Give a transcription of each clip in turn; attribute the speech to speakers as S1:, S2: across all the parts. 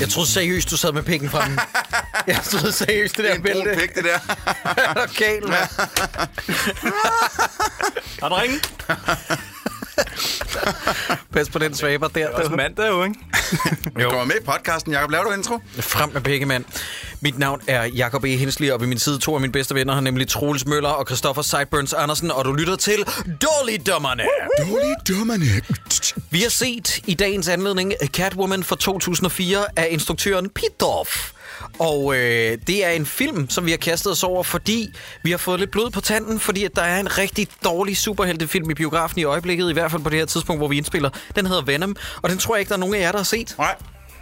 S1: Jeg troede seriøst, du sad med pikken den. Jeg troede seriøst, det der
S2: bælte. Det er en pik, det der. er du galt,
S1: mand? Har du ringen? Pas på den svaber
S3: der. Det er også mandag jo, ikke? Du
S2: kommer med i podcasten, Jacob. Laver du intro?
S1: Frem med pikke, mand. Mit navn er Jakob E. Hensli, og ved min side to af mine bedste venner har nemlig Troels Møller og Christoffer Sideburns Andersen, og du lytter til Dårligdommerne.
S4: Dårligdommerne.
S1: Vi har set i dagens anledning Catwoman fra 2004 af instruktøren Pitoff. Og øh, det er en film, som vi har kastet os over, fordi vi har fået lidt blod på tanden, fordi at der er en rigtig dårlig superheltefilm i biografen i øjeblikket, i hvert fald på det her tidspunkt, hvor vi indspiller. Den hedder Venom, og den tror jeg ikke, der er nogen af jer, der har set.
S2: Nej.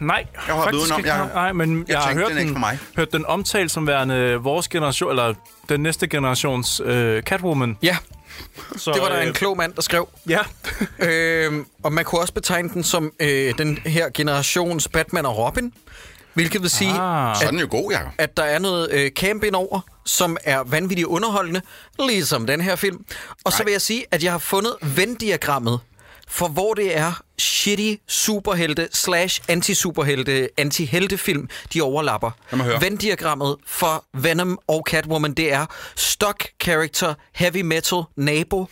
S3: Nej, jeg har faktisk ikke. jeg, nej,
S2: men jeg, jeg har hørt den, den,
S3: hørt den omtalt som værende vores generation, eller den næste generations øh, Catwoman.
S1: Ja, så, det var der en øh, klog mand, der skrev.
S3: Ja.
S1: øh, og man kunne også betegne den som øh, den her generations Batman og Robin. Hvilket vil sige, ah. at,
S2: Sådan er jo god, ja.
S1: at der er noget øh, camp over, som er vanvittigt underholdende, ligesom den her film. Og Nej. så vil jeg sige, at jeg har fundet Venn-diagrammet for hvor det er shitty superhelte slash anti-superhelte, anti film de overlapper. Venn-diagrammet for Venom og Catwoman, det er stock character, heavy metal, nabo,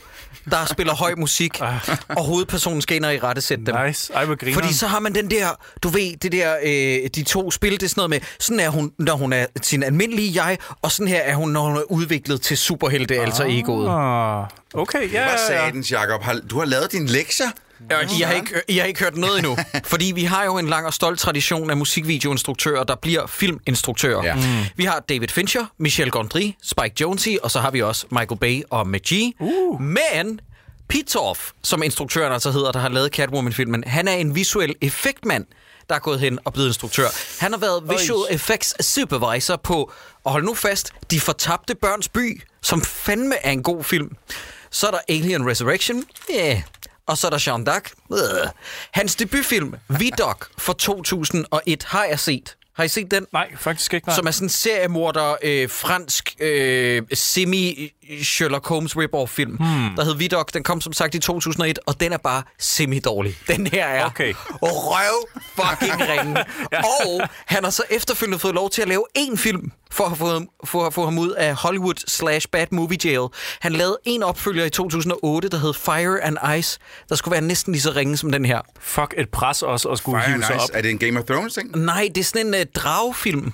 S1: der spiller høj musik, ah. og hovedpersonen skal ind og i rette sætte dem.
S3: Nice. Ej, Fordi
S1: så har man den der, du ved, det der, øh, de to spil, det er sådan noget med, sådan er hun, når hun er sin almindelige jeg, og sådan her er hun, når hun er udviklet til superhelte, altså ah. altså
S3: egoet. Okay, ja, ja, ja.
S2: Hvad sagde den, Jacob? Har, du har lavet din lektier?
S1: Øh, I, har ikke, I har ikke hørt noget endnu, fordi vi har jo en lang og stolt tradition af musikvideoinstruktører, der bliver filminstruktører. Ja. Mm. Vi har David Fincher, Michel Gondry, Spike Jonze, og så har vi også Michael Bay og Magee. Uh. Men Pitoff, som instruktøren altså hedder, der har lavet Catwoman-filmen, han er en visuel effektmand, der er gået hen og blevet instruktør. Han har været visual visual effects supervisor på, og hold nu fast, De fortabte børns by, som fandme er en god film. Så er der Alien Resurrection. Ja, yeah, og så er der Sean Duck. Øh. Hans debutfilm, Vidok fra 2001, har jeg set. Har I set den?
S3: Nej, faktisk ikke. Nej.
S1: Som er sådan en seriemorder, øh, fransk, øh, semi Sherlock Holmes rip-off-film, hmm. der hed Vidok. Den kom som sagt i 2001, og den er bare semi-dårlig. Den her er okay. røv fucking ringen. ja. Og han har så efterfølgende fået lov til at lave én film, for at få, for at få ham ud af Hollywood slash Bad Movie Jail. Han lavede en opfølger i 2008, der hed Fire and Ice, der skulle være næsten lige så ringe som den her.
S3: Fuck et pres også at skulle Fire hive sig ice. op.
S2: Er det en Game of Thrones ting?
S1: Nej, det er sådan en uh, øh, dragfilm.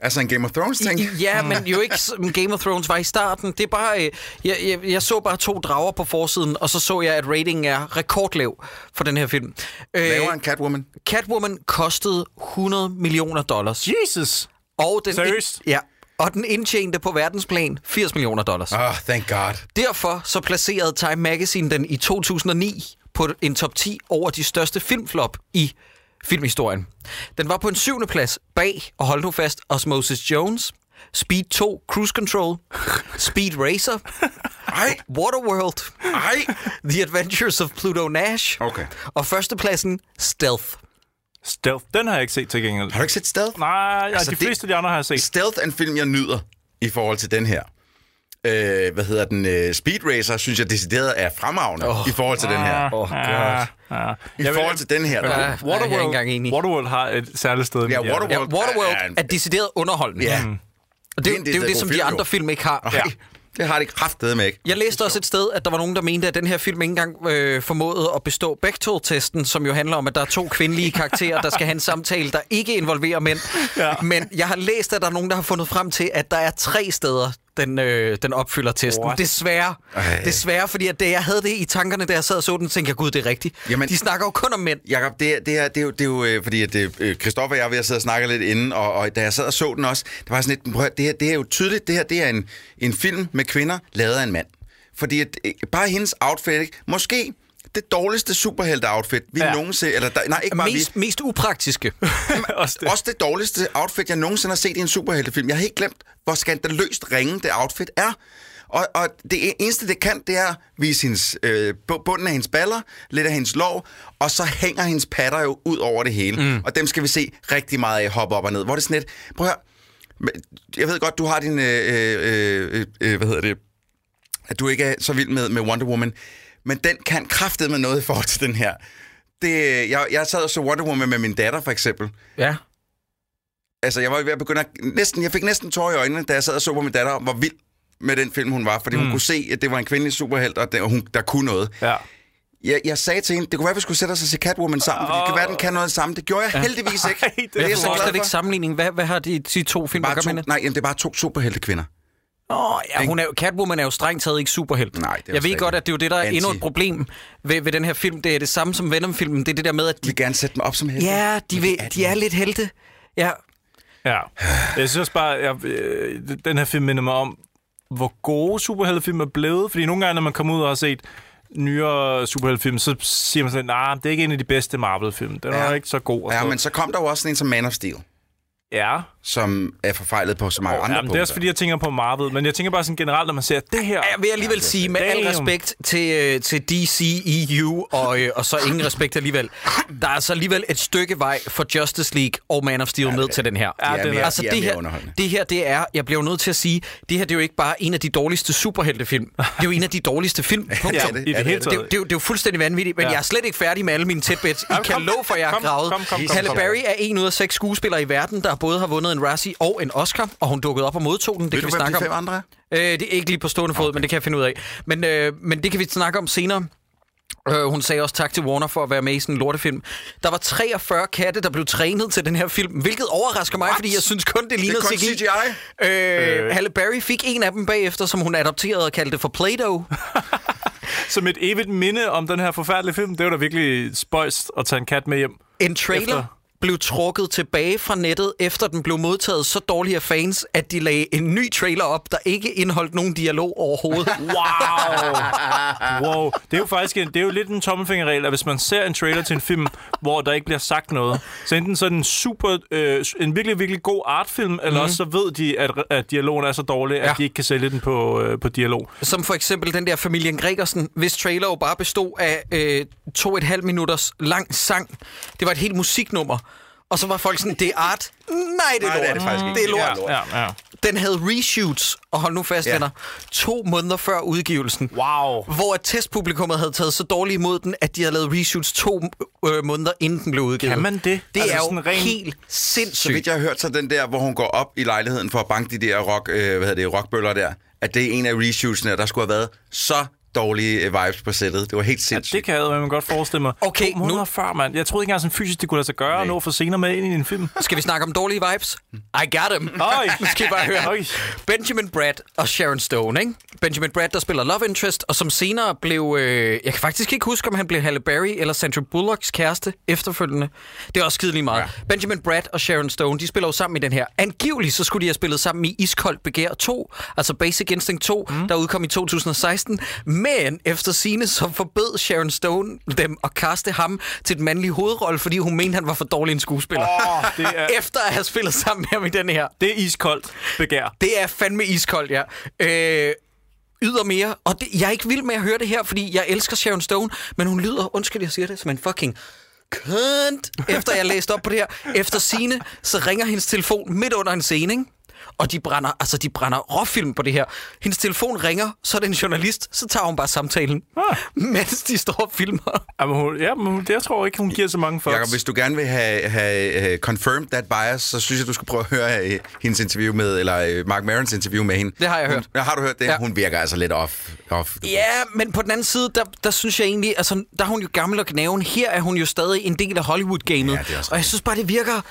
S2: Altså en Game of Thrones-ting?
S1: Ja, hmm. men jo ikke Game of Thrones var i starten. Det er bare, øh, jeg, jeg, jeg så bare to drager på forsiden, og så så jeg, at ratingen er rekordlav for den her film.
S2: Øh, Laver en Catwoman?
S1: Catwoman kostede 100 millioner dollars.
S2: Jesus!
S1: Og den Seriøst? Ja, og den indtjente på verdensplan 80 millioner dollars.
S2: Oh, thank God.
S1: Derfor så placerede Time Magazine den i 2009 på en top 10 over de største filmflop i filmhistorien. Den var på en syvende plads bag, og hold nu fast, Osmosis Jones, Speed 2 Cruise Control, Speed Racer, Ej. Waterworld, Ej. The Adventures of Pluto Nash, okay. og førstepladsen Stealth.
S3: Stealth, den har jeg ikke set til gengæld.
S2: Har du ikke set Stealth?
S3: Nej, altså, de fleste af de andre har jeg set.
S2: Stealth er en film, jeg nyder i forhold til den her øh, hvad hedder den, øh, Speed Racer, synes jeg decideret er fremragende oh, i forhold til ah, den her. Oh, God. Ah, ah. I jeg forhold vil, til den her.
S3: Ja, ah, Waterworld, jeg er ikke enig. Waterworld har et særligt sted.
S1: Ja, Waterworld, ja, Waterworld er, er, er decideret underholdende. Ja. Mm. Og det, det, det er jo det, som de andre film ikke har. Ja.
S2: Det har
S1: det
S2: med ikke.
S1: Jeg læste også et sted, at der var nogen, der mente, at den her film ikke engang øh, formåede at bestå Bechdel-testen, som jo handler om, at der er to kvindelige karakterer, der skal have en samtale, der ikke involverer mænd. Ja. Men jeg har læst, at der er nogen, der har fundet frem til, at der er tre steder, den, øh, den opfylder testen. What? Desværre. Ej. Desværre, fordi at det, jeg havde det i tankerne, da jeg sad og så den, tænkte jeg, gud, det er rigtigt. Jamen, de snakker jo kun om mænd.
S2: Jakob, det, det, er, det, er, jo, det er jo, øh, fordi at Kristoffer øh, øh, Christoffer og jeg var ved at sidde og snakke lidt inden, og, og da jeg sad og så den også, det var sådan lidt, prøv, det, her, det er jo tydeligt, det her det er en, en film med kvinder, lavet af en mand. Fordi at, bare hendes outfit, ikke? måske det dårligste superhelte-outfit, vi ja. nogensinde... Eller, der, nej, ikke bare mest,
S1: vi. mest upraktiske. Jamen,
S2: også, det. også det dårligste outfit, jeg nogensinde har set i en superheltefilm. Jeg har helt glemt, hvor skandaløst ringe det outfit er. Og, og det eneste, det kan, det er at vise hendes, øh, bunden af hendes baller, lidt af hendes lov, og så hænger hendes patter jo ud over det hele. Mm. Og dem skal vi se rigtig meget af hoppe op og ned. Hvor det sådan lidt, prøv at høre, jeg ved godt, du har din, øh, øh, øh, øh, hvad hedder det, at du ikke er så vild med, med Wonder Woman men den kan kraftet med noget i forhold til den her. Det, jeg, jeg sad og så Wonder Woman med min datter, for eksempel.
S1: Ja.
S2: Altså, jeg var ved at begynde at, næsten, jeg fik næsten tårer i øjnene, da jeg sad og så på min datter, hvor vild med den film, hun var, fordi mm. hun kunne se, at det var en kvindelig superhelt, og, det, og hun, der kunne noget. Ja. Jeg, jeg sagde til hende, det kunne være, at vi skulle sætte os og se Catwoman sammen, for det kan være, den kan noget sammen. Det gjorde jeg ja. heldigvis ikke. Ej, det, det er
S1: jeg så glad for. ikke sammenligning. Hvad, hvad har de, de to film, bare to, Nej,
S2: jamen, det er bare to superheltekvinder. kvinder.
S1: Oh, ja, hun er Catwoman er jo strengt taget ikke superhelt. Nej, det er Jeg ved godt, at det er jo det, der er endnu et problem ved, ved den her film. Det er det samme som Venom-filmen. Det er det der med, at de...
S2: Vi vil gerne sætte dem op som helte.
S1: Ja, de, vil, de er lidt helte. Ja.
S3: Ja. Jeg synes bare, jeg, øh, den her film minder mig om, hvor gode superheltefilm er blevet. Fordi nogle gange, når man kommer ud og har set nyere superheltefilm, så siger man sådan, nej, nah, det er ikke en af de bedste Marvel-film. Den ja. er ikke så god.
S2: Ja, men så kom der jo også en som Man of Steel.
S3: Ja
S2: som er forfejlet på så mange oh, andre
S3: jamen, punkter. Det er også fordi, jeg tænker på Marvel, men jeg tænker bare sådan generelt, når man ser det her... Jeg
S1: vil alligevel sige, med Damn. al respekt til, øh, til DC, EU og, øh, og så ingen respekt alligevel, der er så alligevel et stykke vej for Justice League og Man of Steel ja, ned til den her.
S2: Ja, altså, det, mere, altså, det,
S1: her det her, det er, jeg bliver nødt til at sige, det her det er jo ikke bare en af de dårligste superheltefilm. Det er jo en af de dårligste film, ja, det, I det, hele taget. Det, det, det, er jo, fuldstændig vanvittigt, men ja. jeg er slet ikke færdig med alle mine tidbits. I kan love for, jeg har gravet. Halle Berry er en ud af seks skuespillere i verden, der både har vundet en Razzie og en Oscar, og hun dukkede op og modtog den. Det Ved kan
S2: du,
S1: vi snakke de
S2: om. andre øh, Det
S1: er ikke lige på stående okay. men det kan jeg finde ud af. Men, øh, men det kan vi snakke om senere. Øh, hun sagde også tak til Warner for at være med i sådan en lortefilm. Der var 43 katte, der blev trænet til den her film, hvilket overrasker mig, What? fordi jeg synes kun, det lignede det CGI. CGI. Øh, øh. Halle Berry fik en af dem bagefter, som hun adopterede og kaldte for Play-Doh.
S3: som et evigt minde om den her forfærdelige film. Det var da virkelig spøjst at tage en kat med hjem.
S1: En trailer? Efter blev trukket tilbage fra nettet, efter den blev modtaget så dårligt af fans, at de lagde en ny trailer op, der ikke indeholdt nogen dialog overhovedet.
S3: Wow! wow. Det er jo faktisk en, det er jo lidt en tommelfingerregel, at hvis man ser en trailer til en film, hvor der ikke bliver sagt noget, så enten så er den super, øh, en virkelig, virkelig god artfilm, eller mm. hmm også så ved de, at, at dialogen er så dårlig, ja. at de ikke kan sælge den på, øh, på dialog.
S1: Som for eksempel den der familien Gregersen, hvis trailer jo bare bestod af øh, to og et halvt minutters lang sang. Det var et helt musiknummer, og så var folk sådan, det er art. Nej, det er lort. Nej,
S2: det er det faktisk ikke. Det er lort. Ja, Ja,
S1: ja. Den havde reshoots, og hold nu fast, ja. venner, to måneder før udgivelsen.
S2: Wow.
S1: Hvor et testpublikum havde taget så dårligt imod den, at de havde lavet reshoots to øh, måneder, inden den blev udgivet. Kan
S3: man det?
S1: Det altså er sådan jo ren... helt sindssygt. Så
S2: vidt jeg har hørt, så den der, hvor hun går op i lejligheden for at banke de der rock, øh, hvad hedder det, rockbøller der, at det er en af reshootsene, der skulle have været så dårlige øh, vibes på sættet. Det var helt sindssygt. Ja, det
S3: kan jeg man godt forestille mig. Okay, to måneder nu... før, mand. Jeg troede ikke engang sådan fysisk, det kunne lade sig gøre Nej. at nå for senere med ind i en film.
S1: Skal vi snakke om dårlige vibes? I got them. Oj. nu skal I bare høre. Oj. Benjamin Brad og Sharon Stone, ikke? Benjamin Brad, der spiller Love Interest, og som senere blev... Øh, jeg kan faktisk ikke huske, om han blev Halle Berry eller Sandra Bullocks kæreste efterfølgende. Det er også skidelig meget. Ja. Benjamin Brad og Sharon Stone, de spiller jo sammen i den her. Angiveligt så skulle de have spillet sammen i Iskoldt Begær 2, altså Basic Instinct 2, mm. der udkom i 2016. Men men efter sine så forbød Sharon Stone dem at kaste ham til et mandlig hovedrolle, fordi hun mente, han var for dårlig en skuespiller. Oh, det er... Efter at have spillet sammen med ham i den her.
S3: Det er iskoldt begær.
S1: Det er fandme iskoldt, ja. Øh, yder mere, og det, jeg er ikke vild med at høre det her, fordi jeg elsker Sharon Stone, men hun lyder, undskyld, jeg siger det, som en fucking kønt, efter jeg læste op på det her. Efter sine, så ringer hendes telefon midt under en scene, ikke? og de brænder, altså, de brænder råfilm på det her. Hendes telefon ringer, så er det en journalist, så tager hun bare samtalen, ah. mens de står og filmer. Jamen, hun,
S3: ja, men jeg tror ikke, hun giver så mange fucks. Jacob,
S2: hvis du gerne vil have, have, confirmed that bias, så synes jeg, du skal prøve at høre uh, hendes interview med, eller uh, Mark Marons interview med hende.
S1: Det har jeg hørt.
S2: Hun, har du hørt det? Ja. Hun virker altså lidt off. off
S1: ja, men på den anden side, der, der synes jeg egentlig, altså, der er hun jo gammel og knaven. Her er hun jo stadig en del af Hollywood-gamet. Ja, og jeg synes bare, det virker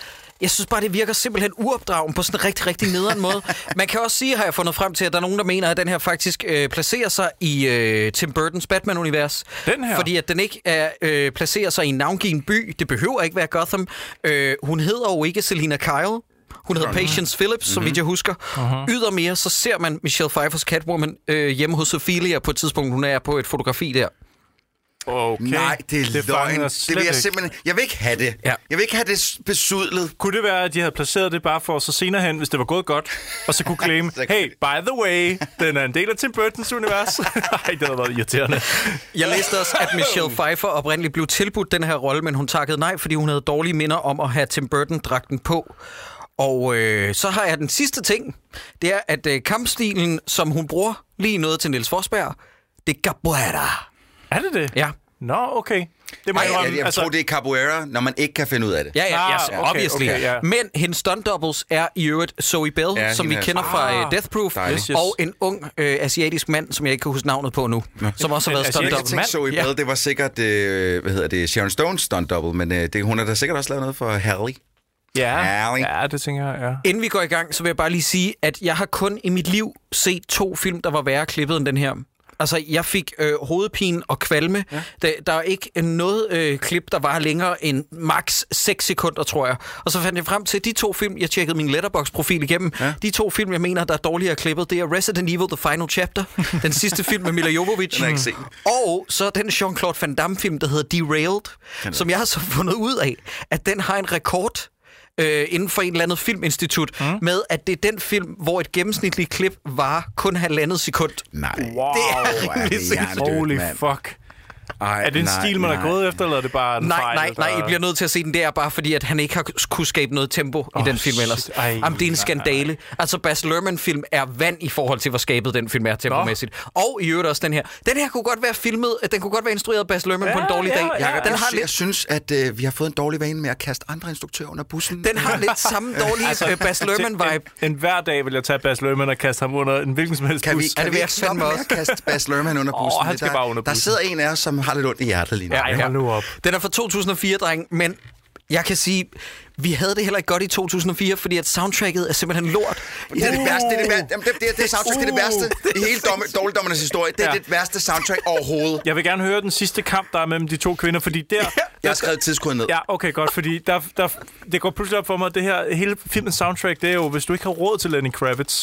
S1: jeg synes bare, det virker simpelthen uopdragen på sådan en rigtig, rigtig nederen måde. Man kan også sige, har jeg fundet frem til, at der er nogen, der mener, at den her faktisk øh, placerer sig i øh, Tim Burtons Batman-univers.
S3: Den
S1: her? Fordi at den ikke er, øh, placerer sig i en navngiven by. Det behøver ikke være Gotham. Øh, hun hedder jo ikke Selina Kyle. Hun hedder Patience Phillips, mm-hmm. som vi mhm. jeg husker. Uh-huh. Ydermere, så ser man Michelle Pfeiffers Catwoman øh, hjemme hos Ophelia på et tidspunkt. Hun er på et fotografi der.
S2: Okay. Nej, det er det løgn. Det vil jeg simpelthen... Jeg vil ikke have det. Ja. Jeg vil ikke have det besudlet.
S3: Kunne det være, at de havde placeret det bare for så senere hen, hvis det var gået godt, og så kunne claim, hey, by the way, den er en del af Tim Burton's univers. Nej, det havde været irriterende.
S1: Jeg læste også, at Michelle Pfeiffer oprindeligt blev tilbudt den her rolle, men hun takkede nej, fordi hun havde dårlige minder om at have Tim Burton-dragten på. Og øh, så har jeg den sidste ting. Det er, at øh, kampstilen, som hun bruger, lige noget til Niels Forsberg, det er capoeira.
S3: Er det det?
S1: Ja.
S3: Nå, okay.
S2: Det må Ej, jeg, jeg, jeg altså... tror, det er Capoeira, når man ikke kan finde ud af det. Ja,
S1: ja, ah, yes, okay, obviously. Okay, ja. Men hendes stunt doubles er i øvrigt Zoe Bell, ja, som vi kender ah, fra uh, øh, Death Proof, yes, yes. og en ung øh, asiatisk mand, som jeg ikke kan huske navnet på nu, ja. som også har været stunt
S2: double.
S1: Jeg Zoe
S2: Bell, ja. det var sikkert, øh, hvad hedder det, Sharon Stones stunt double, men øh, det, hun har da sikkert også lavet noget for Harley.
S3: Ja, ja, det tænker jeg,
S1: ja. Inden vi går i gang, så vil jeg bare lige sige, at jeg har kun i mit liv set to film, der var værre klippet end den her. Altså, jeg fik øh, hovedpine og kvalme. Ja. Der, der er ikke noget øh, klip, der var længere end max 6 sekunder, tror jeg. Og så fandt jeg frem til de to film, jeg tjekkede min Letterbox-profil igennem. Ja. De to film, jeg mener, der er dårligere klippet, det er Resident Evil The Final Chapter, den sidste film med Mila Jovovich.
S2: Den ikke
S1: og så den Jean-Claude Van Damme-film, der hedder Derailed, som jeg har så fundet ud af, at den har en rekord øh, inden for en eller andet filminstitut, mm. med at det er den film, hvor et gennemsnitligt klip var kun halvandet sekund.
S2: Nej.
S3: Wow, det er rimelig er det Holy fuck. Ej, er det en nej, stil, man nej. er gået efter, eller er det bare
S1: en nej, fejl? Nej, nej, jeg bliver nødt til at se den der, bare fordi at han ikke har kunne skabe noget tempo oh, i den film ellers. Ej, Jamen, det er en skandale. Nej. Altså, Bas Lerman-film er vand i forhold til, hvor skabet den film er tempomæssigt. Nå. Og i øvrigt også den her. Den her kunne godt være filmet, den kunne godt være instrueret af Bas Lerman ja, på en dårlig ja, dag.
S2: Ja, ja. Den har lidt... Jeg synes, at øh, vi har fået en dårlig vane med at kaste andre instruktører under bussen.
S1: Den har lidt samme dårlige altså, øh, Bas Lerman-vibe.
S3: En, en, hver dag vil jeg tage Bas Lerman og kaste ham under en hvilken som helst
S2: kan bus. Vi, kan
S3: er det
S2: vi ikke stoppe med at kaste Bas Lerman under bussen? der, under bussen. Der sidder en af os, som
S3: har
S2: lidt ondt i hjertet lige
S3: nu.
S2: Ja,
S3: ja.
S1: Den er fra 2004, dreng, men jeg kan sige, vi havde det heller ikke godt i 2004, fordi at soundtracket er simpelthen lort.
S2: Det er det værste, det er det, jamen, det, det, det, soundtrack, det er det værste uh. i hele domme, dårligdommernes historie. Det er ja. det værste soundtrack overhovedet.
S3: Jeg vil gerne høre den sidste kamp, der er mellem de to kvinder, fordi der... Ja.
S2: Jeg har skrevet tidskoden ned.
S3: Ja, okay, godt, fordi der, der, det går pludselig op for mig, at det her hele filmens soundtrack, det er jo, hvis du ikke har råd til Lenny Kravitz,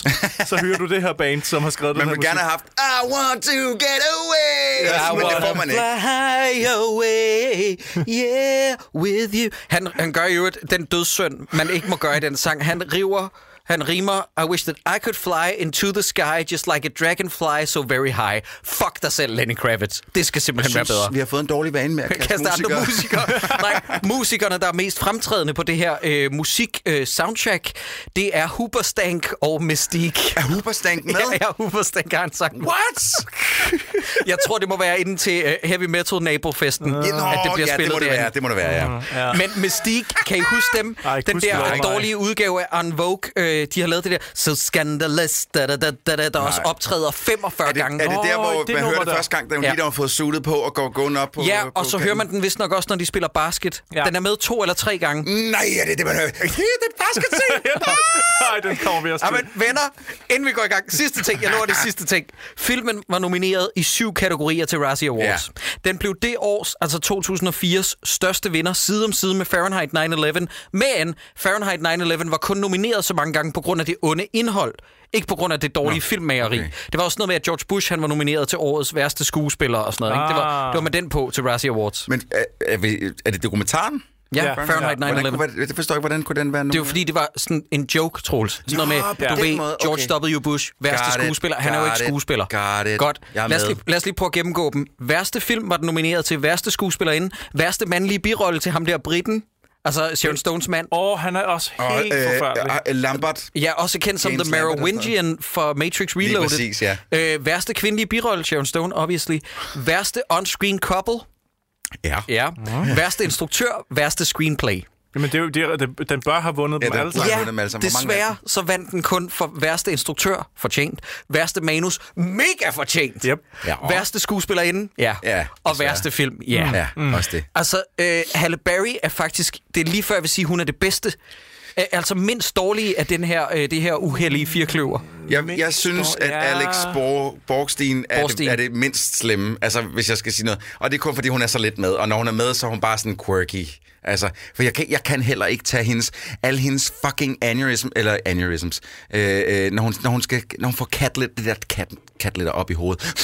S3: så hører du det her band, som har skrevet
S2: man
S3: den
S2: her
S3: musik.
S2: Man vil gerne have haft, I want to get away, yes,
S1: I want to Fly away, yeah, with you. Han, han gør jo den den dødssynd, man ikke må gøre i den sang. Han river han rimer, I wish that I could fly into the sky just like a dragonfly so very high. Fuck dig selv, Lenny Kravitz. Det skal simpelthen synes, være bedre.
S2: vi har fået en dårlig vane med at kaste, kaste musikere. andre
S1: musikere. Nej, musikerne, der er mest fremtrædende på det her øh, musik-soundtrack, øh, det er Huberstank og Mystique.
S2: Er Huberstank med?
S1: Ja, ja Huberstank har han sagt.
S2: What?
S1: Jeg tror, det må være inden til uh, Heavy Metal Nabofesten, uh. at det bliver ja, spillet det må
S2: det være, det må det være, ja. Uh, mm,
S1: yeah. Men Mystique, kan I huske dem? Ej,
S3: Den
S1: der dårlige udgave af Unvoke, øh, øh, de har lavet det der, so scandalous, da, da, da, da, der Nej. også optræder 45 er
S2: det,
S1: gange.
S2: Er det der, hvor oh, det man hører det første gang, da hun ja. lige der har fået sulet på og går gående op på Ja,
S1: på og så kanten. hører man den vist nok også, når de spiller basket. Ja. Den er med to eller tre gange.
S2: Nej, er det det, man hører? det er basket
S3: scene! Nej, den kommer vi også til. Jamen,
S1: venner, inden vi går i gang. Sidste ting, jeg lover det sidste ting. Filmen var nomineret i syv kategorier til Razzie Awards. Ja. Den blev det års, altså 2004's, største vinder side om side med Fahrenheit 9-11. Men Fahrenheit 9-11 var kun nomineret så mange gange, Oscar-gangen på grund af det onde indhold. Ikke på grund af det dårlige no. filmmageri. Okay. Det var også noget med, at George Bush han var nomineret til årets værste skuespiller og sådan noget. Ah. Ikke? Det, var,
S2: ah. det
S1: var med den på til Razzie Awards.
S2: Men er, er, vi, er det dokumentaren?
S1: Ja,
S2: yeah. Fahrenheit 9 hvordan, Det forstår ikke, hvordan kunne den være nu?
S1: Det var fordi, det var sådan en joke, Troels. Sådan noget med, ja. du ved, okay. George W. Bush, værste Got skuespiller. It. Han er jo ikke skuespiller. Got it. Godt. Lad os, lige, lad os lige prøve at gennemgå dem. Værste film var den nomineret til værste skuespillerinde. Værste mandlige birolle til ham der briten, Altså Sharon Stones mand.
S3: Åh, oh, han er også helt og, øh, forfærdelig.
S2: Øh, Lambert.
S1: Ja, også kendt som James The altså. Merovingian for Matrix Reloaded. Lige
S2: præcis, ja.
S1: Øh, værste kvindelige birolle, Sharon Stone, obviously. Værste on-screen couple.
S2: Ja.
S1: ja. Mm. Værste instruktør, værste screenplay.
S3: Jamen, det er jo,
S1: det
S3: er, den bør have vundet ja, dem alle sammen. Ja, dem
S1: alle sammen. desværre så vandt den kun for værste instruktør, fortjent. Værste manus, mega fortjent. Yep.
S2: Ja,
S1: og... værste skuespillerinde,
S2: ja.
S1: ja og desværre. værste film, ja.
S2: Mm. Ja, mm. også det.
S1: Altså, øh, Halle Berry er faktisk, det er lige før jeg vil sige, hun er det bedste øh, altså mindst dårlige af den her, øh, det her uheldige firkløver?
S2: Jeg, jeg synes, dår, at ja. Alex Borg, Borgstein, er, Borgstein. Det, er det mindst slemme, altså hvis jeg skal sige noget. Og det er kun, fordi hun er så lidt med, og når hun er med, så er hun bare sådan quirky. Altså, for jeg kan, jeg kan heller ikke tage hendes, alle hendes fucking aneurysm, eller aneurysms, øh, øh, når, hun, når, hun skal, når hun får katlet, det der kat, op i hovedet.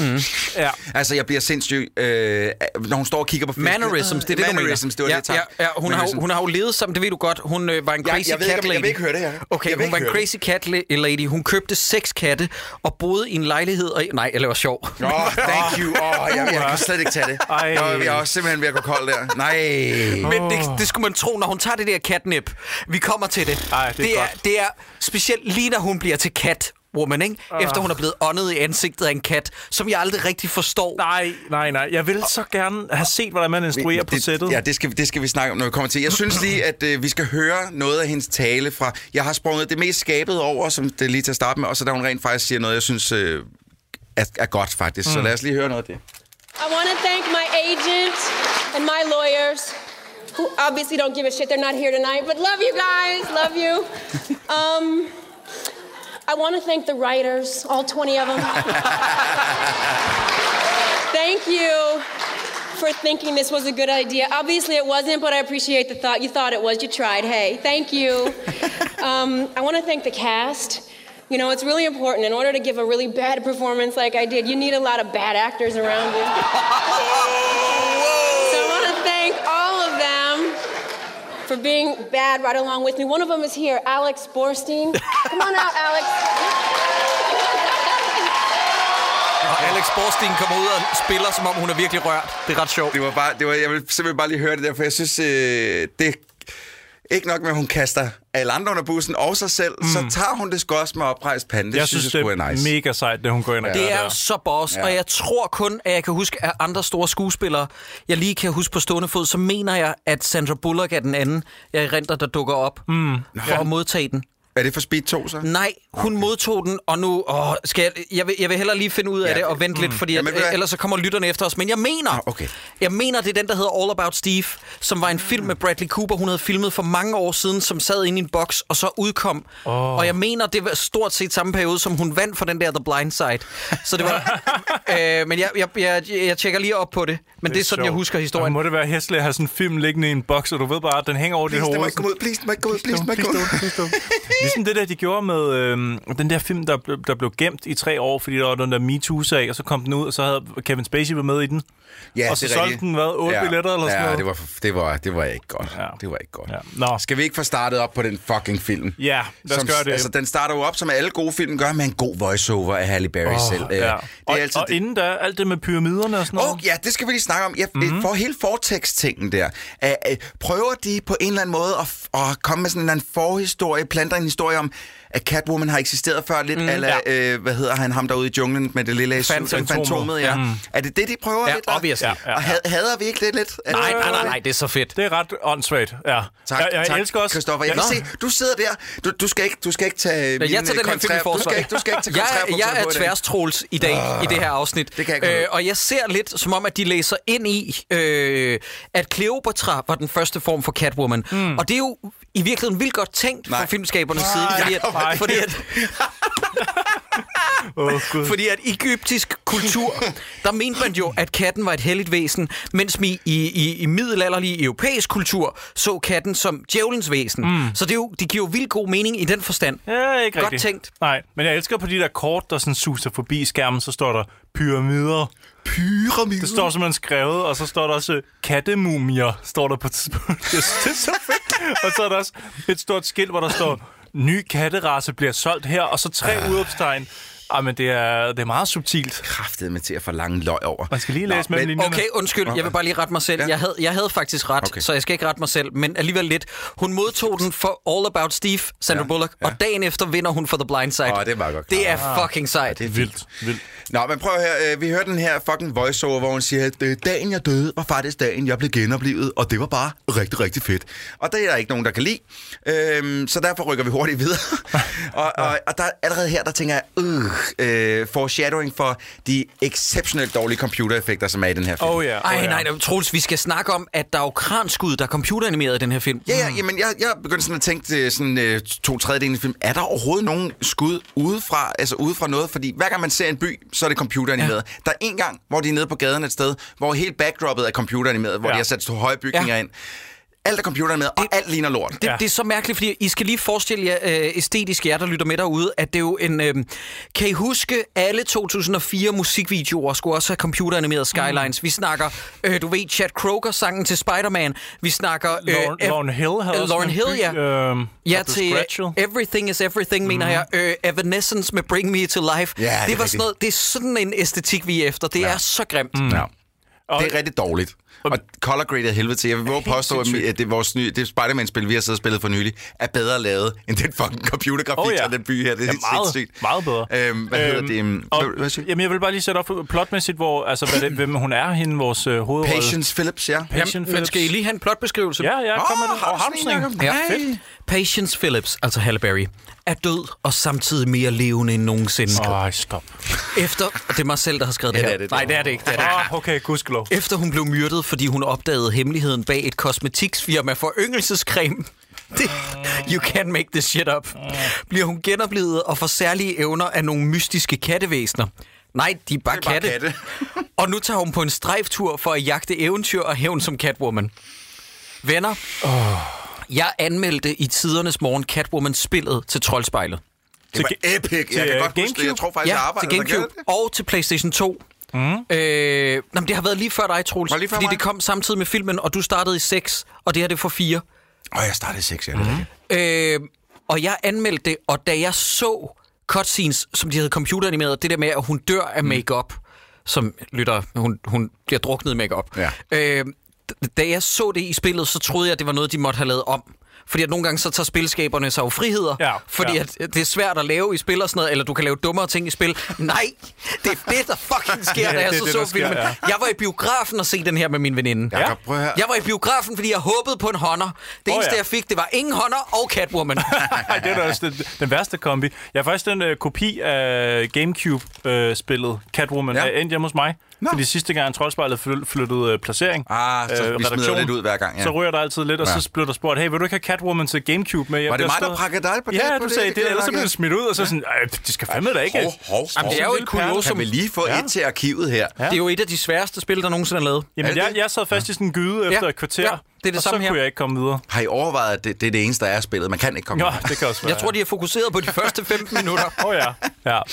S2: Mm. Ja. Altså, jeg bliver sindssyg, øh, når hun står og kigger på
S1: Facebook. Mannerisms, det er det, du mener.
S2: det var ja,
S1: det, jeg ja, ja, hun, har, hun
S2: har
S1: jo levet som, det ved du godt, hun øh, var en
S2: crazy
S1: ja, jeg, jeg
S2: cat ikke,
S1: lady.
S2: Jeg vil ikke høre det, her.
S1: Okay,
S2: jeg
S1: hun var en crazy det. cat lady. Hun købte seks katte og boede i en lejlighed. Og, nej, jeg laver sjov. oh,
S2: thank you. Oh, jeg, jeg, kan slet ikke tage det. Ej. Jeg, jeg er også simpelthen ved at gå kold der. Nej.
S1: Oh. Men det, det skulle man tro, når hun tager det der catnip. Vi kommer til det.
S3: Ej, det, er det, er,
S1: det er specielt lige, når hun bliver til kat Woman, ikke? Ah. Efter hun er blevet åndet i ansigtet af en kat, som jeg aldrig rigtig forstår.
S3: Nej, nej, nej. Jeg vil så gerne have set, hvordan man instruerer det,
S2: på
S3: sættet.
S2: Ja, det skal, det skal vi snakke om, når vi kommer til. Jeg synes lige, at øh, vi skal høre noget af hendes tale fra... Jeg har sprunget det mest skabet over, som det lige til at starte med, og så da hun rent faktisk siger noget, jeg synes øh, er, er godt faktisk. Mm. Så lad os lige høre noget af det. I
S4: want to thank my agent and my lawyers who obviously don't give a shit. They're not here tonight, but love you guys. Love you. Um, I want to thank the writers, all 20 of them. thank you for thinking this was a good idea. Obviously, it wasn't, but I appreciate the thought. You thought it was, you tried. Hey, thank you. Um, I want to thank the cast. You know, it's really important. In order to give a really bad performance like I did, you need a lot of bad actors around you. for being bad right along with me. One of them is here, Alex Borstein. Come on out, Alex.
S1: Og Alex Borstein kommer ud og spiller, som om hun er virkelig rørt. Det er ret sjovt.
S2: Det var bare, det var, jeg vil simpelthen bare lige høre det der, for jeg synes, øh, det ikke nok med, at hun kaster alle andre under bussen og sig selv, mm. så tager hun det også med oprejst
S3: pande. Det jeg synes, synes, det er nice. mega sejt, det hun går ind og
S1: ja. Det er der. så boss, ja. og jeg tror kun, at jeg kan huske at andre store skuespillere, jeg lige kan huske på stående fod, så mener jeg, at Sandra Bullock er den anden, jeg renter, der dukker op mm. for ja. at modtage den.
S2: Er det for Speed 2 så?
S1: Nej, hun okay. modtog den, og nu åh, skal jeg, jeg, vil, jeg vil hellere lige finde ud af ja. det og vente mm. lidt, fordi ja, men, at, øh, ellers så kommer lytterne efter os. Men jeg mener, ah, okay. jeg mener, det er den, der hedder All About Steve, som var en ah. film med Bradley Cooper, hun havde filmet for mange år siden, som sad inde i en boks og så udkom. Oh. Og jeg mener, det var stort set samme periode, som hun vandt for den der The Blind Side. Så det var... øh, men jeg, jeg, jeg, jeg tjekker lige op på det, men det,
S3: det
S1: er sådan, sjov. jeg husker historien. Ja,
S3: må det være hæsligt at have sådan en film liggende i en boks, og du ved bare, at den hænger over dit hoved.
S2: Please, det må ikke gå ud, please, det må ikke gå ud, please, den må ikke
S3: ud. Ligesom det der, de gjorde med øh, den der film, der, der blev gemt i tre år, fordi der var den der MeToo-sag, og så kom den ud, og så havde Kevin Spacey været med i den. Ja, og
S2: så
S3: det solgte den, hvad, otte ja, billetter eller ja, sådan noget? Ja, det var, det var,
S2: det var ikke godt. Ja. Det var ikke godt. Ja. Nå. Skal vi ikke få startet op på den fucking film?
S3: Ja, lad os gøre det.
S2: Altså, den starter jo op, som alle gode film gør, med en god voiceover af Halle Berry oh, selv. Øh, ja. Det er
S3: og altid
S2: og
S3: inden der, alt det med pyramiderne og sådan noget. Åh,
S2: ja, det skal vi lige snakke om. Jeg, mm-hmm. For hele fortekst-tingen der, prøver de på en eller anden måde at, at komme med sådan en eller anden forhistorie, planter en historie om, at Catwoman har eksisteret før lidt, mm, eller ja. øh, hvad hedder han, ham derude i junglen med det lille
S3: fantomet, ja.
S2: Mm. Er det det, de prøver
S1: ja,
S2: lidt?
S1: Obviously.
S2: Ja,
S1: ja, Og
S2: hader vi ikke
S1: det
S2: lidt?
S1: Nej, nej, nej, nej, det er så fedt.
S3: Det er ret åndssvagt, ja.
S2: Tak, jeg, jeg tak, elsker også. Christoffer, jeg ja. kan se, du sidder der, du, du, skal, ikke, du skal ikke tage
S1: min jeg tager den her film Du
S2: skal ikke, du skal ikke tage jeg,
S1: jeg er tværstråls i dag, i ah. det her afsnit. Det kan jeg øh, og jeg ser lidt, som om, at de læser ind i, øh, at Cleopatra var den første form for Catwoman. Mm. Og det er jo i virkeligheden vildt godt tænkt nej. fra filmskabernes nej, side. Fordi at, nej. fordi at, oh, Fordi at egyptisk kultur, der mente man jo, at katten var et helligt væsen, mens vi i, i, i middelalderlig europæisk kultur så katten som djævelens væsen. Mm. Så det, er jo, det giver jo vildt god mening i den forstand.
S3: Ja, ikke Godt rigtigt. tænkt. Nej, men jeg elsker på de der kort, der sådan suser forbi skærmen, så står der pyramider
S2: Pyramiden. Det
S3: står simpelthen skrevet, og så står der også kattemumier, står der på tidspunkt. det er så fedt. Og så er der også et stort skilt, hvor der står, ny katterace bliver solgt her, og så tre øh. udopstegn. Ah, men det er, det er meget subtilt.
S2: Kraftet med til at få lange løg over.
S3: Man skal lige læse Nå, med men,
S1: Okay, undskyld. Jeg vil bare lige rette mig selv. Ja. Jeg, havde, jeg havde faktisk ret, okay. så jeg skal ikke rette mig selv, men alligevel lidt. Hun modtog den for All About Steve, Sandra ja, Bullock, ja. og dagen efter vinder hun for The Blind Side.
S2: Åh, det
S1: er godt.
S2: Klar. Det
S3: er
S1: fucking sejt.
S3: Ja, det er vildt. vildt.
S2: Nå, men prøv her. Øh, vi hørte den her fucking voiceover, hvor hun siger, at øh, dagen jeg døde, var faktisk dagen, jeg blev genoplevet, og det var bare rigtig, rigtig fedt. Og det er der ikke nogen, der kan lide. Øhm, så derfor rykker vi hurtigt videre. og, og, og der allerede her, der tænker jeg, øh, øh, foreshadowing for de exceptionelt dårlige computereffekter, som er i den her film. Oh, yeah. Oh,
S1: yeah. Ej, nej, nej, Troels, vi skal snakke om, at der er jo kranskud, der er computeranimeret i den her film.
S2: Ja, ja, jamen, jeg, jeg begyndte sådan at tænke sådan øh, to tredjedel film. Er der overhovedet nogen skud udefra, altså udefra noget? Fordi hver gang man ser en by, så er det computeranimeret. Ja. Der er en gang, hvor de er nede på gaden et sted, hvor helt backdroppet er computeranimeret, hvor ja. de har sat store høje bygninger ja. ind alt er computeren med, og det, alt ligner lort.
S1: Det, ja. det er så mærkeligt, fordi I skal lige forestille jer øh, æstetisk jer, der lytter med derude, at det er jo en... Øh, kan I huske alle 2004 musikvideoer skulle også have computeranimeret skylines? Mm. Vi snakker, øh, du ved, Chad Kroger-sangen til Spider-Man. Vi snakker... Øh,
S3: Lauren, ev- Lauren
S1: Hill havde øh, Lauren
S3: Hill, by,
S1: ja. Øhm, øh, ja, til Everything is Everything, mm. jeg. Øh, Evanescence med Bring Me to Life. Ja, det, det, var sådan noget, det er sådan en æstetik, vi er efter. Det ja. er så grimt. Mm. Ja.
S2: Det er rigtig dårligt. Og color grade er helvede til. Jeg vil våge påstå, at det, vores nye, det Spider-Man-spil, vi har siddet og spillet for nylig, er bedre lavet end den fucking computergrafik oh, ja. den by
S3: her. Det er ja,
S2: meget, sindssygt. meget bedre. Øhm, hvad øhm, hedder det? Øhm, og, hvad, hvad jamen,
S3: jeg vil bare lige sætte op plotmæssigt, hvor, altså, hvad det, hvem hun er, hende, vores øh, hovedrolle.
S2: Patience Phillips, ja. Patience
S1: jamen, Phillips. Men skal I lige have en plotbeskrivelse?
S3: Ja, ja,
S2: kom oh, med det. Og en? Ja.
S1: Hey. Patience Phillips, altså Halle Berry, er død og samtidig mere levende end nogensinde.
S3: Åh, oh, stop.
S1: Efter, det er mig selv, der har skrevet det det, her. Det
S2: det, Nej, det er det ikke. Det er det.
S3: Oh, okay, gudskelov.
S1: Efter hun blev myrdet, fordi hun opdagede hemmeligheden bag et kosmetiksfirma for yngelsescreme. Det, you can't make this shit up. Bliver hun genoplevet og får særlige evner af nogle mystiske kattevæsener. Nej, de er bare, det er katte. bare katte. og nu tager hun på en strejftur for at jagte eventyr og hævn som Catwoman. Venner, oh. Jeg anmeldte i tidernes morgen Catwoman-spillet til Troldspejlet.
S2: Det var epic. Jeg til, kan øh, godt Gamecube? huske det. Jeg tror faktisk, ja, jeg arbejdede til Gamecube
S1: der og til PlayStation 2. Mm. Øh, nej, det har været lige før dig, Troels. Lige fordi mig? det kom samtidig med filmen, og du startede i 6, og det her det er for 4. Og
S2: jeg startede i 6, ja. Mm. Det øh,
S1: og jeg anmeldte det, og da jeg så cutscenes, som de havde computeranimeret, det der med, at hun dør af mm. makeup som lytter, hun, hun bliver druknet i makeup. Ja. Øh, da jeg så det i spillet, så troede jeg, at det var noget, de måtte have lavet om. Fordi at nogle gange så tager spilskaberne sig jo friheder, ja, fordi ja. At øh, det er svært at lave i spil og sådan noget, eller du kan lave dummere ting i spil. Nej, det er det, der fucking sker, ja, da jeg det, så det, så sker, filmen. Ja. Jeg var i biografen og se den her med min veninde. Ja.
S2: Jeg
S1: var i biografen, fordi jeg håbede på en honor. Det oh, eneste, ja. jeg fik, det var ingen honor og Catwoman.
S3: det er også den, den værste kombi. Jeg har faktisk den øh, kopi af Gamecube-spillet, øh, Catwoman, ja. endte hjemme hos mig. Nå. Fordi sidste gang Troldspejlet flyttede øh, placering. Ah, så øh, vi smider
S2: lidt ud hver gang,
S3: ja. Så ryger der altid lidt, og ja. så bliver der spurgt, hey, vil du ikke have Catwoman til Gamecube med?
S2: var det mig, der pakkede dig på det?
S3: Ja,
S2: du
S3: sagde det, ellers så blev det smidt ud, og så sådan, de skal
S2: fandme da ikke. Hov, hov, Jamen,
S1: det er jo
S2: et
S1: kuriosum. Kan
S2: vi lige få et til arkivet her? Det
S1: er jo et af de sværeste spil, der nogensinde er lavet.
S3: Jamen,
S1: jeg
S3: sad fast i sådan en gyde efter et kvarter,
S1: det er det og
S3: samme så her.
S1: kunne
S3: jeg ikke komme videre.
S2: Har I overvejet, at det, det er det eneste, der er spillet? Man kan ikke komme ja, videre.
S1: det kan også være. Jeg tror, de har fokuseret på de første 15 minutter.
S3: Åh oh, ja. ja. Og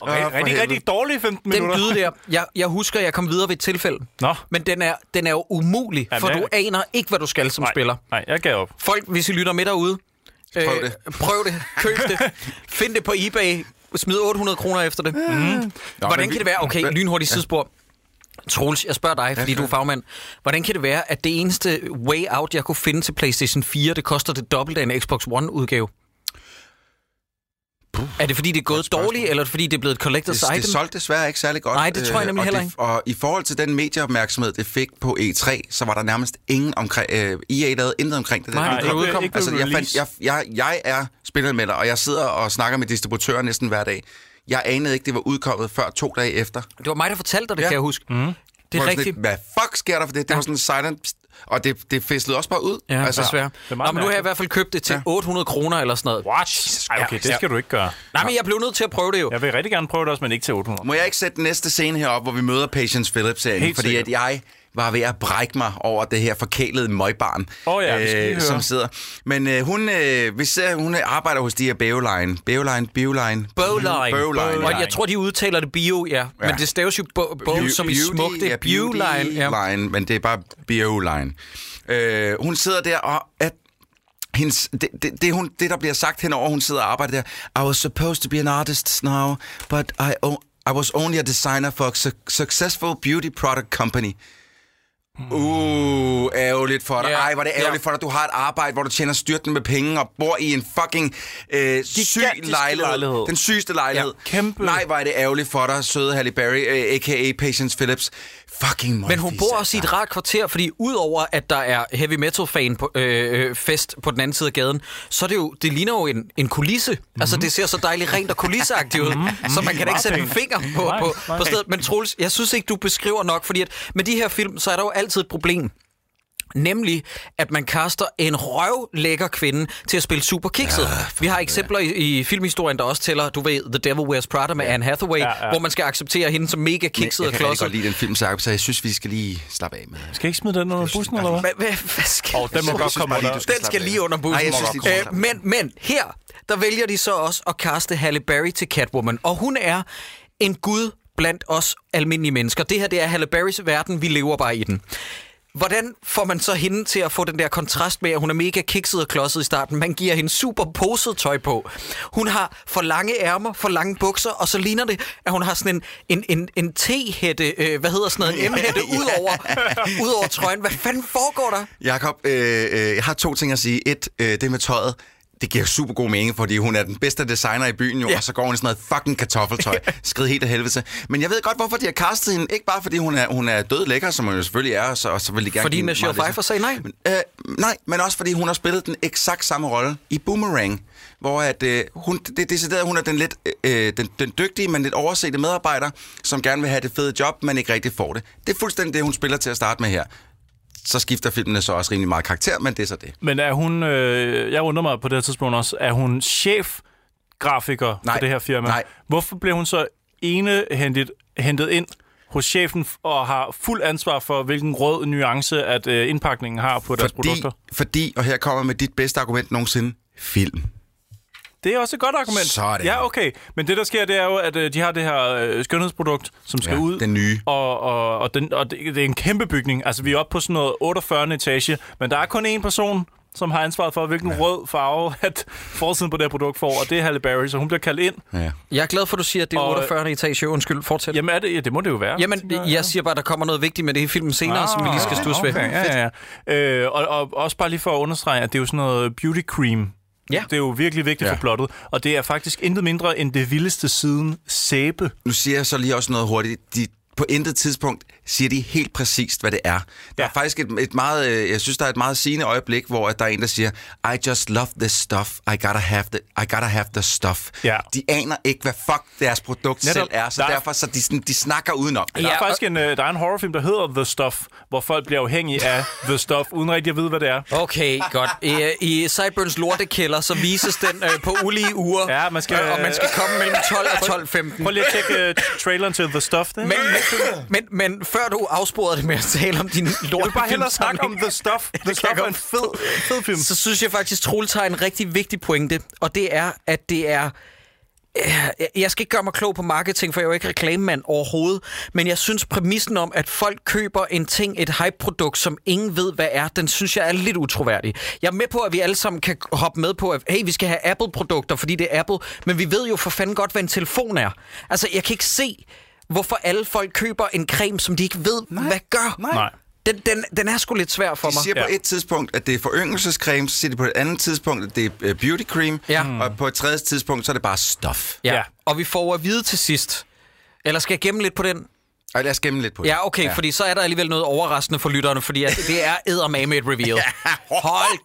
S3: oh, rigtig, helvede. rigtig dårlige 15 den minutter.
S1: Den der, jeg, jeg husker, jeg kom videre ved et tilfælde. Nå. Men den er, den er jo umulig, ja, for jeg... du aner ikke, hvad du skal som
S3: nej,
S1: spiller.
S3: Nej, jeg gav op.
S1: Folk, hvis I lytter med derude, prøv øh, det. prøv det. Køb det. Find det på eBay. Smid 800 kroner efter det. Mm. mm. Nå, Hvordan kan vi... det være? Okay, lynhurtigt ja. sidespor. Troels, jeg spørger dig, fordi ja, du er fagmand. Hvordan kan det være, at det eneste way out, jeg kunne finde til PlayStation 4, det koster det dobbelte af en Xbox One-udgave? Puh, er det fordi, det er gået dårligt, eller fordi, det er blevet et collector's det,
S2: item? Det solgte desværre ikke særlig godt.
S1: Nej, det tror jeg øh, nemlig og heller ikke.
S2: Og i forhold til den medieopmærksomhed, det fik på E3, så var der nærmest ingen omkring... Øh, EA lavede intet omkring det.
S1: Nej, det, udkom. Ikke altså, jeg, fandt, jeg,
S2: jeg, jeg er spillet med dig, og jeg sidder og snakker med distributører næsten hver dag. Jeg anede ikke, det var udkommet før to dage efter.
S1: Det var mig, der fortalte dig det, ja. kan jeg huske. Mm.
S2: Det er rigtigt. Hvad fuck sker der for det? Det ja. var sådan en silent... Pst, og det, det fæslede også bare ud.
S1: Ja, altså, svært. Nå, men nu har jeg i hvert fald købt det til ja. 800 kroner eller sådan noget.
S3: What? Ej, okay, det skal du ikke gøre.
S1: Nej, men jeg blev nødt til at prøve det jo.
S3: Jeg vil rigtig gerne prøve det også, men ikke til 800.
S2: Må jeg ikke sætte den næste scene herop, hvor vi møder Patience Phillips-serien? Fordi at jeg var ved at brække mig over det her forkælede møgbarn, oh ja, øh, som sidder. Men øh, hun, øh, hvis, øh, hun arbejder hos de her Beoline. Bævlein, Bævlein.
S1: Bowline. Og jeg tror, de udtaler det bio, ja. ja. Men det staves jo bo, bo Be- som
S2: i
S1: smukt. Det
S2: er Bævlein. Ja. men det er bare Bævlein. Øh, hun sidder der og at hendes, det, det, det, hun, det, der bliver sagt henover, hun sidder og arbejder der. I was supposed to be an artist now, but I, I was only a designer for a su- successful beauty product company. Mm. Uh, ærgerligt for dig. Yeah. Ej, var det ærgerligt yeah. for dig. Du har et arbejde, hvor du tjener styrten med penge og bor i en fucking øh, syg lejlighed. lejlighed. Den sygeste lejlighed.
S1: Ja, kæmpe.
S2: Nej, var det ærgerligt for dig, søde Halle Berry, øh, a.k.a. Patience Phillips
S1: fucking Men hun bor også i et rart kvarter, fordi udover at der er heavy metal fan på, øh, øh, fest på den anden side af gaden, så er det jo, det ligner jo en, en kulisse. Mm-hmm. Altså det ser så dejligt rent og kulisseagtigt ud, mm-hmm. så man kan da ikke sætte en finger på, på, på stedet. Men Troels, jeg synes ikke, du beskriver nok, fordi at med de her film, så er der jo altid et problem. Nemlig, at man kaster en røv lækker kvinde til at spille super kikset. Ja, vi har eksempler i, i filmhistorien, der også tæller, du ved, The Devil Wears Prada med ja. Anne Hathaway, ja, ja. hvor man skal acceptere hende som mega kikset
S2: og klodset. Jeg kan godt lide den film, så jeg synes, vi skal lige slappe af med.
S3: Skal ikke smide den under bussen, eller hvad? Hvad skal Den må godt
S2: komme under.
S1: Den skal lige under bussen. Men, men her, der vælger de så også at kaste Halle Berry til Catwoman, og hun er en gud blandt os almindelige mennesker. Det her, det er Halle Berrys verden, vi lever bare i den. Hvordan får man så hende til at få den der kontrast med, at hun er mega kikset og klodset i starten? Man giver hende super poset tøj på. Hun har for lange ærmer, for lange bukser, og så ligner det, at hun har sådan en, en, en, en T-hætte, øh, hvad hedder sådan noget, en M-hætte, ud over, ud over trøjen. Hvad fanden foregår der?
S2: Jakob, øh, øh, jeg har to ting at sige. Et, øh, det med tøjet det giver super god mening, fordi hun er den bedste designer i byen jo, ja. og så går hun i sådan noget fucking kartoffeltøj. Skridt helt af helvede. Men jeg ved godt, hvorfor de har kastet hende. Ikke bare fordi hun er, hun er død lækker, som hun jo selvfølgelig er, og så, og så vil de gerne
S1: Fordi Michelle Pfeiffer sagde nej? Men, øh,
S2: nej, men også fordi hun har spillet den eksakt samme rolle i Boomerang hvor at, øh, hun, det, decideret, hun er den, lidt, øh, øh, den, den dygtige, men lidt oversete medarbejder, som gerne vil have det fede job, men ikke rigtig får det. Det er fuldstændig det, hun spiller til at starte med her så skifter filmene så også rimelig meget karakter, men det er så det.
S3: Men er hun, øh, jeg undrer mig på det her tidspunkt også, er hun chef grafiker nej, for det her firma? Nej. Hvorfor blev hun så enehentet hentet ind hos chefen og har fuld ansvar for, hvilken rød nuance, at øh, indpakningen har på fordi, deres produkter?
S2: Fordi, og her kommer med dit bedste argument nogensinde, film.
S3: Det er også et godt argument.
S2: det.
S3: Ja, okay. Men det, der sker, det er jo, at øh, de har det her øh, skønhedsprodukt, som skal ja, ud.
S2: den nye.
S3: Og, og, og, den, og det,
S2: det er
S3: en kæmpe bygning. Altså, vi er oppe på sådan noget 48. etage, men der er kun én person, som har ansvaret for, hvilken ja. rød farve at forsiden på det her produkt får, og det er Halle Berry, så hun bliver kaldt ind. Ja.
S1: Jeg er glad for, at du siger, at det er og, 48. Øh, etage. Undskyld, fortæl.
S3: Jamen, er det, ja, det må det jo være.
S1: Jamen, jeg siger bare, at der kommer noget vigtigt med det i filmen senere, ah, som vi lige skal okay, studse okay, ved.
S3: Ja, ja, ja. Øh, og, og også bare lige for at understrege, at det er jo sådan noget beauty cream, Ja. Det er jo virkelig vigtigt ja. for plottet, og det er faktisk intet mindre end det vildeste siden sæbe.
S2: Nu siger jeg så lige også noget hurtigt. De på intet tidspunkt siger de helt præcist, hvad det er. Der ja. er faktisk et, et meget, øh, jeg synes, der er et meget sigende øjeblik, hvor der er en, der siger, I just love this stuff, I gotta have the, I gotta have the stuff. Ja. De aner ikke, hvad fuck deres produkt Netop. selv er, så der derfor så de, sådan, de snakker udenom.
S3: Der er faktisk en, øh, der er en horrorfilm, der hedder The Stuff, hvor folk bliver afhængige af The Stuff, uden rigtig at vide, hvad det er.
S1: Okay, godt. I, i Sideburns lortekælder, så vises den øh, på ulige uger, ja, man skal, øh, og man skal komme mellem 12 og
S3: 12.15. Prøv lige at tjekke uh, traileren til The Stuff. Det.
S1: Men, men men, men før du afsporede det med at tale om din lortefilm... Jeg vil bare
S3: hellere snakke om The Stuff. The Stuff er
S2: en fed, fed film.
S1: Så synes jeg faktisk, Troels har en rigtig vigtig pointe, og det er, at det er... Øh, jeg skal ikke gøre mig klog på marketing, for jeg er jo ikke reklamemand overhovedet, men jeg synes præmissen om, at folk køber en ting, et hype-produkt, som ingen ved, hvad er, den synes jeg er lidt utroværdig. Jeg er med på, at vi alle sammen kan hoppe med på, at hey, vi skal have Apple-produkter, fordi det er Apple, men vi ved jo for fanden godt, hvad en telefon er. Altså, jeg kan ikke se, hvorfor alle folk køber en creme, som de ikke ved, Nej. hvad gør. Nej. Nej. Den, den, den er sgu lidt svær for mig. De
S2: siger mig. på et tidspunkt, at det er foryngelsescreme, så siger de på et andet tidspunkt, at det er øh, beauty cream, ja. Mm. og på et tredje tidspunkt, så er det bare stof.
S1: Ja. ja, og vi får at vide til sidst, eller skal jeg gemme lidt på den?
S2: Ej, lad os gemme lidt på det.
S1: Ja, okay,
S2: ja.
S1: fordi så er der alligevel noget overraskende for lytterne, fordi at det er med et reveal. ja. Hold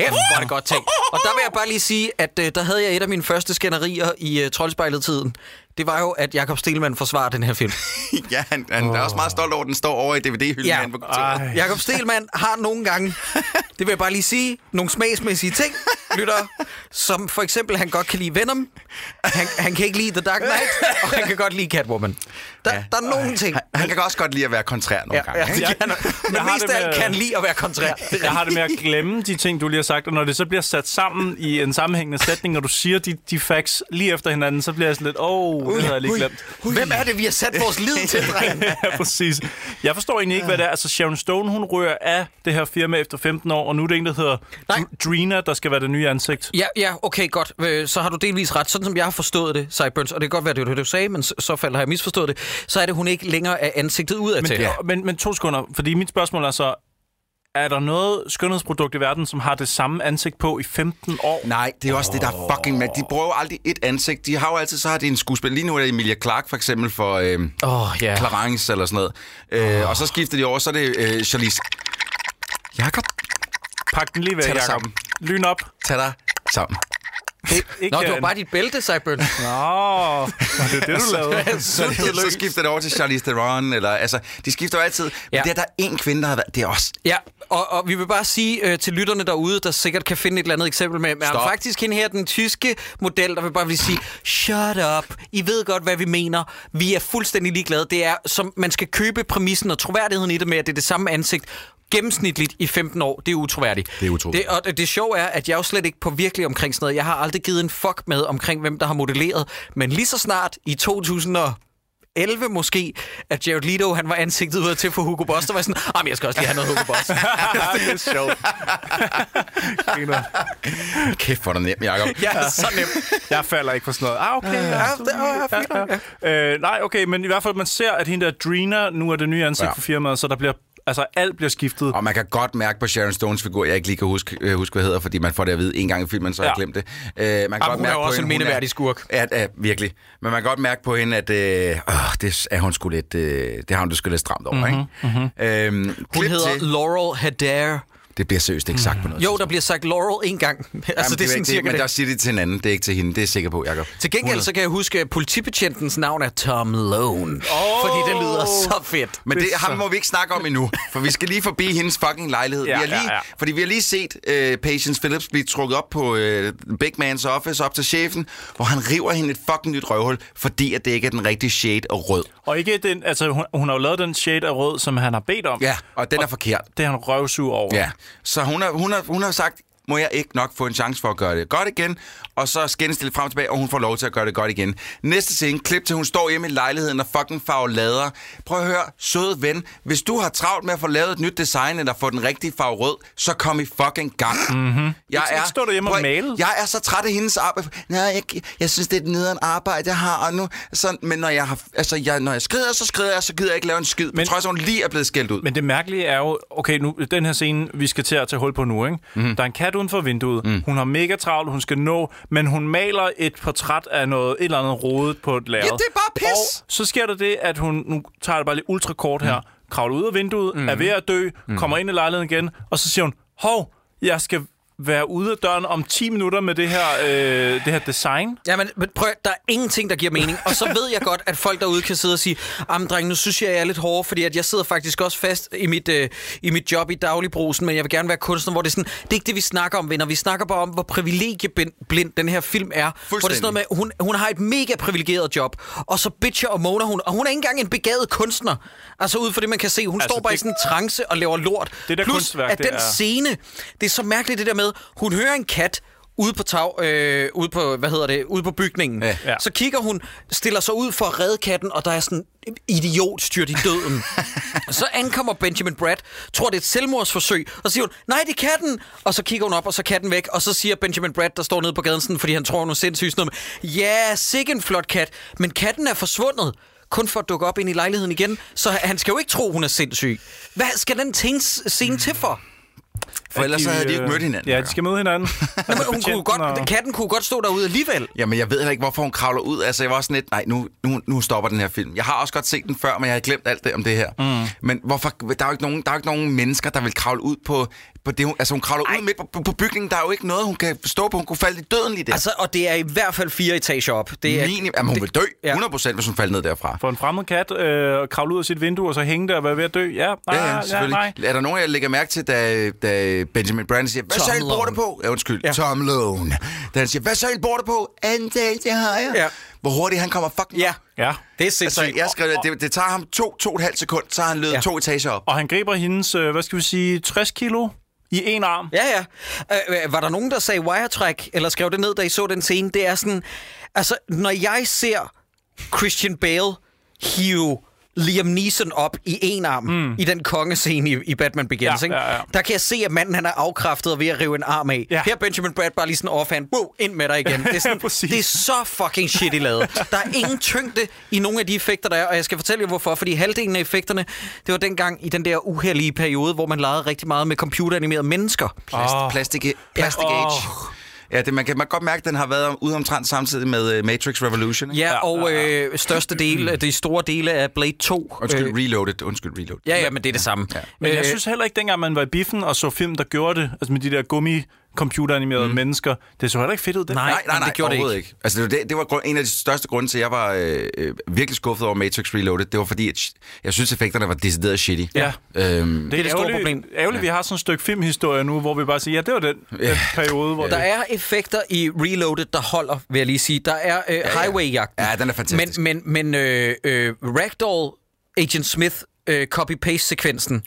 S1: kæft, hvor er det godt ting. Og der vil jeg bare lige sige, at øh, der havde jeg et af mine første skænderier i øh, Troldspejlet-tiden. Det var jo, at Jakob Stelman forsvarer den her film.
S2: ja, han, han oh. er også meget stolt over, at den står over i DVD-hylden.
S1: Ja.
S2: Jakob
S1: Stelman har nogle gange, det vil jeg bare lige sige, nogle smagsmæssige ting, lytter, som for eksempel, han godt kan lide Venom, han, han kan ikke lide The Dark Knight, og han kan godt lide Catwoman. Der, ja. der er nogle øh, ting. Han, han
S2: kan også godt lide at være kontrær nogle ja, gange.
S1: Ja, ja. men mest af alt kan lide at være kontrær.
S3: Jeg, jeg har det med at glemme de ting, du lige har sagt, og når det så bliver sat sammen i en sammenhængende sætning, og du siger de, de facts lige efter hinanden, så bliver jeg sådan lidt, åh, oh, det havde jeg lige glemt.
S1: Ui, ui. Hvem er det, vi har sat vores lid til,
S3: dreng? ja, præcis. Jeg forstår egentlig ikke, hvad det er. Altså, Sharon Stone, hun rører af det her firma efter 15 år, og nu er det en, der hedder Nej. Drina, der skal være det nye ansigt.
S1: Ja, ja, okay, godt. Øh, så har du delvis ret. Sådan som jeg har forstået det, Cyburns, og det kan godt være, det var det, du sagde, men så falder jeg misforstået det så er det, hun ikke længere er ansigtet ud af
S3: men, til. Ja, men, men to sekunder, fordi mit spørgsmål er så, er der noget skønhedsprodukt i verden, som har det samme ansigt på i 15 år?
S2: Nej, det er også oh. det, der er fucking med. De bruger jo aldrig et ansigt. De har jo altid, så har de en skuespiller. Lige nu er det Emilia Clark for eksempel for øh, oh, yeah. Clarence eller sådan noget. Øh, Og så skifter de over, så er det øh, Charlize. Jakob.
S3: Pak den lige væk, Jakob. Lyn op.
S2: Tag dig sammen.
S1: Det, ikke Nå, det var øh, bare dit bælte, sagde Bøn. Nå, det
S3: er det, du altså,
S2: lavede. så, så, så skifter det over til Charlize Theron, eller altså, de skifter jo altid. Men ja. det er der en kvinde, der har været, det er os.
S1: Ja, og, og vi vil bare sige øh, til lytterne derude, der sikkert kan finde et eller andet eksempel med, men faktisk hende her, den tyske model, der vil bare vil sige, shut up, I ved godt, hvad vi mener. Vi er fuldstændig ligeglade. Det er, som man skal købe præmissen og troværdigheden i det med, at det er det samme ansigt gennemsnitligt i 15 år. Det er utroværdigt. Det er utroværdigt. Det, og det sjove er, at jeg jo slet ikke på virkelig omkring sådan noget. Jeg har aldrig givet en fuck med omkring, hvem der har modelleret. Men lige så snart i 2000 og 11 måske, at Jared Leto, han var ansigtet ud til for Hugo Boss, der var sådan, ah, men jeg skal også lige have noget Hugo Boss.
S2: det er sjovt. Kæft, hvor er det nemt, Jacob.
S1: Ja, så nemt.
S3: Jeg falder ikke på sådan noget. Ah, okay. Ja, ja, ja, ja, ja. Øh, nej, okay, men i hvert fald, man ser, at hende der Drina nu er det nye ansigt ja. for firmaet, så der bliver Altså, alt bliver skiftet.
S2: Og man kan godt mærke på Sharon Stones figur, jeg ikke lige kan huske, øh, huske hvad hedder, fordi man får det at vide en gang i filmen, så ja. jeg glemt det. Uh, man kan Am,
S1: ah, godt hun mærke er også en mindeværdig skurk.
S2: Ja, virkelig. Men man kan godt mærke på hende, at uh, øh, det, er hun lidt, uh, det har hun sgu lidt stramt over. Mm-hmm.
S1: Ikke? Mm-hmm. Uh, hun hedder til. Laurel Adair.
S2: Det bliver seriøst ikke
S1: sagt mm.
S2: på noget.
S1: Jo, der bliver sagt Laurel en gang. altså,
S2: Jamen, det, det er sådan, det, men det. der siger det til
S1: en anden,
S2: det er ikke til hende, det er sikker på, Jacob.
S1: Til gengæld så kan jeg huske, at politibetjentens navn er Tom Lone. Oh. Fordi det lyder så fedt.
S2: Men det, det
S1: ham
S2: må vi ikke snakke om endnu, for vi skal lige forbi hendes fucking lejlighed. ja, vi har lige, ja, ja. Fordi vi har lige set uh, Patience Phillips blive trukket op på uh, Big Mans office, op til chefen, hvor han river hende et fucking nyt røvhul, fordi at det ikke er den rigtige shade
S3: af
S2: rød.
S3: Og ikke den, altså hun, hun har jo lavet den shade af rød, som han har bedt om.
S2: Ja, og
S3: den er
S2: og forkert.
S3: Det er
S2: han røvsug
S3: over.
S2: Ja. Så hun har, hun, har, hun har sagt, må jeg ikke nok få en chance for at gøre det godt igen, og så skændes det frem og tilbage, og hun får lov til at gøre det godt igen. Næste scene, klip til, hun står hjemme i lejligheden og fucking lader. Prøv at høre, søde ven, hvis du har travlt med at få lavet et nyt design, eller få den rigtige farve rød, så kom i fucking gang.
S3: Mm-hmm.
S2: Jeg
S3: er,
S2: står du hjemme
S3: og maler.
S2: Jeg er så træt af hendes arbejde. Nej, jeg, jeg synes, det er et nederen arbejde, jeg har, og nu, så, men når jeg, har, altså, jeg, når jeg skrider, så skrider jeg, så gider jeg ikke lave en skid, men, trods at hun lige er blevet skældt ud.
S3: Men det mærkelige er jo, okay, nu, den her scene, vi skal til at tage hul på nu, ikke? Mm-hmm. der er en kat uden for vinduet. Mm. Hun har mega travlt, hun skal nå, men hun maler et portræt af noget, et eller andet rodet på et lærred. Ja,
S1: det er bare pis!
S3: Og så sker der det, at hun, nu tager det bare lidt ultrakort her, mm. kravler ud af vinduet, mm. er ved at dø, mm. kommer ind i lejligheden igen, og så siger hun, hov, jeg skal være ude af døren om 10 minutter med det her, øh, det her design.
S1: Ja, men, men prøv, der er ingenting, der giver mening. Og så ved jeg godt, at folk derude kan sidde og sige, am dreng, nu synes jeg, jeg er lidt hård, fordi at jeg sidder faktisk også fast i mit, øh, i mit job i dagligbrusen, men jeg vil gerne være kunstner, hvor det er sådan, det er ikke det, vi snakker om, venner. Vi snakker bare om, hvor privilegieblind den her film er. Hvor det er sådan noget med, hun, hun har et mega privilegeret job, og så bitcher og moaner hun, og hun er ikke engang en begavet kunstner. Altså ud for det, man kan se, hun altså, står bare det... i sådan en trance og laver lort. Det der Plus, kunstværk, at den det er... scene, det er så mærkeligt det der med, med, hun hører en kat ude på tag, øh, ude på, hvad hedder det, ude på bygningen. Ja. Så kigger hun, stiller sig ud for at redde katten, og der er sådan en idiot styrt i døden. så ankommer Benjamin Brad, tror det er et selvmordsforsøg, og siger hun, nej, det er katten! Og så kigger hun op, og så er katten væk, og så siger Benjamin Brad, der står nede på gaden, sådan, fordi han tror, hun er sindssygt noget med, ja, sikke en flot kat, men katten er forsvundet kun for at dukke op ind i lejligheden igen, så han skal jo ikke tro, hun er sindssyg. Hvad skal den tænke scene til for?
S2: For ellers de, så havde de ikke øh, mødt hinanden.
S3: Ja, de skal møde hinanden.
S2: altså,
S1: men hun kunne godt, og... Katten kunne godt stå derude alligevel.
S2: Jamen, jeg ved heller ikke, hvorfor hun kravler ud. Altså, jeg var sådan lidt, nej, nu, nu, nu stopper den her film. Jeg har også godt set den før, men jeg har glemt alt det om det her. Mm. Men hvorfor, der er jo ikke nogen, der er jo ikke nogen mennesker, der vil kravle ud på på det, hun, altså hun kravler Ej. ud midt på, på, på bygningen, der er jo ikke noget, hun kan stå på. Hun kunne falde i døden lige der. Altså,
S1: og det er i hvert fald fire etager op. Det
S2: er, Minim, jamen, hun det, vil dø 100 ja. hvis hun falder ned derfra.
S3: For en fremmed kat, øh, kravle ud af sit vindue, og så hænge der og være ved at dø. Ja, nej, ja, ja, ah, ja nej.
S2: Er der nogen, jeg lægger mærke til, da, da Benjamin Brand siger, hvad så bor det på? Ja, undskyld, ja. Tom Lone. Da han siger, hvad så bor det på? det har jeg. Ja. Hvor hurtigt han kommer fucking
S1: ja. Ja,
S2: det er sindssygt. Altså, jeg skrev, det, det tager ham to, to og et halvt sekund, så har han løbet ja. to etager op.
S3: Og han griber hendes, øh, hvad skal vi sige, 60 kilo i en arm?
S1: Ja, ja. Øh, øh, var der nogen, der sagde wiretrack, eller skrev det ned, da I så den scene? Det er sådan... Altså, når jeg ser Christian Bale hive Liam Neeson op i en arm mm. i den kongescene i, i Batman Begins. Ja, ikke? Ja, ja. Der kan jeg se, at manden han er afkræftet ved at rive en arm af. Ja. Her Benjamin Brad bare lige sådan offhand, wow, ind med dig igen. Det er, sådan, ja, det er så fucking shit i lavet. Der er ingen tyngde i nogle af de effekter, der er, og jeg skal fortælle jer hvorfor. Fordi halvdelen af effekterne, det var dengang i den der uheldige periode, hvor man legede rigtig meget med computeranimerede mennesker. Plast, oh. Plastic, plastic oh. Age.
S2: Ja, det, man kan man godt mærke, at den har været ude omtrent samtidig med uh, Matrix Revolution.
S1: Ikke? Ja, og øh, største del, de store dele af Blade 2.
S2: Undskyld, øh, Reloaded. Undskyld, Reloaded.
S1: Ja, ja, men det er det samme. Ja.
S3: Men jeg øh, synes heller ikke, dengang man var i biffen og så film, der gjorde det, altså med de der gummi computeranimerede mm. mennesker. Det så heller ikke fedt ud. Det.
S2: Nej,
S3: nej,
S2: nej, nej,
S3: det
S2: gjorde det ikke. ikke. Altså, det, det var en af de største grunde til, at jeg var øh, øh virkelig skuffet over Matrix Reloaded. Det var fordi, at jeg synes, effekterne var decideret shitty.
S3: Ja. Øhm, det er et stort problem. Ærgerligt, ja. vi har sådan et stykke filmhistorie nu, hvor vi bare siger, ja, det var den, ja. den periode. Hvor ja.
S1: Der er effekter i Reloaded, der holder, vil jeg lige sige. Der er øh, ja, ja. highway-jagten.
S2: Ja, den er fantastisk.
S1: Men, men, men øh, øh, Ragdoll, Agent Smith øh, copy-paste-sekvensen,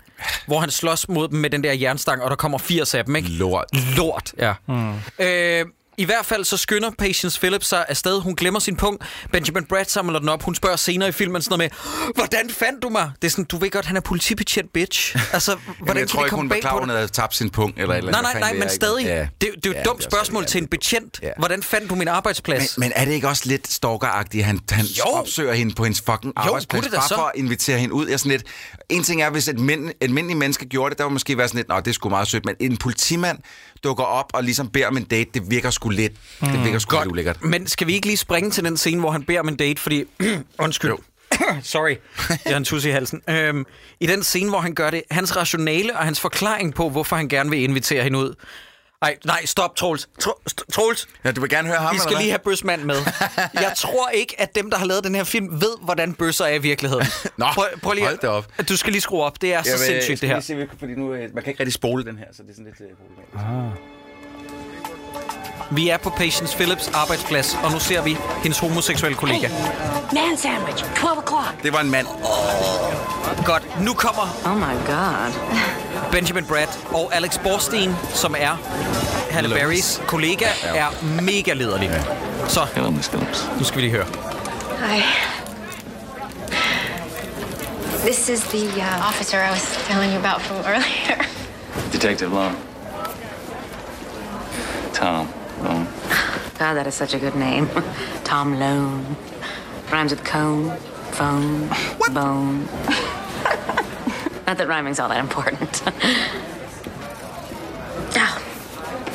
S1: hvor han slås mod dem med den der jernstang, og der kommer 80 af dem, ikke?
S2: Lort.
S1: Lort, ja. Mm. Øh, i hvert fald så skynder Patience Phillips sig afsted. Hun glemmer sin punkt. Benjamin Brad samler den op. Hun spørger senere i filmen sådan noget med, hvordan fandt du mig? Det er sådan, du ved godt, han er politibetjent, bitch.
S2: Altså, hvordan Jamen, jeg tror ikke, hun var klar, hun havde tabt sin punkt
S1: eller eller Nej, nej, nej, men stadig. Ja. Det, det, er jo et ja, dumt spørgsmål til en betjent. Ja. Hvordan fandt du min arbejdsplads?
S2: Men, men er det ikke også lidt stalkeragtigt, han, han jo. opsøger hende på hendes fucking jo, arbejdsplads, bare så. for at invitere hende ud? Jeg sådan lidt, en ting er, hvis et mænd, almindeligt menneske gjorde det, der var måske være sådan lidt, nej, det skulle meget sødt, men en politimand dukker op og ligesom beder om en date, det virker sgu lidt. Mm. Det virker
S1: sgu Godt. lidt ulækkert. Men skal vi ikke lige springe til den scene, hvor han beder om en date, fordi... undskyld. Sorry, jeg har en tusse i halsen. Øhm, I den scene, hvor han gør det, hans rationale og hans forklaring på, hvorfor han gerne vil invitere hende ud, Nej, nej, stop, Troels. Tro, Troels.
S2: Ja, du vil gerne høre ham,
S1: Vi skal lige have bøsmand med. Jeg tror ikke, at dem, der har lavet den her film, ved, hvordan bøsser er i virkeligheden. Nå, prøv, prøv lige, hold det op. Du skal lige skrue op. Det er jeg så vil, sindssygt, det her. Se,
S2: fordi nu, øh, man kan ikke rigtig spole den her, så det er sådan lidt... Uh, ah.
S1: Vi er på Patience Phillips arbejdsplads, og nu ser vi hendes homoseksuelle kollega. Hey, man sandwich,
S2: 12 o'clock. Det var en mand.
S1: godt, nu kommer... Oh my god. Benjamin Brad og Alex Borstein, som er Halle Berrys kollega, er mega lederlig. Så, nu skal vi lige høre. Hej. This is the uh, officer I was telling you about from earlier. Detective Long. Tom. Oh. God, that is such a good name. Tom Lone. Rhymes with cone, phone, what? bone. Not that rhyming's all that important. oh,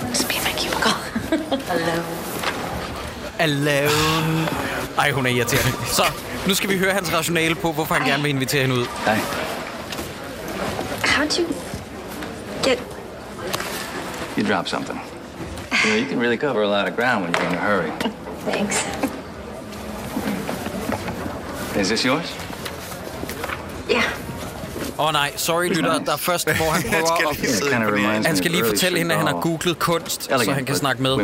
S1: must be in my cubicle. Alone. Alone. Ej, hun er irriterende. Så, nu skal vi høre hans rationale på, hvorfor han Ej. gerne vil invitere hende ud. Nej. How'd you get... You dropped something. You know, you can really cover a lot of ground when you're in a hurry. Thanks. Is this yours? Yeah. oh, nej, sorry lytter, der er først får han prøver at... Han skal lige er fortælle hende, at han har googlet kunst, så han kan snakke med.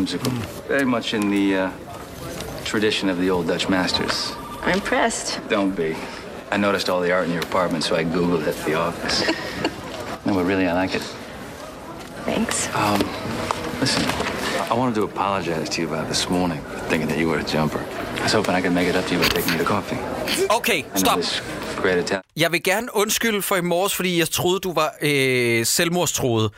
S1: Very much in the uh, tradition of the old Dutch masters. I'm impressed. Don't be. I noticed all the art in your apartment, so I googled it at the office. no, but really, I like it. Thanks. Um, listen, I wanted to apologize to you about this morning, thinking that you were a jumper. I was hoping I could make it up to you by taking you to coffee. Okay, stop. Jeg vil gerne undskylde for i morges, fordi jeg troede, du var øh, selvmordstroet.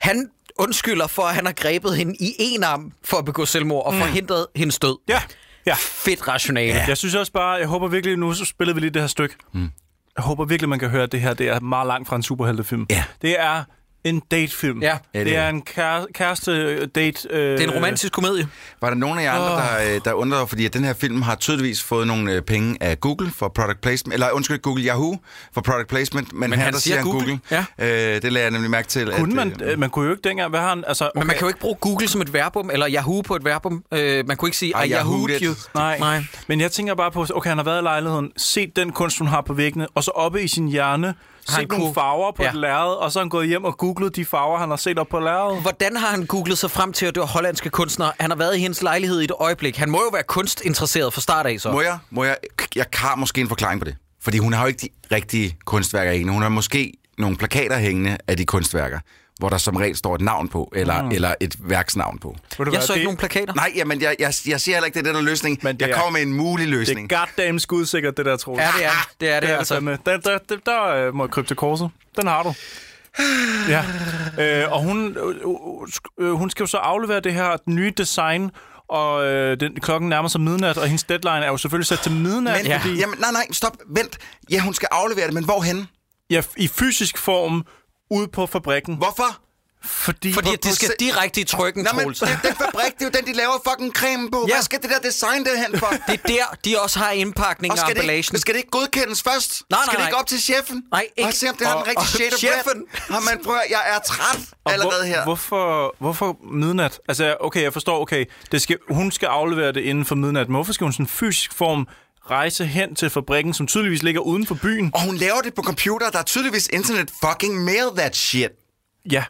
S1: Han undskylder for, at han har grebet hende i en arm for at begå selvmord og mm. forhindret hendes død.
S3: Ja. ja. Fedt
S1: rationale. Ja.
S3: Jeg synes også bare, jeg håber virkelig, nu spillede vi lige det her stykke. Mm. Jeg håber virkelig, man kan høre, at det her det er meget langt fra en superheltefilm. Ja. Det er en datefilm. Ja. det, det er en kæreste-date.
S1: Øh, øh, det er en romantisk komedie.
S2: Var der nogen af jer andre, oh. der, øh, der undrede, fordi at den her film har tydeligvis fået nogle øh, penge af Google for product placement, eller undskyld, Google Yahoo for product placement, men, men her han der siger Google. Google. Ja. Øh, det lagde jeg nemlig mærke til.
S3: Kunne at, man, øh, man kunne jo ikke dengang, hvad har han... Altså, okay.
S1: Men man kan jo ikke bruge Google som et verbum, eller Yahoo på et verbum. Øh, man kunne ikke sige, at Yahoo you.
S3: Nej. Nej, men jeg tænker bare på, okay, han har været i lejligheden, set den kunst, hun har på væggene, og så oppe i sin hjerne set han nogle kunne... farver på ja. et lærred, og så er han gået hjem og googlet de farver, han har set op på lærredet.
S1: Hvordan har han googlet sig frem til, at det var hollandske kunstnere? Han har været i hendes lejlighed i et øjeblik. Han må jo være kunstinteresseret fra start af, så.
S2: Må jeg? Må jeg? Jeg har måske en forklaring på det. Fordi hun har jo ikke de rigtige kunstværker hængende. Hun har måske nogle plakater hængende af de kunstværker hvor der som regel står et navn på, eller, mm. eller et værksnavn på.
S1: Jeg hvad, så det... ikke nogen plakater.
S2: Nej, jamen, jeg, jeg, jeg siger heller ikke, det er den der løsning. Men det jeg er, kommer med en mulig løsning.
S3: Det er goddamn skudsikkert, det der,
S1: tror jeg. Ja, det er det. Er, det,
S3: det er altså. Det, der, der, der, der øh, må kryptokorset. Den har du. Ja. Øh, og hun, øh, øh, øh, hun skal jo så aflevere det her nye design, og øh, den, klokken nærmer sig midnat, og hendes deadline er jo selvfølgelig sat til midnat.
S2: Men, ja. fordi... Jamen, nej, nej, stop, vent. Ja, hun skal aflevere det, men hvorhen?
S3: Ja, i fysisk form ud på fabrikken.
S2: Hvorfor?
S1: Fordi, Fordi det skal direkte i trykken, Nej, men den
S2: fabrik, det er jo den, de laver fucking creme på. Ja. Hvad skal det der design det hen for?
S1: Det er der, de også har indpakning og,
S2: og emballagen.
S1: Det, skal
S2: det ikke godkendes først? Nej, nej, Skal det ikke op til chefen? Nej, ikke. Og se, om det har den rigtige shade chefen. Har man prøver, jeg er træt og allerede hvor, her.
S3: Hvorfor, hvorfor midnat? Altså, okay, jeg forstår, okay, det skal, hun skal aflevere det inden for midnat, men hvorfor skal hun sådan fysisk form rejse hen til fabrikken, som tydeligvis ligger uden for byen.
S2: Og hun laver det på computer, der er tydeligvis internet fucking mail that shit.
S3: Ja.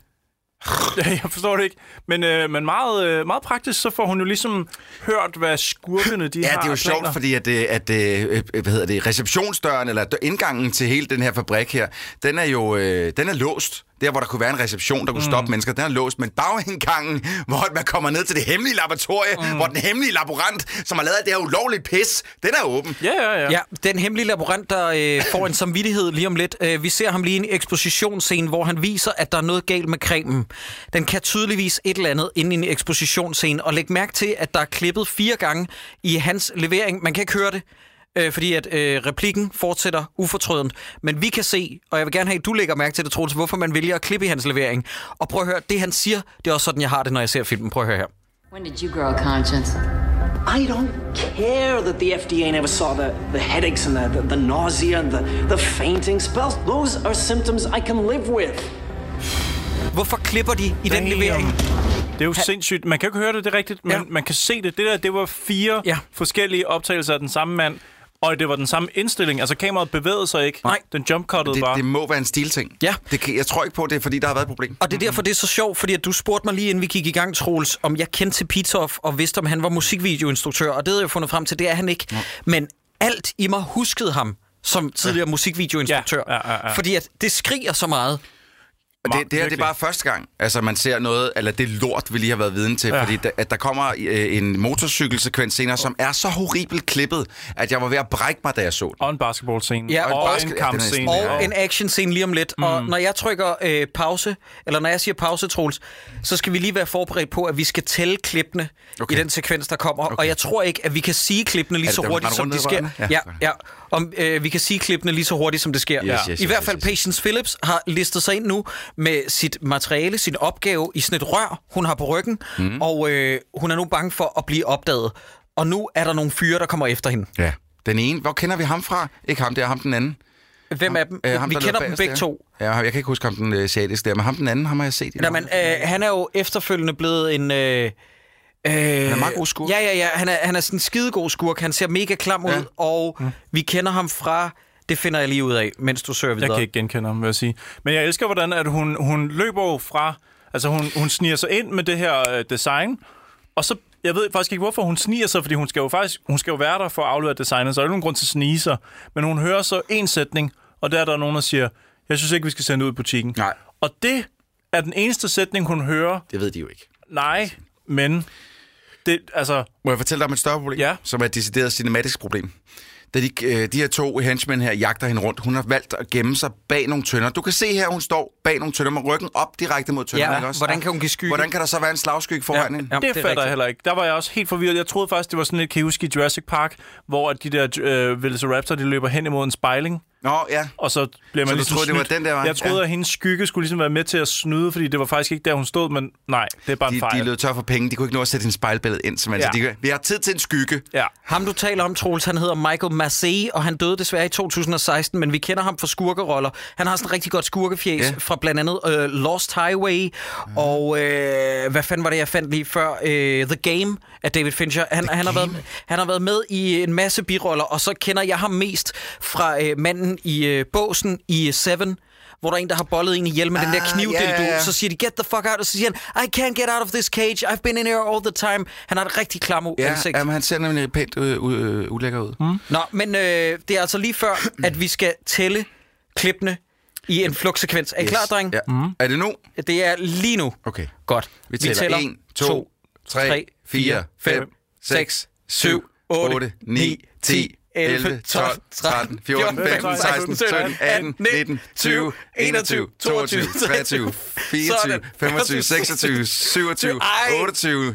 S3: ja jeg forstår det ikke. Men, øh, men meget, øh, meget praktisk, så får hun jo ligesom hørt, hvad skurkene de
S2: ja,
S3: har.
S2: Ja, det er jo sjovt, fordi at, øh, at, at øh, hvad hedder det, receptionsdøren, eller indgangen til hele den her fabrik her, den er jo øh, den er låst der hvor der kunne være en reception, der kunne mm. stoppe mm. mennesker, den er låst. Men bagindgangen, hvor man kommer ned til det hemmelige laboratorie, mm. hvor den hemmelige laborant, som har lavet det her ulovlige pis, den er åben.
S1: Ja, ja, ja. ja den hemmelige laborant, der øh, får en samvittighed lige om lidt. Øh, vi ser ham lige i en ekspositionsscene, hvor han viser, at der er noget galt med cremen. Den kan tydeligvis et eller andet inde i en ekspositionsscene. Og læg mærke til, at der er klippet fire gange i hans levering. Man kan ikke høre det øh, fordi at øh, replikken fortsætter ufortrødent. Men vi kan se, og jeg vil gerne have, at du lægger mærke til det, Troels, hvorfor man vælger at klippe i hans levering. Og prøv at høre, det han siger, det er også sådan, jeg har det, når jeg ser filmen. Prøv at høre her. When did you grow a conscience? I don't care that the FDA never saw the, the headaches and the, the, the nausea and the, the fainting spells. Those are symptoms I can live with. Hvorfor klipper de i Damn. den levering?
S3: Det er jo sindssygt. Man kan jo ikke høre det, det er rigtigt, men ja. man kan se det. Det der, det var fire ja. forskellige optagelser af den samme mand, og det var den samme indstilling, altså kameraet bevægede sig ikke. Nej. Den jump
S2: det, bare. Det må være en stilting. Ja. Det kan, jeg tror ikke på, det er fordi, der har været et problem.
S1: Og det er derfor, det er så sjovt, fordi at du spurgte mig lige inden vi gik i gang, Troels, om jeg kendte til Pitoff og vidste, om han var musikvideoinstruktør. Og det havde jeg fundet frem til, det er han ikke. Ja. Men alt i mig huskede ham som tidligere ja. musikvideoinstruktør. Ja, ja, ja, ja. Fordi at det skriger så meget.
S2: Og det, det her det er bare første gang, altså man ser noget, eller det lort, vi lige har været viden til, ja. fordi da, at der kommer øh, en motorcykelsekvens senere, som er så horribelt klippet, at jeg var ved at brække mig, da jeg så den.
S3: Og en basketballscene. Ja, og, og, basket- en kampscene. Og ja.
S1: en actionscene lige om lidt. Mm. Og når jeg trykker øh, pause, eller når jeg siger pause, Troels, så skal vi lige være forberedt på, at vi skal tælle klippene okay. i den sekvens, der kommer. Okay. Og jeg tror ikke, at vi kan sige klippene lige så det, hurtigt, som de sker. Ja. ja, ja. Om, øh, vi kan sige klippene lige så hurtigt, som det sker. Yes, yes, yes, I hvert fald yes, yes. Patience Phillips har listet sig ind nu med sit materiale, sin opgave i sådan et rør, hun har på ryggen, mm. og øh, hun er nu bange for at blive opdaget. Og nu er der nogle fyre, der kommer efter hende.
S2: Ja. Den ene, hvor kender vi ham fra? Ikke ham der, ham den anden.
S1: Hvem er dem? Øh,
S2: ham,
S1: vi kender dem begge der. to.
S2: Ja, jeg kan ikke huske ham den øh, asiatiske der, men ham den anden, ham har jeg set.
S1: Nå, men øh, han er jo efterfølgende blevet en... Øh,
S2: Øh, han er øh, meget god skurk.
S1: Ja, ja, ja. Han er, han er sådan en
S2: skidegod
S1: skurk. Han ser mega klam ud, ja. og ja. Mm. vi kender ham fra... Det finder jeg lige ud af, mens du søger videre.
S3: Jeg kan ikke genkende ham, vil jeg sige. Men jeg elsker, hvordan at hun, hun løber fra... Altså, hun, hun sniger sig ind med det her øh, design, og så jeg ved faktisk ikke, hvorfor hun sniger sig, fordi hun skal jo faktisk hun skal jo være der for at aflevere designet, så er der nogen grund til at snige sig. Men hun hører så en sætning, og der er der nogen, der siger, jeg synes ikke, vi skal sende ud i butikken. Nej. Og det er den eneste sætning, hun hører.
S2: Det ved de jo ikke.
S3: Nej, men det, altså...
S2: Må jeg fortælle dig om et større problem, ja. som er et decideret cinematisk problem? Da de, øh, de her to henchmen her jagter hende rundt, hun har valgt at gemme sig bag nogle tønder. Du kan se her, hun står bag nogle tønder med ryggen op direkte mod tønderne. Ja, ikke
S1: også? hvordan kan hun
S2: give skygge? Hvordan kan der så være en slagskygge foran ja, hende?
S3: Jamen, det, det fatter jeg heller ikke. Der var jeg også helt forvirret. Jeg troede faktisk, det var sådan et kan I huske i Jurassic Park, hvor de der øh, Velociraptor, de løber hen imod en spejling? Nå, ja. Og så
S2: bliver man så
S3: ligesom troede, snydt. det var den der vej? Jeg troede, ja. at hendes skygge skulle ligesom være med til at snyde, fordi det var faktisk ikke der, hun stod, men nej, det er bare
S2: de,
S3: en fejl.
S2: De lød tør for penge. De kunne ikke nå at sætte en spejlbillede ind, som altså, ja. altså, de, vi har tid til en skygge.
S1: Ja. Ham, du taler om, Troels, han hedder Michael Massey, og han døde desværre i 2016, men vi kender ham for skurkeroller. Han har sådan en rigtig godt skurkefjes ja. fra blandt andet uh, Lost Highway, ja. og uh, hvad fanden var det, jeg fandt lige før? Uh, The Game af David Fincher. Han, han, har været, han har været med i en masse biroller, og så kender jeg ham mest fra uh, manden i øh, båsen i øh, Seven, hvor der er en, der har bollet en ihjel med ah, den der ah, knivdildo. Yeah, yeah. Så siger de, get the fuck out, og så siger han, I can't get out of this cage, I've been in here all the time. Han har et rigtig klamme
S2: ja, ansigt. men han ser nemlig pænt øh, øh, ulækker ud. Mm.
S1: Nå, men øh, det er altså lige før, at vi skal tælle klippene i en flugtsekvens. Er I yes. klar, dreng? Ja.
S2: Mm. Er det nu?
S1: Det er lige nu.
S2: Okay.
S1: Godt. Vi tæller, vi tæller 1, 2, 3, 4, 5, 6, 7, 8, 9, 10, 11, 12, 13, 14,
S2: 15, 16, 17, 18, 19, 20, 21, 22, 23, 24, 25, 26, 27, 28, 29,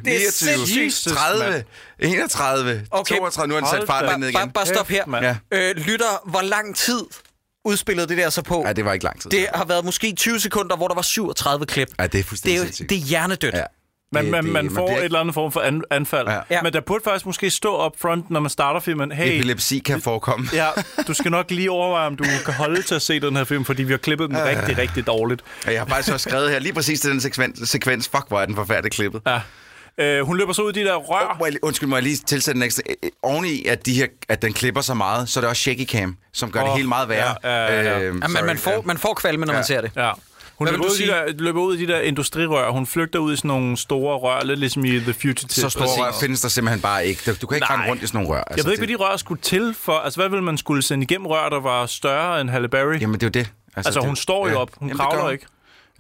S2: 30, 31, 32. Nu har han sat farten ned igen.
S1: Bare, stop her. Ja. Øh, lytter, hvor lang tid udspillede det der så på.
S2: Ja, det var ikke lang tid.
S1: Det har været måske 20 sekunder, hvor der var 37 klip.
S2: Ja, det er fuldstændig Det
S1: er, det er hjernedødt. Ja.
S3: Man, det, man, det, man, man får ikke... et eller andet form for an, anfald. Ja. ja. Men der burde faktisk måske stå op front, når man starter filmen. Hey,
S2: Epilepsi kan forekomme.
S3: ja, du skal nok lige overveje, om du kan holde til at se den her film, fordi vi har klippet den ja. rigtig, rigtig dårligt.
S2: Ja, jeg har faktisk også skrevet her lige præcis til den sekvens. sekvens fuck, hvor er den forfærdelig klippet.
S3: Ja. Øh, hun løber så ud i de der rør.
S2: Oh, jeg, undskyld, må jeg lige tilsætte en ekstra? Øh, øh, Oven i, at, de her, at den klipper så meget, så er det også shaky cam, som gør oh, det helt meget værre. Ja, ja, ja, øh, ja. Øh, ja,
S1: men man får, man får kvalme, når ja. man ser det. Ja.
S3: Hun løber ud, de der, løber ud i de der industrirør. Hun flygter ud i sådan nogle store rør, lidt ligesom i The Fugitive.
S2: Så store rør findes der simpelthen bare ikke. Du, du kan ikke Nej. rundt i sådan nogle rør. Altså,
S3: jeg ved ikke, hvad de rør skulle til for. Altså, hvad ville man skulle sende igennem rør, der var større end Halle Berry?
S2: Jamen, det er jo det.
S3: Altså, altså det, hun står jo
S2: ja.
S3: op. Hun Jamen, kravler ikke.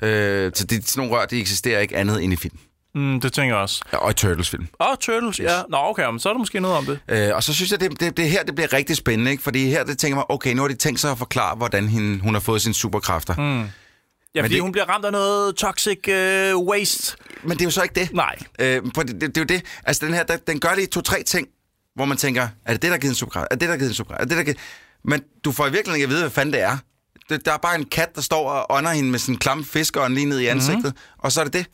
S2: Øh, så det, sådan nogle rør, det eksisterer ikke andet end i film. Mm,
S3: det tænker jeg også.
S2: Ja, og i Turtles-film.
S3: Og Turtles, yes. ja. Nå, okay, men så er der måske noget om det.
S2: Øh, og så synes jeg, det,
S3: det,
S2: det her det bliver rigtig spændende, ikke? fordi her det tænker man, okay, nu har de tænkt sig at forklare, hvordan hende, hun har fået sine superkræfter. Mm.
S3: Ja, fordi det... hun bliver ramt af noget toxic øh, waste.
S2: Men det er jo så ikke det.
S3: Nej.
S2: Øh, for det, det, det, er jo det. Altså, den her, der, den gør lige to-tre ting, hvor man tænker, er det det, der har givet en subgrad? Er det det, der har givet en subgrad? Er det, der givet... Men du får i virkeligheden ikke at vide, hvad fanden det er. Det, der er bare en kat, der står og ånder hende med sådan en klam fiskeånd lige ned i ansigtet, mm-hmm. og så er det det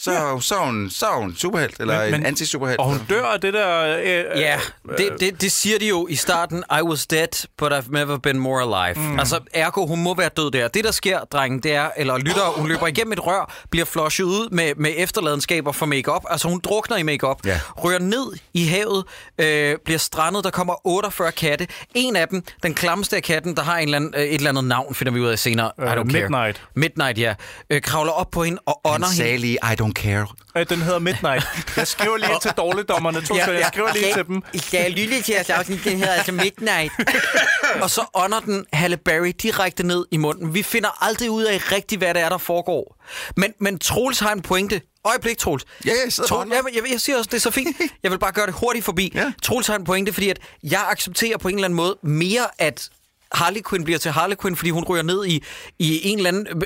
S2: så, ja. så, er hun, så er hun superhelt, eller men, en anti-superhelt.
S3: Og hun dør af det der... Øh, ja,
S1: yeah. Øh, øh, det, det, det siger de jo i starten. I was dead, but I've never been more alive. Mm. Altså, ergo, hun må være død der. Det, der sker, drengen, det er, eller lytter, hun løber igennem et rør, bliver floshet ud med, med efterladenskaber for makeup. Altså, hun drukner i makeup, yeah. rører ned i havet, øh, bliver strandet. Der kommer 48 katte. En af dem, den klammeste af katten, der har en eller anden, øh, et eller andet navn, finder vi ud af senere.
S3: Uh, I don't Midnight. Care.
S1: Midnight, ja. Øh, kravler op på hende og ånder hende.
S2: I don't don't care.
S3: Øh, den hedder Midnight. Jeg skriver lige til dårligdommerne, to ja, så jeg skriver lige til dem.
S1: I skal lytte til jeres afsnit, den hedder altså Midnight. og så ånder den Halle Berry direkte ned i munden. Vi finder aldrig ud af rigtigt, hvad det er, der foregår. Men, men Troels har en pointe. Øjeblik, Troels.
S2: Ja, jeg sidder
S1: Troels, jeg, jeg, jeg siger også, det er så fint. Jeg vil bare gøre det hurtigt forbi. Ja. Troels har en pointe, fordi at jeg accepterer på en eller anden måde mere, at Harley Quinn bliver til Harley Quinn, fordi hun ryger ned i, i en eller anden øh,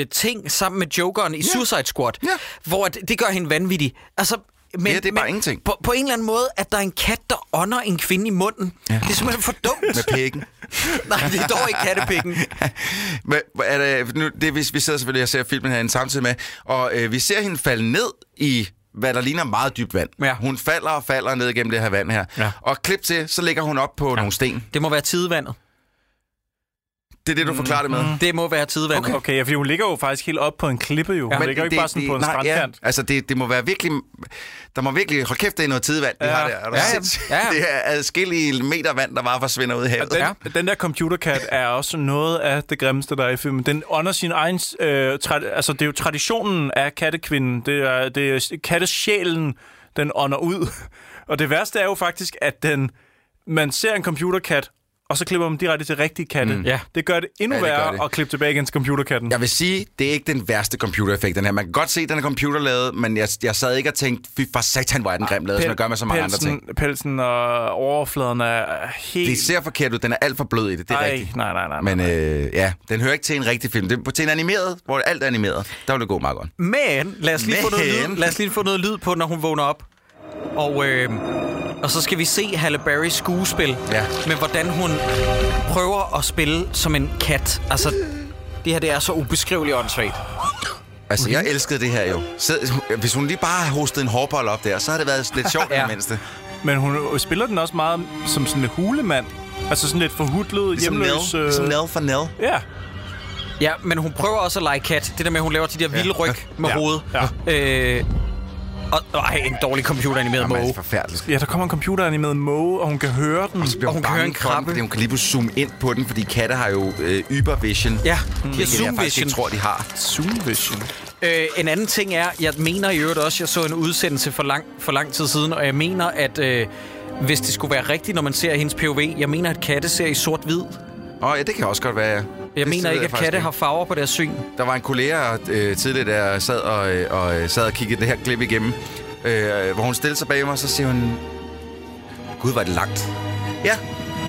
S1: øh, ting sammen med Jokeren i yeah. Suicide Squad, yeah. hvor det, det gør hende vanvittig. Altså,
S2: men, ja, det er bare men,
S1: ingenting. På, på en eller anden måde, at der er en kat, der ånder en kvinde i munden. Ja. Det er simpelthen for dumt.
S2: Med pikken.
S1: Nej, det er dog ikke kattepikken. men,
S2: er det, nu, det, vi, vi sidder selvfølgelig og ser filmen herinde samtidig med, og øh, vi ser hende falde ned i hvad der ligner meget dybt vand. Ja. Hun falder og falder ned gennem det her vand her. Ja. Og klip til, så ligger hun op på ja. nogle sten.
S1: Det må være tidevandet.
S2: Det er det, du mm, forklarer det med? Mm.
S1: Det må være tidevand.
S3: Okay, okay fordi hun ligger jo faktisk helt op på en klippe jo. Ja, hun ligger det, jo ikke det, bare sådan det, på en nej, strandkant.
S2: Ja, altså, det, det må være virkelig... Der må virkelig... Hold kæft, det er noget tidvand, ja. vi har der. Er der ja, ja, Det er adskillige meter vand, der bare forsvinder ud i havet.
S3: den, ja. den der computerkat er også noget af det grimmeste, der er i filmen. Den under sin egen... Øh, tra- altså, det er jo traditionen af kattekvinden. Det er, det er kattesjælen, den ånder ud. Og det værste er jo faktisk, at den man ser en computerkat og så klipper man direkte til rigtig katte. Mm. Ja. Det gør det endnu ja, det værre det. at klippe tilbage igen til computerkatten.
S2: Jeg vil sige, det er ikke den værste computereffekt, den her. Man kan godt se, at den er computerlavet, men jeg, jeg sad ikke og tænkte, fy for satan, hvor er den grim lavet, som jeg gør med så mange pelsen, andre
S3: ting. Pelsen og overfladen er helt...
S2: Det ser forkert ud, den er alt for blød i det, det er Ej, rigtigt.
S3: Nej, nej, nej.
S2: Men
S3: Øh,
S2: ja, den hører ikke til en rigtig film. Det er til en animeret, hvor alt er animeret. Der vil det gå meget godt.
S1: Men lad os lige, men... Få, noget lyd, lad os lige få noget lyd på, når hun vågner op. Og, øh, og så skal vi se Halle Berrys skuespil ja. med, hvordan hun prøver at spille som en kat. Altså, det her det er så ubeskriveligt åndssvagt.
S2: Altså, jeg elskede det her jo. Så, hvis hun lige bare hostede hostet en hårbold op der, så havde det været lidt sjovt ja. i det mindste.
S3: Men hun øh, spiller den også meget som sådan en hulemand. Altså sådan lidt forhudlet, ligesom hjemløs... Nell. Øh...
S2: Ligesom Nell for
S3: Nell. Ja.
S1: Ja, men hun prøver også at lege kat. Det der med, at hun laver de der vilde ryg ja. med ja. hovedet. Ja. Øh, og, ej, en dårlig computeranimeret måge. Det
S2: er forfærdeligt.
S3: Ja, der kommer en computeranimeret måge, og hun kan høre den. Og,
S1: så bliver og hun, hun kan høre en krabbe. Den, fordi
S2: hun kan lige pludselig zoome ind på den, fordi katte har jo øh, ybervision.
S1: Ja,
S2: mm. ja zoom jeg faktisk tror, de har. Zoom vision.
S1: Øh, en anden ting er, jeg mener i øvrigt også, jeg så en udsendelse for lang, for lang tid siden, og jeg mener, at øh, hvis det skulle være rigtigt, når man ser hendes POV, jeg mener, at katte ser i sort-hvid
S2: oh, ja, det kan også godt være, ja.
S1: Jeg
S2: det
S1: mener ikke, at katte ikke. har farver på deres syn.
S2: Der var en kollega øh, tidligere, der sad og, øh, og øh, sad og kiggede det her klip igennem, øh, hvor hun stillede sig bag mig, og så siger hun, Gud, var det langt. Ja,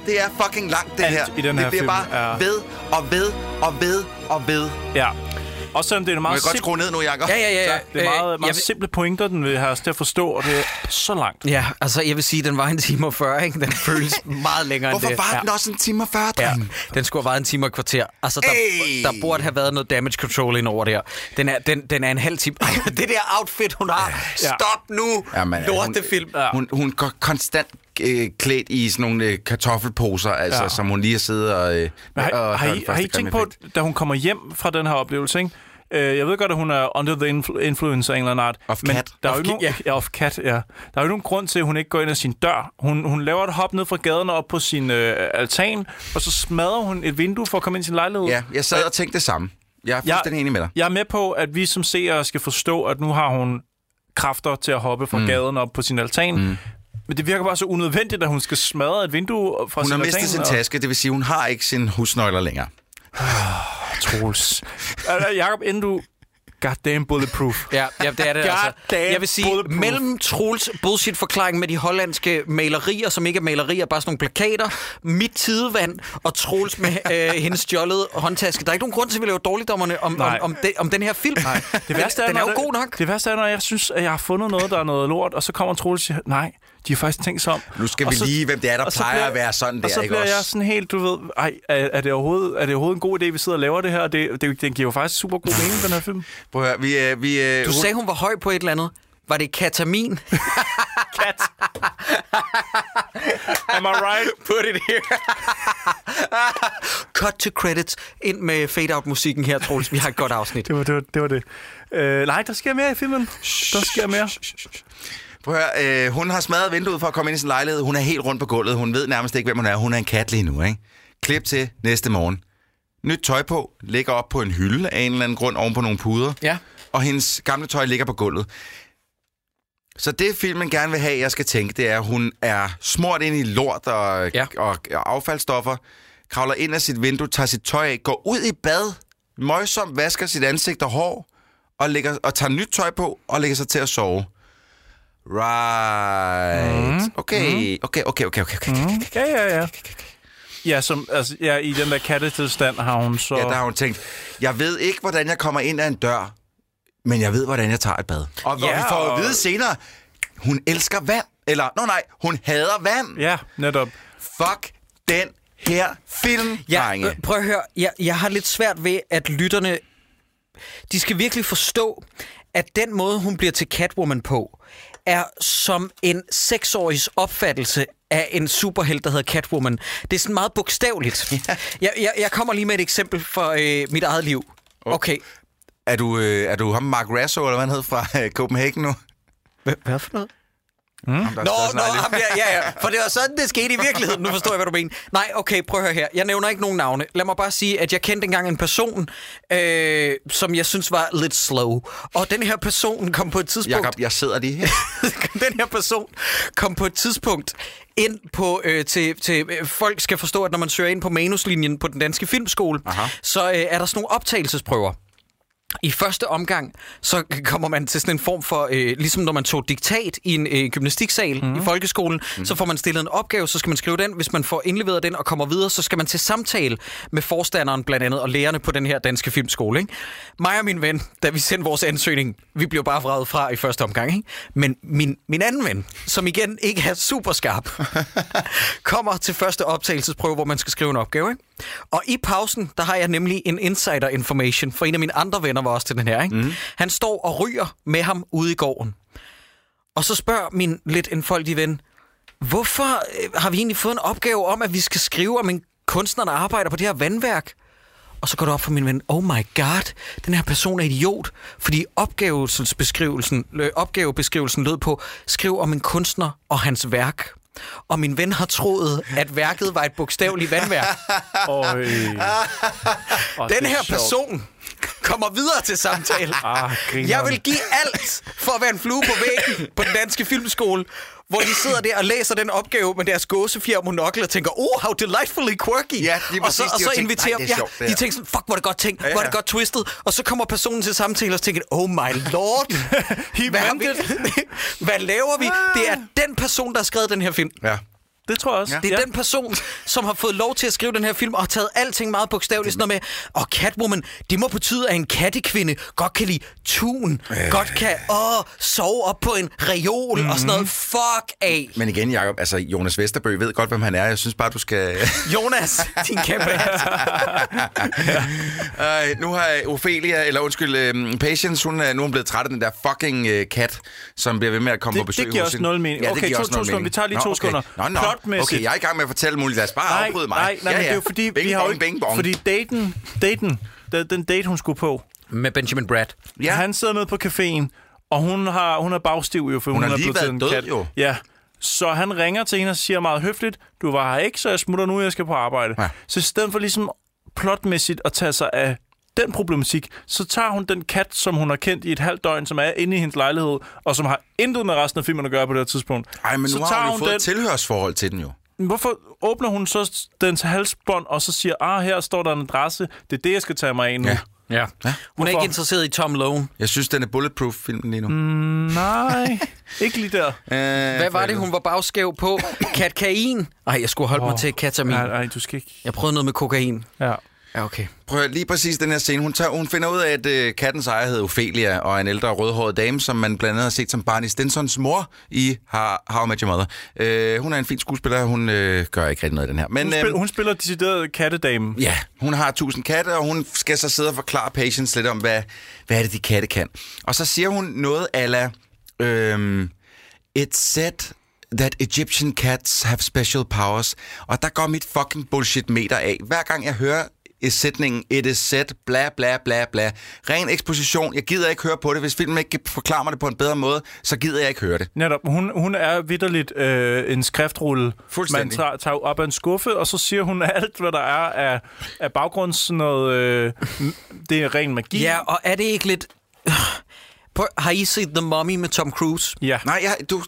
S2: det er fucking langt, det Alt her.
S3: I
S2: den
S3: her det bliver film,
S2: bare ja. ved og ved og ved og ved.
S3: Ja. Også selvom det er en meget... Du
S2: kan godt skrue ned nu, Jacob.
S1: Ja, ja, ja. ja.
S3: Det er øh, meget, meget
S2: vil...
S3: simple pointer, den vil have os til at forstå, og det er så langt.
S1: Ja, altså jeg vil sige, den var en time og 40, ikke? Den føles meget længere
S2: end det.
S1: Hvorfor
S2: var den ja. også en time og 40, Ja.
S1: Den skulle have været en time og kvarter. Altså, der, Ey. der burde have været noget damage control ind over det her. Den er, den, den er en halv time. det der outfit, hun har. Ja. Stop nu! Jamen, Lortefilm. Hun, ja.
S2: hun, hun går konstant øh, klædt i sådan nogle øh, kartoffelposer, altså, ja. som hun lige har siddet og... Øh, Men har, og
S3: har, I, har I tænkt på, da hun kommer hjem fra den her oplevelse, ikke? Øh, jeg ved godt, at hun er under the influ- influence af en eller
S2: anden art. Of men
S3: cat. Der er of, nogen, ja. ja, of cat, ja. Der er jo nogen grund til, at hun ikke går ind ad sin dør. Hun, hun laver et hop ned fra gaden og op på sin øh, altan, og så smadrer hun et vindue for at komme ind i sin lejlighed.
S2: Ja, jeg sad og tænkte det samme. Jeg er fuldstændig enig med dig.
S3: Jeg er med på, at vi som seere skal forstå, at nu har hun kræfter til at hoppe fra mm. gaden op på sin altan. Mm. Men det virker bare så unødvendigt, at hun skal smadre et vindue fra
S2: hun sin Hun har mistet sin og... taske, det vil sige, hun har ikke sin husnøgler længere.
S3: Troels. Altså, Jakob, inden du damn bulletproof.
S1: Ja, ja det er det God altså. Jeg vil sige, mellem Troels bullshit-forklaring med de hollandske malerier, som ikke er malerier, bare sådan nogle plakater, mit tidevand og Troels med øh, hendes stjålede håndtaske. Der er ikke nogen grund til, at vi laver dårligdommerne om, Nej. om, om, de, om den her film. Nej. Det værste er, den er jo god nok.
S3: Det værste er, når jeg synes, at jeg har fundet noget, der er noget lort, og så kommer Troels og siger, Nej, de har faktisk tænkt sig om.
S2: Nu skal og vi så, lige, hvem det er, der plejer bliver, at være sådan der, ikke Og så bliver
S3: også? jeg sådan helt, du ved, ej, er, er, det overhovedet, er det overhovedet en god idé, vi sidder og laver det her? Det, det, den giver jo faktisk super god mening, den her film.
S2: Prøv at høre, vi, øh, vi,
S1: øh, du sagde, hun var høj på et eller andet. Var det katamin?
S3: Kat.
S2: Am I right? Put it here.
S1: Cut to credits. Ind med fade-out-musikken her, Troels. Vi har et godt afsnit.
S3: det var det. Var, det, var det. Uh, nej, der sker mere i filmen. Der sker mere.
S2: Prøv at høre, øh, hun har smadret vinduet for at komme ind i sin lejlighed. Hun er helt rundt på gulvet. Hun ved nærmest ikke, hvem hun er. Hun er en kat lige nu, ikke? Klip til næste morgen. Nyt tøj på, ligger op på en hylde af en eller anden grund oven på nogle puder. Ja. Og hendes gamle tøj ligger på gulvet. Så det filmen gerne vil have, jeg skal tænke, det er, at hun er smurt ind i lort og, ja. og, og affaldsstoffer, kravler ind af sit vindue, tager sit tøj af, går ud i bad, møjsomt vasker sit ansigt og hår, og, lægger, og tager nyt tøj på og lægger sig til at sove. Right. Mm-hmm. Mm-hmm. Okay, okay, okay, okay, okay. Mm-hmm. okay. Mm.
S3: Ja, ja, ja. Ja, som, altså, ja, i den der kattetilstand har
S2: hun
S3: så...
S2: Ja, der har hun tænkt, jeg ved ikke, hvordan jeg kommer ind ad en dør, men jeg ved, hvordan jeg tager et bad. Og ja, vi får og... at vide senere, hun elsker vand. Eller, nå nej, hun hader vand.
S3: Ja, netop.
S2: Fuck den her film, ja, drenge.
S1: Øh, prøv at høre, jeg, jeg har lidt svært ved, at lytterne... De skal virkelig forstå, at den måde, hun bliver til Catwoman på, er som en seksårigs opfattelse af en superhelt, der hedder Catwoman. Det er sådan meget bogstaveligt. Jeg, jeg, jeg kommer lige med et eksempel fra øh, mit eget liv. Okay.
S2: Er du, øh, er du ham Mark Rasso, eller hvad han hed, fra øh, Copenhagen nu?
S1: Hvad, hvad for noget? Mm. Ham, der nå, nå, ham der, ja, ja. For det var sådan, det skete i virkeligheden. Nu forstår jeg, hvad du mener. Nej, okay, prøv at høre her. Jeg nævner ikke nogen navne. Lad mig bare sige, at jeg kendte engang en person, øh, som jeg synes var lidt slow. Og den her person kom på et tidspunkt...
S2: Jacob, jeg sidder lige her.
S1: den her person kom på et tidspunkt ind på øh, til, til øh, folk skal forstå, at når man søger ind på manuslinjen på den danske filmskole, Aha. så øh, er der sådan nogle optagelsesprøver i første omgang, så kommer man til sådan en form for, øh, ligesom når man tog diktat i en øh, gymnastiksal mm. i mhm. folkeskolen, mm. så mhm. får man stillet en opgave, så skal man skrive den. Hvis man får indleveret den og kommer videre, så skal man til samtale med forstanderen blandt andet og lærerne på den her danske filmskole. Ikke? Mig og min ven, da vi sendte vores ansøgning, vi blev bare vredet fra i første omgang. Ikke? Men min, min anden ven, som igen ikke er super skarp, kommer til første optagelsesprøve, hvor man skal skrive en opgave. Ikke? Og i pausen, der har jeg nemlig en insider information, for en af mine andre venner var også til den her. Ikke? Mm. Han står og ryger med ham ude i gården. Og så spørger min lidt enfoldige ven, hvorfor øh, har vi egentlig fået en opgave om, at vi skal skrive om en kunstner, der arbejder på det her vandværk? Og så går det op for min ven, oh my god, den her person er idiot, fordi opgavebeskrivelsen, øh, opgavebeskrivelsen lød på, skriv om en kunstner og hans værk og min ven har troet, at værket var et bogstaveligt vandværk. Den her person kommer videre til samtalen. Ah, jeg vil give alt for at være en flue på væggen på den danske filmskole, hvor de sidder der og læser den opgave med deres gåsefjer og monokkel og tænker, oh, how delightfully quirky. Ja, præcis, og så, og så inviterer tænkt, sjovt, ja, de tænker sådan, fuck, hvor er det godt tænkt, ja, ja. hvor er det godt twistet. Og så kommer personen til samtalen og tænker, oh my lord, hvad, hvad, hvad laver vi? Det er ah. den person, der har skrevet den her film. Ja.
S3: Det tror jeg også. Ja.
S1: Det er ja. den person, som har fået lov til at skrive den her film, og har taget alting meget bogstaveligt. Sådan noget med, og oh, Catwoman, det må betyde, at en kattekvinde godt kan lide tun, øh. godt kan åh, oh, sove op på en reol mm-hmm. og sådan noget. Mhm. Fuck af.
S2: Men igen, Jacob, altså Jonas Vesterbø ved godt, hvem han er. Jeg synes bare, du skal...
S1: Jonas, din kæmpe ja.
S2: øh, Nu har Ophelia, eller undskyld, um, Patience, hun er, nu er blevet træt af den der fucking uh, kat, som bliver ved med at komme
S3: det,
S2: på besøg.
S3: Det giver også sin... noget mening. Ja, okay, to, to mening. Vi tager lige Nå, to okay. sekunder.
S2: Nå, Nå plotmæssigt... Okay, jeg er i gang med at fortælle muligt. Lad os bare nej, afbryde
S3: mig. Nej, nej, ja, ja. det er jo fordi... Bing vi har bong, bing bong. Fordi daten, daten, den date, hun skulle på...
S2: Med Benjamin Brad.
S3: Ja. Han sidder nede på caféen, og hun har, hun er bagstiv jo, for hun, hun er blevet været død, kat. jo. Ja. Så han ringer til hende og siger meget høfligt, du var her ikke, så jeg smutter nu, jeg skal på arbejde. Ja. Så i stedet for ligesom plotmæssigt at tage sig af den problematik, så tager hun den kat, som hun har kendt i et halvt døgn, som er inde i hendes lejlighed, og som har intet med resten af filmen at gøre på det her tidspunkt.
S2: Ej, men så nu har hun, hun fået den... et tilhørsforhold til den jo.
S3: Hvorfor åbner hun så dens halsbånd, og så siger, ah, her står der en adresse, det er det, jeg skal tage mig af nu?
S1: Ja.
S3: Ja. ja. Hun Hvorfor?
S1: er ikke interesseret i Tom Lone.
S2: Jeg synes, den er bulletproof-filmen lige nu.
S3: Mm, nej, ikke lige der. Æh,
S1: øh, Hvad var det, hun var bagskæv på? Katkain? Nej, jeg skulle holde oh, mig til ketamin.
S3: Nej, nej, du skal ikke.
S1: Jeg prøvede noget med kokain. Ja. Ja, okay.
S2: Prøv at lige præcis den her scene. Hun, tager, hun finder ud af, at øh, kattens ejer hed Ophelia, og en ældre rødhåret dame, som man blandt andet har set som Barney Stinsons mor i How, How I Met Your Mother. Øh, hun er en fin skuespiller, hun øh, gør ikke rigtig noget i den her.
S3: Men, hun, spil, øh, hun spiller decideret kattedame.
S2: Ja, hun har tusind katte, og hun skal så sidde og forklare patients lidt om, hvad, hvad er det, de katte kan. Og så siger hun noget ala... Øh, It's said that Egyptian cats have special powers. Og der går mit fucking bullshit meter af. Hver gang jeg hører sætningen, it is set, bla bla bla bla. Ren eksposition, jeg gider ikke høre på det. Hvis filmen ikke forklarer mig det på en bedre måde, så gider jeg ikke høre det.
S3: Netop, hun, hun er vidderligt øh, en skriftrulle. Man tager, tager op af en skuffe, og så siger hun alt, hvad der er af, af baggrunds noget... Øh, det er ren magi.
S1: Ja, og er det ikke lidt... har I set The Mummy med Tom Cruise?
S2: Ja. Nej, jeg, du...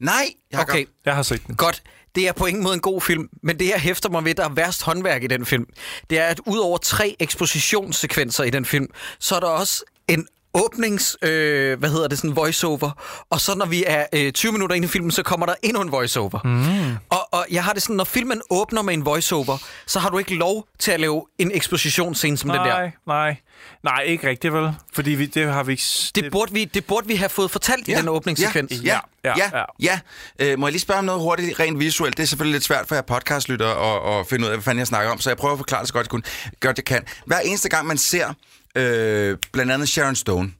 S2: nej,
S3: Jeg
S2: Okay.
S3: Jeg har set den.
S1: Godt. Det er på ingen måde en god film, men det, jeg hæfter mig ved, der er værst håndværk i den film, det er, at ud over tre ekspositionssekvenser i den film, så er der også en åbnings, øh, hvad hedder det, sådan voiceover, og så når vi er øh, 20 minutter ind i filmen, så kommer der endnu en voiceover. Mm. Og, og jeg har det sådan, når filmen åbner med en voiceover, så har du ikke lov til at lave en ekspositionsscene som
S3: nej,
S1: den der.
S3: Nej, nej. Nej, ikke rigtigt vel, fordi vi, det har vi ikke... Det,
S1: det burde vi, det burde vi have fået fortalt ja, i den åbningssekvens.
S2: Ja, ja, ja. ja, ja. ja. Øh, må jeg lige spørge om noget hurtigt, rent visuelt? Det er selvfølgelig lidt svært for jer podcastlytter at, at finde ud af, hvad fanden jeg snakker om, så jeg prøver at forklare det så godt jeg, kunne, gøre det, kan. Hver eneste gang, man ser øh, blandt andet Sharon Stone,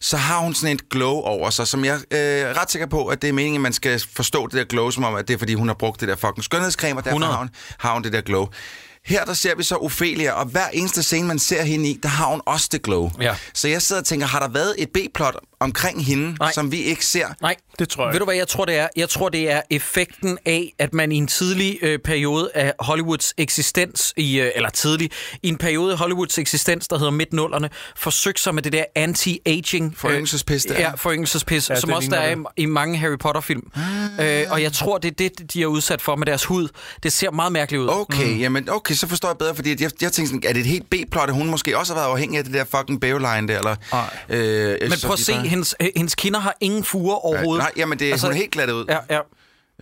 S2: så har hun sådan et glow over sig, som jeg øh, er ret sikker på, at det er meningen, at man skal forstå det der glow, som om, at det er, fordi hun har brugt det der fucking skønhedscreme, og derfor har hun, har hun det der glow. Her der ser vi så Ophelia, og hver eneste scene, man ser hende i, der har hun også det glow. Ja. Så jeg sidder og tænker, har der været et B-plot omkring hende, Nej. som vi ikke ser.
S1: Nej, det tror jeg. Ved du hvad jeg tror det er? Jeg tror det er effekten af, at man i en tidlig øh, periode af Hollywoods eksistens, i, øh, eller tidlig, i en periode af Hollywoods eksistens, der hedder midtnullerne, forsøgte sig med det der anti-aging... Foryngelsespis,
S2: øh, Ja,
S1: foryngelsespis, ja, som også der er i, i mange Harry Potter-film. Ah. Øh, og jeg tror, det er det, de er udsat for med deres hud. Det ser meget mærkeligt ud.
S2: Okay, mm. jamen, okay så forstår jeg bedre, fordi jeg, jeg tænkte sådan, er det et helt B-plot, at hun måske også har været afhængig af det der fucking bæveline der? Eller,
S1: øh, Men prøv at se, hendes, øh, hendes kinder har ingen fure overhovedet. Ja,
S2: nej jamen det, altså, hun er helt glat ud. Ja, ja.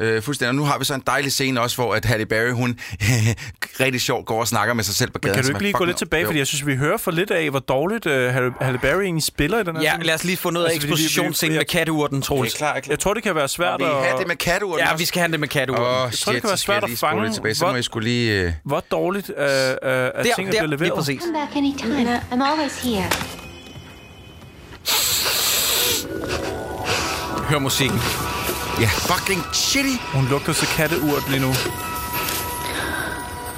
S2: Øh, fuldstændig. Og nu har vi så en dejlig scene også, hvor at Halle Berry, hun rigtig sjovt går og snakker med sig selv på
S3: gaden. Men kan du ikke lige gå lidt tilbage, jo. fordi jeg synes, vi hører for lidt af, hvor dårligt uh, Halle Berry egentlig spiller i den her
S1: Ja, scene. lad os lige få noget altså, af ekspositionsscenen med katteurten,
S3: Troels.
S1: Klar, klar.
S3: Jeg tror, det kan være svært
S2: at... Vi
S3: have
S2: det med
S1: katteurten Ja, vi skal have det med katteurten. Oh,
S3: jeg tror, shit, det kan være svært at fange,
S2: lidt tilbage. Så må jeg
S3: skulle lige,
S2: uh... hvor
S3: dårligt uh, uh, at der, tingene der, bliver leveret. Lige præcis. Come back anytime. I'm always here. Hør musikken.
S2: Ja. Yeah. Fucking shitty.
S3: Hun lugter så katteurt lige nu.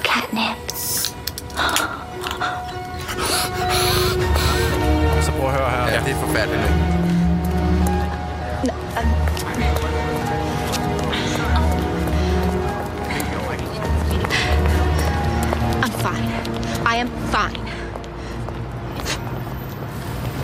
S3: Catnaps. Så prøv at høre her.
S2: Ja, det er forfærdeligt, ikke?
S3: I am fine.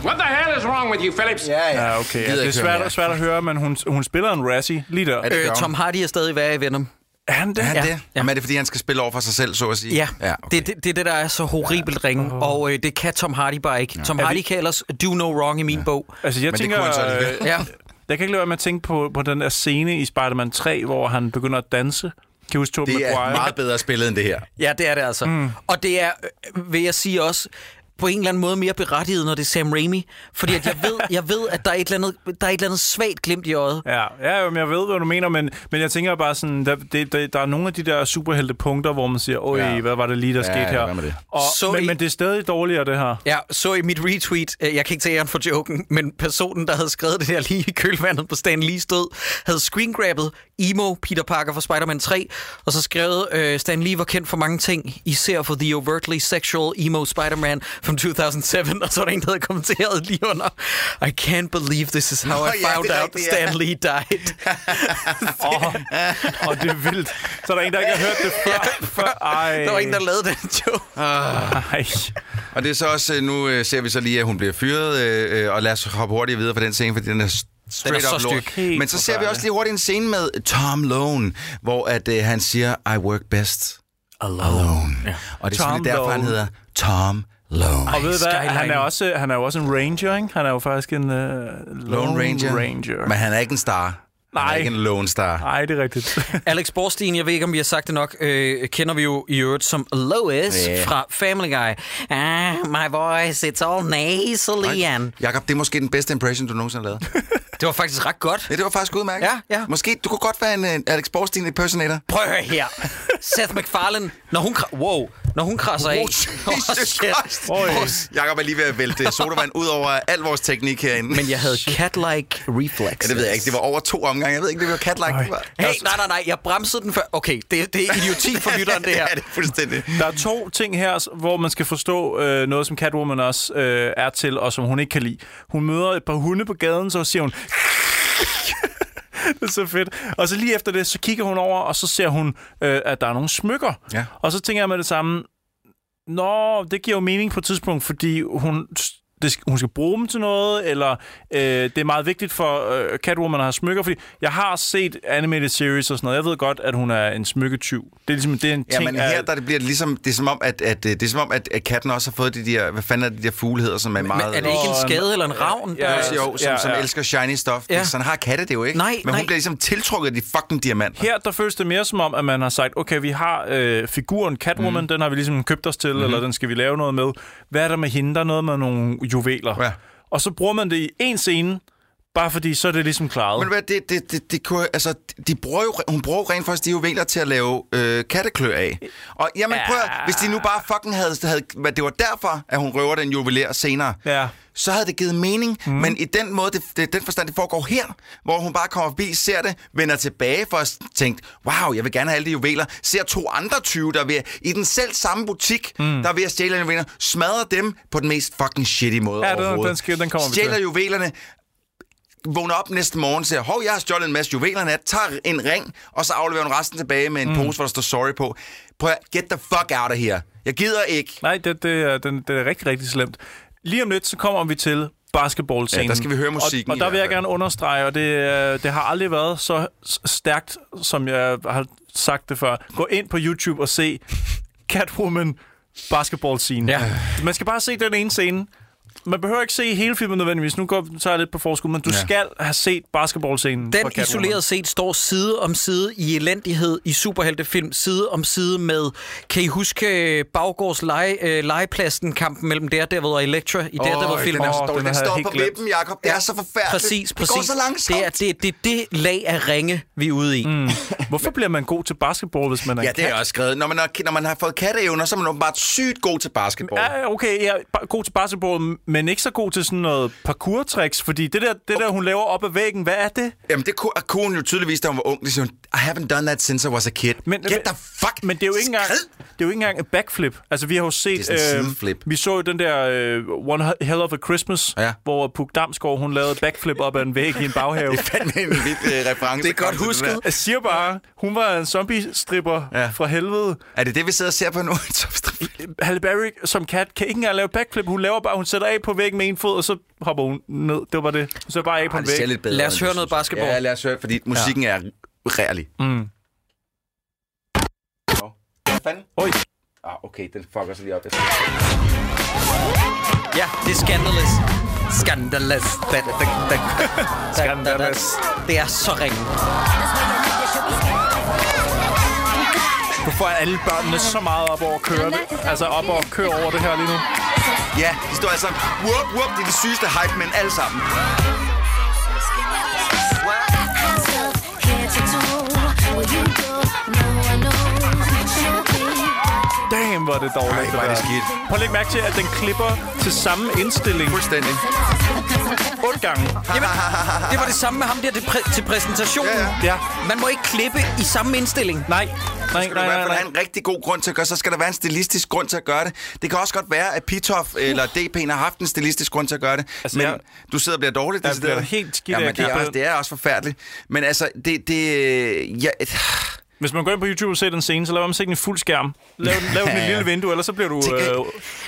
S3: What the hell is wrong with you, Phillips? Ja, ja. ja ah, okay. Ja, det er svært, mere. svært at høre, men hun, hun spiller en Razzie lige der. det øh,
S1: Tom Hardy er stadig værd i Venom.
S2: Er han det? Er han ja. det? Jamen, er det, fordi han skal spille over for sig selv, så at
S1: sige? Ja, ja okay. det, det, det det, der er så horribelt ja. ringe, og øh, det kan Tom Hardy bare ikke. Ja. Tom Hardy kan ellers do no wrong i min ja. bog.
S3: Altså, jeg Men tænker... Det kunne han øh, ja. Jeg kan ikke lade være med at tænke på, på den der scene i Spider-Man 3, hvor han begynder at danse.
S2: Kan huske Det er meget bedre spillet end det her.
S1: Ja, det er det altså. Mm. Og det er, øh, vil jeg sige også, på en eller anden måde mere berettiget, når det er Sam Raimi. Fordi at jeg, ved, jeg ved, at der er, et eller andet, der er et eller andet svagt glimt i øjet.
S3: Ja, ja men jeg ved, hvad du mener, men, men jeg tænker bare sådan, der, det, der, der er nogle af de der superhelte punkter, hvor man siger, oj, ja. hvad var det lige, der ja, skete her? Det. Og, så men, i, men det er stadig dårligere, det her.
S1: Ja, så i mit retweet, øh, jeg kan ikke tage æren for joken, men personen, der havde skrevet det der lige i kølvandet på Stan Lee's død, havde screengrabbet Emo Peter Parker fra Spider-Man 3, og så skrevet, øh, Stan Lee var kendt for mange ting, især for The Overtly Sexual Emo Spider-Man, from 2007, og så var der en, der havde kommenteret lige under, I can't believe this is how Nå, I ja, found out rigtigt, Stan Lee died.
S3: Åh, oh, oh, det er vildt. Så er der en, der ikke har hørt det før. ja, før.
S1: Ej. Der var en, der lavede den jo. Ej.
S2: Og det er så også, øh, nu øh, ser vi så lige, at hun bliver fyret, øh, og lad os hoppe hurtigt videre fra den scene, for
S1: den er Straight den er up så lort.
S2: Men så ser vi også lige hurtigt en scene med Tom Lone, hvor at, øh, han siger, I work best alone. alone. Ja. Og det er Tom selvfølgelig derfor, Lone. han hedder Tom Lone. Og
S3: ved du hvad, han er, også, han er jo også en ranger, ikke? Han er jo faktisk en uh, Lone, Lone Ranger. Ranger.
S2: Men han er ikke en star. Nej. Ikke en Lone Star.
S3: Nej, det er rigtigt.
S1: Alex Borstein, jeg ved ikke, om vi har sagt det nok, øh, kender vi jo i øvrigt som Lois yeah. fra Family Guy. Ah, my voice, it's all nasally. And... Jakob,
S2: det er måske den bedste impression, du nogensinde har lavet.
S1: det var faktisk ret godt.
S2: Ja, det var faktisk udmærket.
S1: Ja, ja.
S2: Måske, du kunne godt være en, uh, Alex Borstein impersonator.
S1: Prøv at her. Seth MacFarlane, når hun... Wow, når hun krasser oh, af. Jesus
S2: oh, Oh, Jakob er lige ved at vælte sodavand ud over al vores teknik herinde.
S1: Men jeg havde cat-like reflexes. Ja,
S2: det ved jeg ikke. Det var over to omgange gang. Jeg ved ikke, det var -like.
S1: Hey, nej, nej, nej, jeg bremsede den før. Okay, det,
S2: det
S1: er idioti for lytteren, det her. ja,
S2: det er fuldstændig.
S3: Der er to ting her, hvor man skal forstå øh, noget, som Catwoman også øh, er til, og som hun ikke kan lide. Hun møder et par hunde på gaden, så siger hun... det er så fedt. Og så lige efter det, så kigger hun over, og så ser hun, øh, at der er nogle smykker. Ja. Og så tænker jeg med det samme, Nå, det giver jo mening på et tidspunkt, fordi hun det, hun skal bruge dem til noget, eller øh, det er meget vigtigt for øh, Catwoman at have smykker, fordi jeg har set animated series og sådan noget. Jeg ved godt, at hun er en smykketyv. Det er ligesom det er en ja, ting.
S2: Ja, men her der det bliver ligesom, det er som om, at, at, øh, det er som om, at, at katten også har fået de der, hvad fanden er de der fugleheder,
S1: som er men,
S2: meget... Men er
S1: det ikke en skade eller en ravn? Ja, ja, jo, som, ja, ja. som elsker shiny stuff.
S2: Ja. Sådan har katte det jo ikke. Nej, men hun nej. bliver ligesom tiltrukket af de fucking diamanter.
S3: Her der føles det mere som om, at man har sagt, okay, vi har øh, figuren Catwoman, mm. den har vi ligesom købt os til, mm-hmm. eller den skal vi lave noget med. Hvad er der med hende? Der er noget med nogle juveler. Ja. Og så bruger man det i en scene, Bare fordi, så er det ligesom klaret.
S2: Men hvad, det, det, det, det kunne, altså, de bruger jo, hun bruger jo rent faktisk de juveler til at lave øh, katteklør af. Og jamen, ja. prøv hvis de nu bare fucking havde, havde, hvad det var derfor, at hun røver den juveler senere. Ja så havde det givet mening, mm. men i den måde, det, det, den forstand, det foregår her, hvor hun bare kommer forbi, ser det, vender tilbage for at tænke, wow, jeg vil gerne have alle de juveler, ser to andre 20, der er ved, i den selv samme butik, mm. der er ved at stjæle juveler, smadrer dem på den mest fucking shitty måde ja,
S3: overhovedet. Den, den, den kommer stjæler
S2: juvelerne, vågner op næste morgen, siger, hov, jeg har stjålet en masse juveler nat, tager en ring, og så afleverer hun resten tilbage med en mm. pose, hvor der står sorry på. Prøv at get the fuck out of here. Jeg gider ikke.
S3: Nej, det, det, er, det, det er rigtig, rigtig slemt. Lige om lidt, så kommer vi til basketballscenen. Ja,
S2: der skal vi høre musikken.
S3: Og, og der vil jeg gerne understrege, og det, øh, det har aldrig været så stærkt, som jeg har sagt det før. Gå ind på YouTube og se Catwoman basketball scene. Ja. Man skal bare se den ene scene man behøver ikke se hele filmen nødvendigvis. Nu går, tager jeg lidt på forskud, men du ja. skal have set basketballscenen.
S1: Den isoleret set står side om side i elendighed i superheltefilm, side om side med, kan I huske Baggårds lege, øh, legepladsen kampen mellem Daredevil og Elektra
S2: i oh,
S1: Daredevil
S2: filmen? Den, oh, den, den står på vippen, Jacob. Det er så forfærdeligt. Præcis,
S1: præcis. Det går så langsomt. Det er det, det, det lag af ringe, vi er ude i. Mm.
S3: Hvorfor bliver man god til basketball, hvis man er
S2: Ja, det er også skrevet. Når man, har, når man har fået katteevner, så er man bare sygt god til basketball.
S3: Ja, okay, jeg ja, er god til basketball, men men ikke så god til sådan noget parkour-tricks, fordi det der, det der, hun laver op ad væggen, hvad er det?
S2: Jamen, det kunne, kunne hun jo tydeligvis, da hun var ung. Det siger ligesom hun, i haven't done that since I was a kid. Men, Get the fuck
S3: Men det er jo ikke engang, det er jo ikke engang et backflip. Altså, vi har jo set... øh, vi så jo den der uh, One Hell of a Christmas, ja. hvor Puk Damsgaard, hun lavede backflip op ad en væg i en baghave. det er
S2: fandme en vild uh, reference.
S1: Det er godt husket.
S3: Jeg siger bare, hun var en zombie-stripper ja. fra helvede.
S2: Er det det, vi sidder og ser på nu?
S3: Halle Berry som kat kan ikke engang lave backflip. Hun laver bare, hun sætter af på væggen med en fod, og så hopper hun ned. Det var det. Så bare af på en væg. Lad
S1: os høre noget
S3: basketball.
S2: Ja, lad os høre, fordi musikken ja. er rærlig. Mm. Nå. Hvad fanden? Oj. Ah, okay, den fucker sig lige op.
S1: Ja, det er Scandalous. Scandalous. Da, da, da, da. Scandalous. Det er så ringe.
S3: Du får alle børnene så meget op over at køre det. Altså op og køre over det her lige nu.
S2: Ja, de står alle sammen. Whoop, whoop. Det er de sygeste hype, men alle sammen.
S3: you. Damn, hvor er det dårligt. Ej, hvor er det skidt. Prøv at
S2: lægge mærke
S3: til, at den klipper til samme indstilling.
S2: Fuldstændig.
S3: Otte gange.
S1: Jamen, det var det samme med ham der til, præ- til præsentationen. Ja, ja. ja. Man må ikke klippe i samme indstilling.
S3: Nej. Nej, skal nej,
S2: der nej. hvert fald en rigtig god grund til at gøre så skal der være en stilistisk grund til at gøre det. Det kan også godt være, at Pitoff uh. eller DP'en har haft en stilistisk grund til at gøre det, altså, men jeg, du sidder og bliver dårlig. Det,
S3: jeg bliver helt skidt ja,
S2: det, er også, det er også forfærdeligt. Men altså, det... det jeg,
S3: hvis man går ind på YouTube og ser den scene, så lav om den i fuld skærm. Lav, lav den i lille vindue, eller så bliver du...
S2: Øh...
S3: Du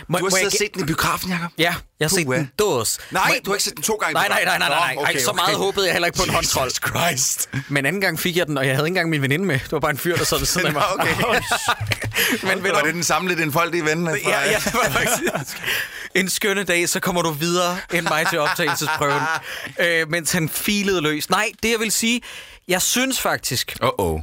S2: har siddet og set den i biografen, Jacob?
S1: Ja, jeg har set den dås.
S2: Nej, du har ikke set den to gange? Nej,
S1: nej, nej, nej, nej. okay. så meget håbede jeg heller ikke på en håndtroll. Jesus Christ. Men anden gang fik jeg den, og jeg havde ikke engang min veninde med. Det var bare en fyr, der sad
S2: ved
S1: siden af mig.
S2: okay. Men ved var det den samme lidt enfoldige ven? Ja, ja, det var
S1: faktisk en skønne dag, så kommer du videre end mig til optagelsesprøven. øh, mens han filede løs. Nej, det jeg vil sige, jeg synes faktisk... Uh-oh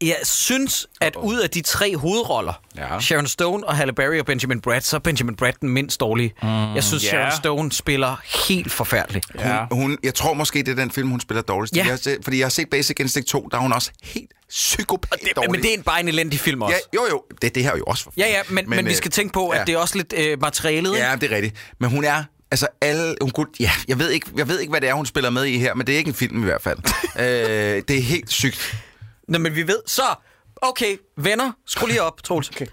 S1: jeg synes, at ud af de tre hovedroller, ja. Sharon Stone og Halle Berry og Benjamin Brad, så er Benjamin Brad den mindst dårlige. Mm, jeg synes, yeah. Sharon Stone spiller helt forfærdeligt.
S2: Ja. Hun, hun, jeg tror måske, det er den film, hun spiller dårligst. Ja. Jeg, set, fordi jeg har set Basic Instinct 2, der er hun også helt psykopat
S1: det,
S2: dårlig.
S1: Men det er en, bare en elendig film
S2: også.
S1: Ja,
S2: jo, jo. Det, det her er jo også
S1: forfærdeligt. Ja, ja, men, men, men øh, vi skal tænke på, at ja. det er også lidt øh, materialet.
S2: Ja, det er rigtigt. Men hun er altså alle, hun kunne, ja, jeg ved, ikke, jeg ved ikke, hvad det er, hun spiller med i her, men det er ikke en film i hvert fald. øh, det er helt sygt.
S1: Nå, men vi ved. Så, okay, venner, skru lige op, Troels. Okay.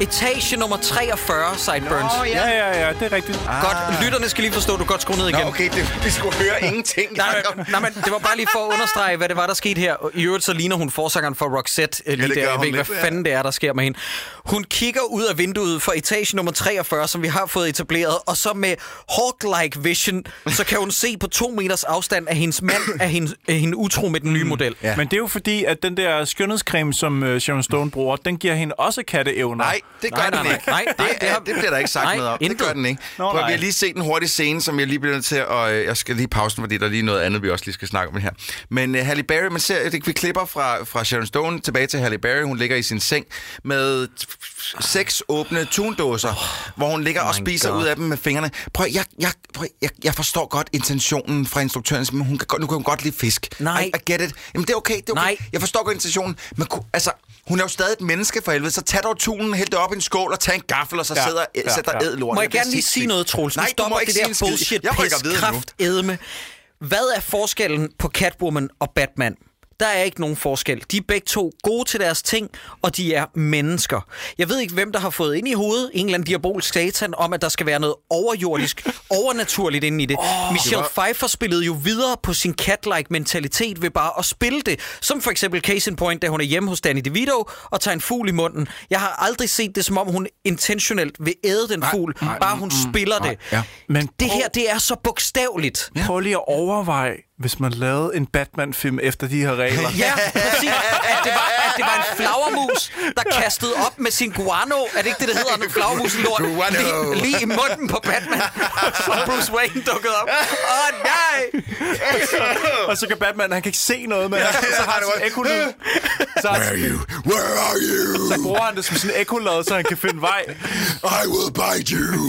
S1: Etage nummer 43, Sideburns. Nå,
S3: ja. ja, ja, ja, det er rigtigt. Ah.
S1: Godt, lytterne skal lige forstå, at du godt skruer ned igen. Nå,
S2: okay, det, vi skulle høre ingenting.
S1: nej,
S2: men,
S1: nej, men det var bare lige for at understrege, hvad det var, der skete her. I øvrigt så ligner hun forsangeren for Roxette. Øh, ja, det der. Jeg ved ikke, hvad fanden det er, der sker med hende. Hun kigger ud af vinduet for etage nummer 43, som vi har fået etableret, og så med hawk-like vision, så kan hun se på to meters afstand at hendes mand, er hende, af hende utro med den nye mm. model. Mm,
S3: yeah. Men det er jo fordi, at den der skønhedscreme, som uh, Sharon Stone bruger, den giver hende også katteevner.
S2: Nej, det gør nej, den nej, ikke. Nej, det, det, er, det bliver der ikke sagt nej, noget om. Intet. Det gør den ikke. Nå, Prøv, vi har lige set en hurtig scene, som jeg lige bliver nødt til at... Øh, jeg skal lige pause den, fordi der er lige noget andet, vi også lige skal snakke om her. Men uh, Halle Berry, man ser, at vi klipper fra, fra Sharon Stone tilbage til Halle Berry. Hun ligger i sin seng med seks åbne tundåser, oh, hvor hun ligger og spiser God. ud af dem med fingrene. Prøv, jeg, jeg, prøv, jeg, jeg forstår godt intentionen fra instruktøren, men hun kan, nu kan hun godt lide fisk. Nej. I, I get it. Jamen, det er okay, det er okay. Nej. Jeg forstår godt intentionen, men altså, hun er jo stadig et menneske for helvede, så tag dog tunen, hæld det op i en skål og tag en gaffel, og så ja, sidder, ja, sæt ja. Må
S1: jeg, jeg gerne lige sige noget, Troels? Nej, du må ikke det der bullshit, jeg pis, kraft, edme. Hvad er forskellen på Catwoman og Batman? Der er ikke nogen forskel. De er begge to gode til deres ting, og de er mennesker. Jeg ved ikke, hvem der har fået ind i hovedet en eller anden diabolsk satan om, at der skal være noget overjordisk, overnaturligt inde i det. Oh, Michelle det var... Pfeiffer spillede jo videre på sin cat-like mentalitet ved bare at spille det. Som for eksempel Case in Point, da hun er hjemme hos Danny DeVito og tager en fugl i munden. Jeg har aldrig set det, som om hun intentionelt vil æde den nej, fugl, nej, bare hun mm, mm. spiller nej, det. Ja. Men det prøv... her, det er så bogstaveligt.
S3: Ja. Prøv lige at overveje, hvis man lavede en Batman-film efter de her regler.
S1: ja, præcis. At det var det var en flagermus, der kastede op med sin guano. Er det ikke det, der hedder? En flagermus lort. Guano. Lige, lige, i munden på Batman. Så Bruce Wayne dukkede op. Åh, oh, nej!
S3: og så kan Batman, han kan ikke se noget, men så har han sådan en så, Where
S2: are you?
S3: Where
S2: are you?
S3: Så bruger han det som sådan en ekkolod, så han kan finde vej. I will
S2: bite
S3: you.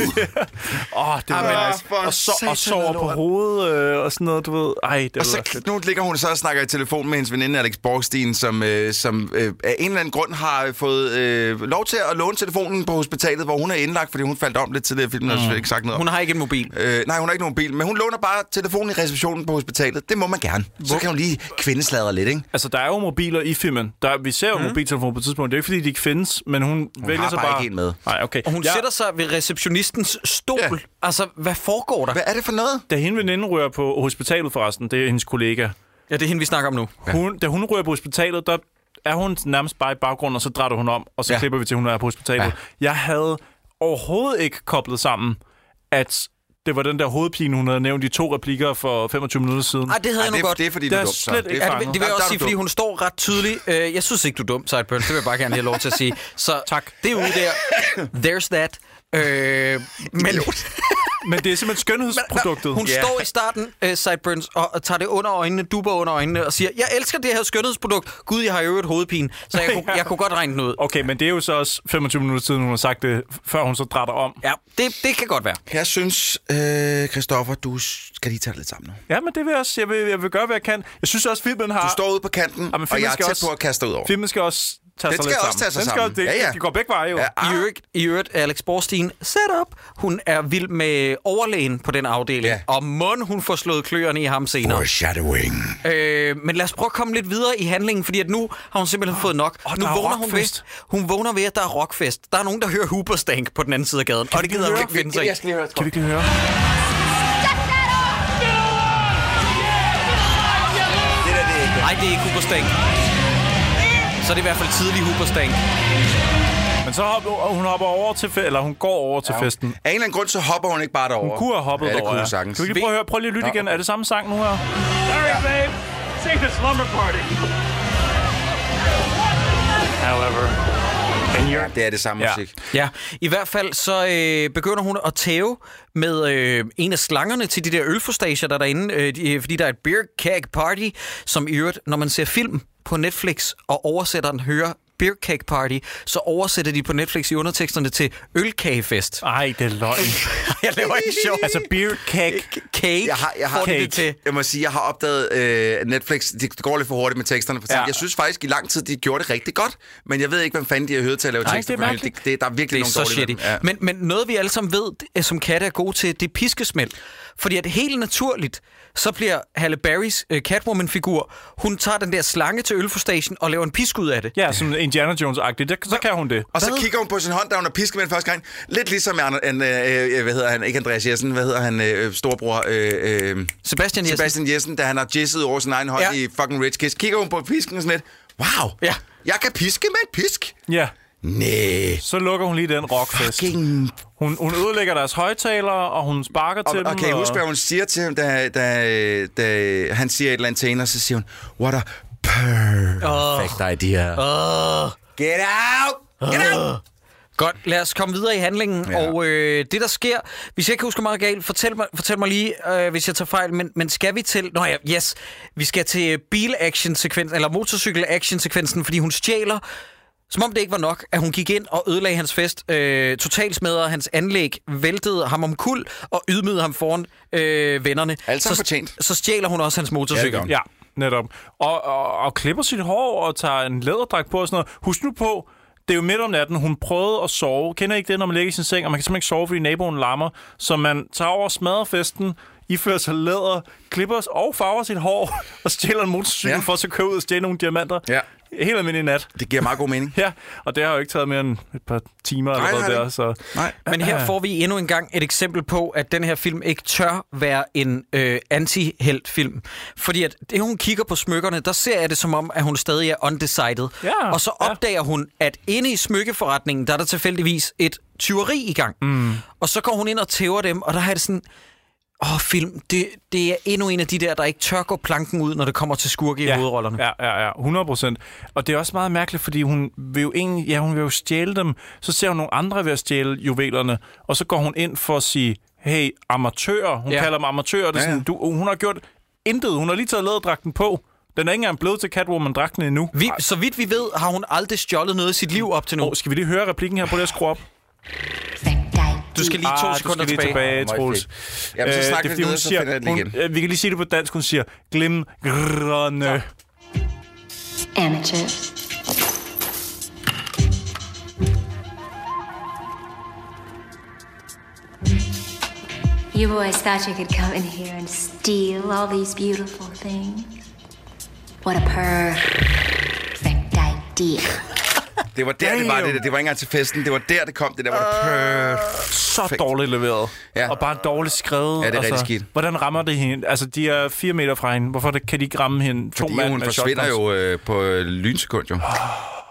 S3: Åh, oh, det var ah, nice. Og, så og sover på hovedet øh, og sådan noget, du ved. Ej, det og så,
S2: nu ligger hun så og snakker i telefon med hendes veninde Alex Borgstein, som, øh, som øh, af en eller anden grund har øh, fået øh, lov til at låne telefonen på hospitalet, hvor hun er indlagt, fordi hun faldt om lidt til det filmen. Altså mm. Ikke sagt noget.
S1: Hun har ikke en mobil.
S2: Øh, nej, hun har ikke nogen mobil, men hun låner bare telefonen i receptionen på hospitalet. Det må man gerne. Hvor? Så kan hun lige kvindesladre lidt, ikke?
S3: Altså, der er jo mobiler i filmen. Der, vi ser jo mm. mobiltelefoner på et tidspunkt. Det er ikke, fordi de ikke findes, men hun, hun vælger sig bare... bare... ikke en med. Nej,
S1: okay. Og hun ja. sætter sig ved receptionistens stol. Ja. Altså, hvad foregår der?
S2: Hvad er det for noget?
S3: Da hende veninde rører på hospitalet forresten, det er hendes kollega.
S1: Ja, det er hende, vi snakker om nu.
S3: Hun, da hun rører på hospitalet, der er hun nærmest bare i baggrunden, og så drætter hun om, og så ja. klipper vi til, at hun er på hospitalet. Ja. Jeg havde overhovedet ikke koblet sammen, at det var den der hovedpine, hun havde nævnt i to replikker for 25 minutter siden.
S1: Nej, ah, det havde jeg nu
S3: det,
S1: godt.
S2: Det er fordi, du
S3: er dum,
S2: slet Det,
S3: er det,
S1: det vil jeg også sige, fordi hun står ret tydeligt. Uh, jeg synes ikke, du er dum, Sideburn. Det vil jeg bare gerne have lov til at sige.
S3: Så tak.
S1: det er ude der. There's that.
S3: Uh, men, men det er simpelthen skønhedsproduktet. Hun
S1: yeah. står i starten, uh, Sideburns, og, og tager det under øjnene, duber under øjnene, og siger, jeg elsker det her skønhedsprodukt. Gud, jeg har jo et hovedpine, så jeg, ja. kunne, jeg kunne godt regne den ud.
S3: Okay, men det er jo så også 25 minutter siden, hun har sagt det, før hun så drætter om.
S1: Ja, det, det kan godt være.
S2: Jeg synes, øh, Christoffer, du skal lige tage det lidt sammen nu.
S3: Ja, men det vil jeg også. Jeg vil, jeg vil gøre, hvad jeg kan. Jeg synes også, filmen har...
S2: Du står ude på kanten, Jamen, og jeg er tæt også, på at kaste ud over.
S3: Filmen skal også tage den sig skal også tage sig den skal, sammen. Det, ja, ja. går begge veje jo. Ja, ah.
S1: I øvrigt, I øvrigt Alex Borstein, set up. Hun er vild med overlægen på den afdeling. Ja. Og mund, hun får slået kløerne i ham senere.
S2: Foreshadowing.
S1: Øh, men lad os prøve at komme lidt videre i handlingen, fordi at nu har hun simpelthen oh, fået nok. Oh, nu vågner hun ved, hun vågner ved, at der er rockfest. Der er nogen, der hører Hooperstank på den anden side af gaden.
S2: Kan og det gider
S3: hun
S2: ikke
S3: finde
S2: sig
S3: Kan vi
S2: ikke høre?
S1: Nej, det er ikke Hooperstank så er det i hvert fald tidlig Huberstank.
S3: Men så hopper hun hopper over til fe- eller hun går over til ja. festen.
S2: Af en
S3: eller
S2: anden grund, så hopper hun ikke bare derover.
S3: Hun kunne have hoppet ja, det derover. Kunne ja. Kan vi lige prøve at høre? Prøv lige at lytte ja. igen. Er det samme sang nu her? Sorry, babe. Sing the slumber party. However,
S2: Ja, det er det samme
S1: ja.
S2: musik.
S1: Ja, i hvert fald så øh, begynder hun at tæve med øh, en af slangerne til de der ølforstager, der er derinde, øh, fordi der er et beer keg party, som i øvrigt, når man ser film, på Netflix, og oversætteren hører Beer Cake Party, så oversætter de på Netflix i underteksterne til Ølkagefest.
S3: Ej, det er løgn. jeg laver ikke sjov.
S1: Altså Beer Cake Cake jeg har, jeg har, cake. Det til.
S2: Jeg må sige, jeg har opdaget øh, Netflix, det, går lidt for hurtigt med teksterne. For ja. Jeg synes faktisk, i lang tid, de gjorde det rigtig godt, men jeg ved ikke, hvem fanden de har hørt til at lave tekster. Det er det, det, der er virkelig det er nogle så dårlige. Ja.
S1: Men, men noget, vi alle sammen ved, som katte er gode til, det er piskesmæld. Fordi at helt naturligt, så bliver Halle Berrys øh, Catwoman-figur, hun tager den der slange til ølforstation og laver en pisk ud af det.
S3: Ja, som Indiana Jones-agtigt. Så, kan hun det.
S2: Og så
S3: hvad?
S2: kigger hun på sin hånd, der hun er pisket med den første gang. Lidt ligesom, en, en, øh, øh, hvad hedder han, ikke Andreas Jessen, hvad hedder han, øh, øh storbror? Øh, øh, Sebastian, Sebastian
S1: Jessen. Sebastian
S2: Jessen, da han har jizzet over sin egen hånd ja. i fucking Rich Kiss. Kigger hun på pisken og sådan lidt. Wow, ja. jeg kan piske med en pisk.
S3: Ja. Nej. Så lukker hun lige den rockfest. Fucking... Hun, hun ødelægger deres højtalere, og hun sparker og, til og
S2: dem. Og kan
S3: I
S2: huske, hvad hun siger til ham, da, da, da han siger et eller andet til hende, og så siger hun, what a perfect oh. idea. Oh. Get out! Get out!
S1: Godt, lad os komme videre i handlingen. Ja. Og øh, det, der sker, hvis jeg ikke husker meget galt, fortæl mig, fortæl mig lige, øh, hvis jeg tager fejl, men, men skal vi til... Nå ja, yes. Vi skal til bil-action-sekvensen, eller motorcykel-action-sekvensen, fordi hun stjæler som om det ikke var nok, at hun gik ind og ødelagde hans fest, øh, totalt smadrede hans anlæg, væltede ham om kul og ydmygede ham foran øh, vennerne.
S2: Alt så, fortjent.
S1: Så stjæler hun også hans motorcykel.
S3: Ja, netop. Og, og, og klipper sit hår og tager en læderdragt på og sådan noget. Husk nu på, det er jo midt om natten, hun prøvede at sove. Kender I ikke det, når man ligger i sin seng, og man kan simpelthen ikke sove, fordi naboen larmer? Så man tager over og smadrer festen, ifører sig læder, klipper og farver sit hår, og stjæler en motorcykel ja. for at så købe ud og stjæle nogle diamanter. Ja. Helt almindelig nat.
S2: Det giver meget god mening.
S3: ja, og det har jo ikke taget mere end et par timer nej, eller noget der. Så.
S1: Nej. Men her får vi endnu en gang et eksempel på, at den her film ikke tør være en øh, anti film Fordi at det, hun kigger på smykkerne, der ser jeg det som om, at hun stadig er undecided. Ja, og så opdager ja. hun, at inde i smykkeforretningen, der er der tilfældigvis et tyveri i gang. Mm. Og så går hun ind og tæver dem, og der har det sådan Åh, oh, film, det, det er endnu en af de der, der ikke tør gå planken ud, når det kommer til skurke
S3: ja,
S1: i hovedrollerne.
S3: Ja, ja, ja, 100 procent. Og det er også meget mærkeligt, fordi hun vil jo, egentlig, ja, hun vil jo stjæle dem. Så ser hun nogle andre ved at stjæle juvelerne, og så går hun ind for at sige, hey, amatør, Hun ja. kalder dem amatør, Det er ja, ja. sådan, du, hun har gjort intet. Hun har lige taget læderdragten på. Den er ikke engang blevet til Catwoman-dragten endnu.
S1: Vi, så vidt vi ved, har hun aldrig stjålet noget i sit liv op til nu.
S3: Oh, skal vi lige høre replikken her på det, jeg op?
S1: Du skal lige to ah, sekunder du skal lige tilbage,
S3: tilbage Troels.
S2: Jamen, så snakker vi videre, så finder jeg det igen. Hun, øh,
S3: vi kan lige sige det på dansk. Hun siger, glem grønne. Ja. Amateur. You boys thought
S2: you could come in here and steal all these beautiful things. What a perfect idea. Det var der, Damn. det var det der. Det var ikke engang til festen. Det var der, det kom. Det der var uh,
S3: det øh, Så dårligt leveret. Ja. Og bare dårligt skrevet.
S2: Ja,
S3: det er altså, skidt. Hvordan rammer det hende? Altså, de er fire meter fra hende. Hvorfor kan de ikke ramme hende?
S2: To Fordi mand hun forsvinder jo øh, på øh, lynsekund, jo. Oh.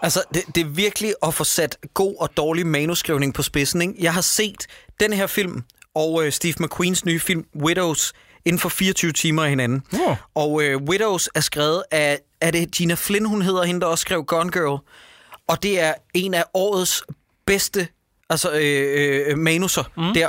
S1: Altså, det, det er virkelig at få sat god og dårlig manuskrivning på spidsen, ikke? Jeg har set den her film og øh, Steve McQueens nye film Widows inden for 24 timer af hinanden. Oh. Og øh, Widows er skrevet af, er det Gina Flynn, hun hedder, hende der også skrev Gone Girl? og det er en af årets bedste altså, øh, øh, manuser mm. der.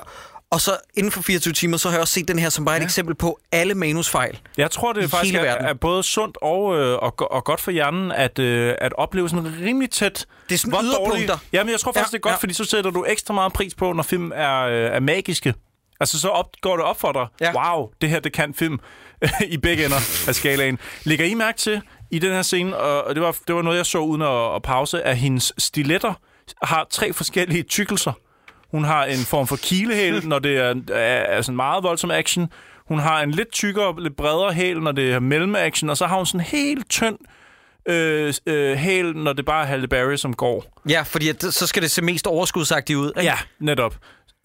S1: Og så inden for 24 timer, så har jeg også set den her som bare et ja. eksempel på alle manusfejl.
S3: Jeg tror, det er faktisk er, er både sundt og, øh, og, og godt for hjernen at, øh, at opleve sådan rimelig tæt.
S1: Det er sådan yderpunkter.
S3: Jamen, jeg tror faktisk, ja, det er godt, ja. fordi så sætter du ekstra meget pris på, når film er, øh, er magiske. Altså, så op, går det op for dig. Ja. Wow, det her, det kan film i begge ender af skalaen. Ligger I mærke til, i den her scene, og det var, det var noget, jeg så uden at, at pause, at hendes stiletter har tre forskellige tykkelser. Hun har en form for kilehæl, når det er, er, er sådan meget voldsom action. Hun har en lidt tykkere, lidt bredere hæl, når det er action. Og så har hun sådan en helt tynd øh, øh, hæl, når det bare er Halle Berry, som går.
S1: Ja, fordi at, så skal det se mest overskudsagtigt ud.
S3: Ikke? Ja, netop.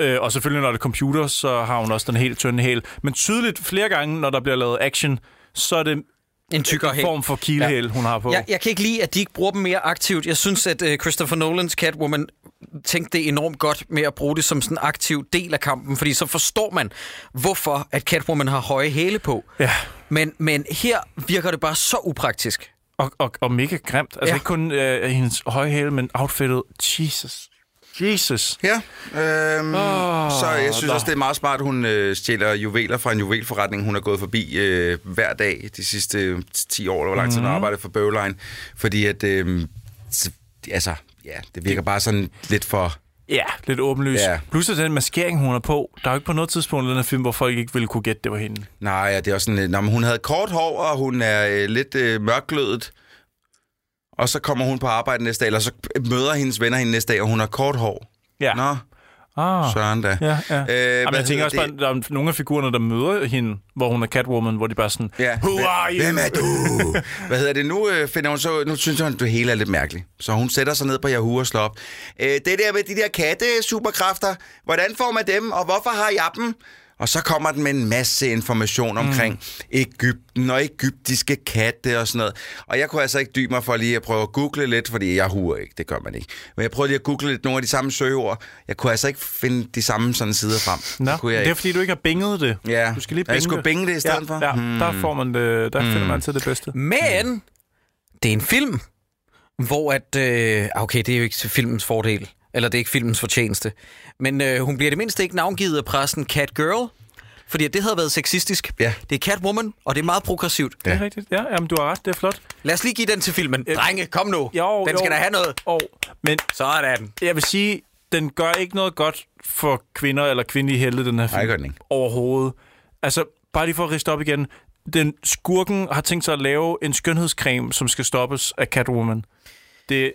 S3: Øh, og selvfølgelig, når det er computer, så har hun også den helt tynde hæl. Men tydeligt flere gange, når der bliver lavet action, så er det en tykkere form for kilehæl, ja. hun har på.
S1: Jeg, jeg kan ikke lide, at de ikke bruger dem mere aktivt. Jeg synes, at uh, Christopher Nolans Catwoman tænkte det enormt godt med at bruge det som sådan en aktiv del af kampen, fordi så forstår man, hvorfor at Catwoman har høje hæle på. Ja. Men, men her virker det bare så upraktisk.
S3: Og, og, og mega grimt. Altså ja. ikke kun øh, hendes høje hæle, men outfittet. Jesus. Jesus.
S2: Ja, øhm, oh, så jeg synes da. også, det er meget smart, at hun øh, stjæler juveler fra en juvelforretning, hun har gået forbi øh, hver dag de sidste 10 øh, år, eller hvor lang tid hun har mhm. arbejdet for Bøvlein. Fordi at, øh, altså, ja, det virker bare sådan lidt for...
S3: Ja, lidt åbenlys. Ja. Plus den maskering, hun er på, der er jo ikke på noget tidspunkt i den her film, hvor folk ikke ville kunne gætte,
S2: det
S3: var hende.
S2: Nej, ja, det er også sådan, Når men hun havde kort hår, og hun er øh, lidt øh, mørklødet og så kommer hun på arbejde næste dag, eller så møder hendes venner hende næste dag, og hun har kort hår. Ja. Nå, Ah, Søren da. Ja, ja. Øh, Jamen,
S3: jeg tænker også, at der er nogle af figurerne, der møder hende, hvor hun er Catwoman, hvor de bare sådan, ja. Who hvem, are
S2: you? Hvem er du? hvad hedder det? Nu øh, finder hun så, nu synes hun, at det hele er lidt mærkeligt. Så hun sætter sig ned på Yahoo og slår op. Øh, det der med de der katte-superkræfter, hvordan får man dem, og hvorfor har jeg dem? Og så kommer den med en masse information omkring mm. Ægypten og ægyptiske katte og sådan noget. Og jeg kunne altså ikke dybe mig for lige at prøve at google lidt, fordi jeg huer ikke, det gør man ikke. Men jeg prøvede lige at google lidt nogle af de samme søgeord. Jeg kunne altså ikke finde de samme sådan sider frem.
S3: Nå,
S2: det, kunne jeg
S3: det er ikke. fordi, du ikke har binget det.
S2: Ja, du skal lige binge. jeg skulle binge det i stedet ja,
S3: for. Ja, hmm. der, får man det, øh, der hmm. finder man altid det bedste.
S1: Men det er en film, hvor at... Øh, ah, okay, det er jo ikke filmens fordel eller det er ikke filmens fortjeneste. Men øh, hun bliver det mindste ikke navngivet af pressen Cat Girl, fordi det havde været sexistisk. Ja. Det er Catwoman, og det er meget progressivt.
S3: Ja. Det er rigtigt. Ja, jamen, du har ret. Det er flot.
S1: Lad os lige give den til filmen. Øh, Drenge, kom nu. Jo, den skal jo, da have noget. Jo,
S3: men Sådan. Jeg vil sige, den gør ikke noget godt for kvinder eller kvindelige helte, den her film. Nej, Overhovedet. Altså, bare lige for at riste op igen. Den skurken har tænkt sig at lave en skønhedscreme, som skal stoppes af Catwoman. Det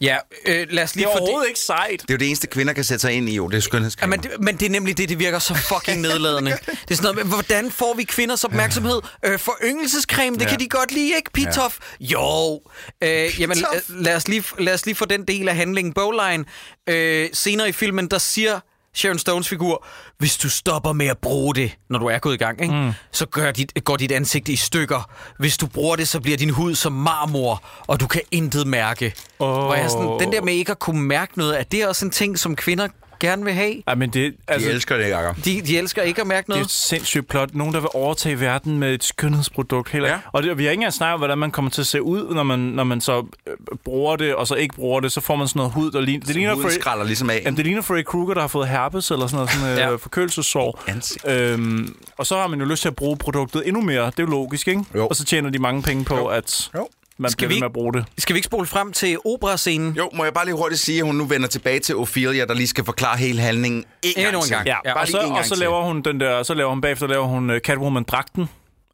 S1: Ja, øh, lad os lige det
S3: er overhovedet det. ikke sejt.
S2: Det er jo det eneste, kvinder kan sætte sig ind i, jo. Det er Ja,
S1: men, det, men det er nemlig det, det virker så fucking nedladende. det er sådan noget, men hvordan får vi kvinders opmærksomhed? Øh, for yngelsescreme, det ja. kan de godt lide, ikke, Pitoff? Ja. Jo. Øh, Pitof. jamen, lad, os lige, lad os lige få den del af handlingen. Bowline, øh, senere i filmen, der siger Sharon Stones figur, hvis du stopper med at bruge det, når du er gået i gang, ikke? Mm. så gør dit, går dit ansigt i stykker. Hvis du bruger det, så bliver din hud som marmor, og du kan intet mærke. Oh. Og jeg sådan, den der med ikke at kunne mærke noget, at det er også en ting, som kvinder gerne vil have.
S2: Ja, men det, altså, de elsker det, Jacob.
S1: De, de elsker ikke at mærke noget. Det
S3: er et sindssygt plot. Nogen, der vil overtage verden med et skønhedsprodukt. Heller. Ja. Og det, vi har ikke engang snakket om, hvordan man kommer til at se ud, når man, når man så øh, bruger det, og så ikke bruger det. Så får man sådan noget hud, der ligner... Det ligner Huden
S2: skralder ligesom af.
S3: Jamen, det ligner Freddy Krueger, der har fået herpes eller sådan noget sådan, øh, ja. øh, forkølelsessår. Øhm, og så har man jo lyst til at bruge produktet endnu mere. Det er jo logisk, ikke? Jo. Og så tjener de mange penge på, jo. at... Jo man skal vi med at bruge det.
S1: Skal vi ikke spole frem til operascenen?
S2: Jo, må jeg bare lige hurtigt sige, at hun nu vender tilbage til Ophelia, der lige skal forklare hele handlingen en gang en gang. Ja.
S3: ja. og så, og så laver hun den der, så laver hun bagefter laver hun øh, Catwoman-dragten.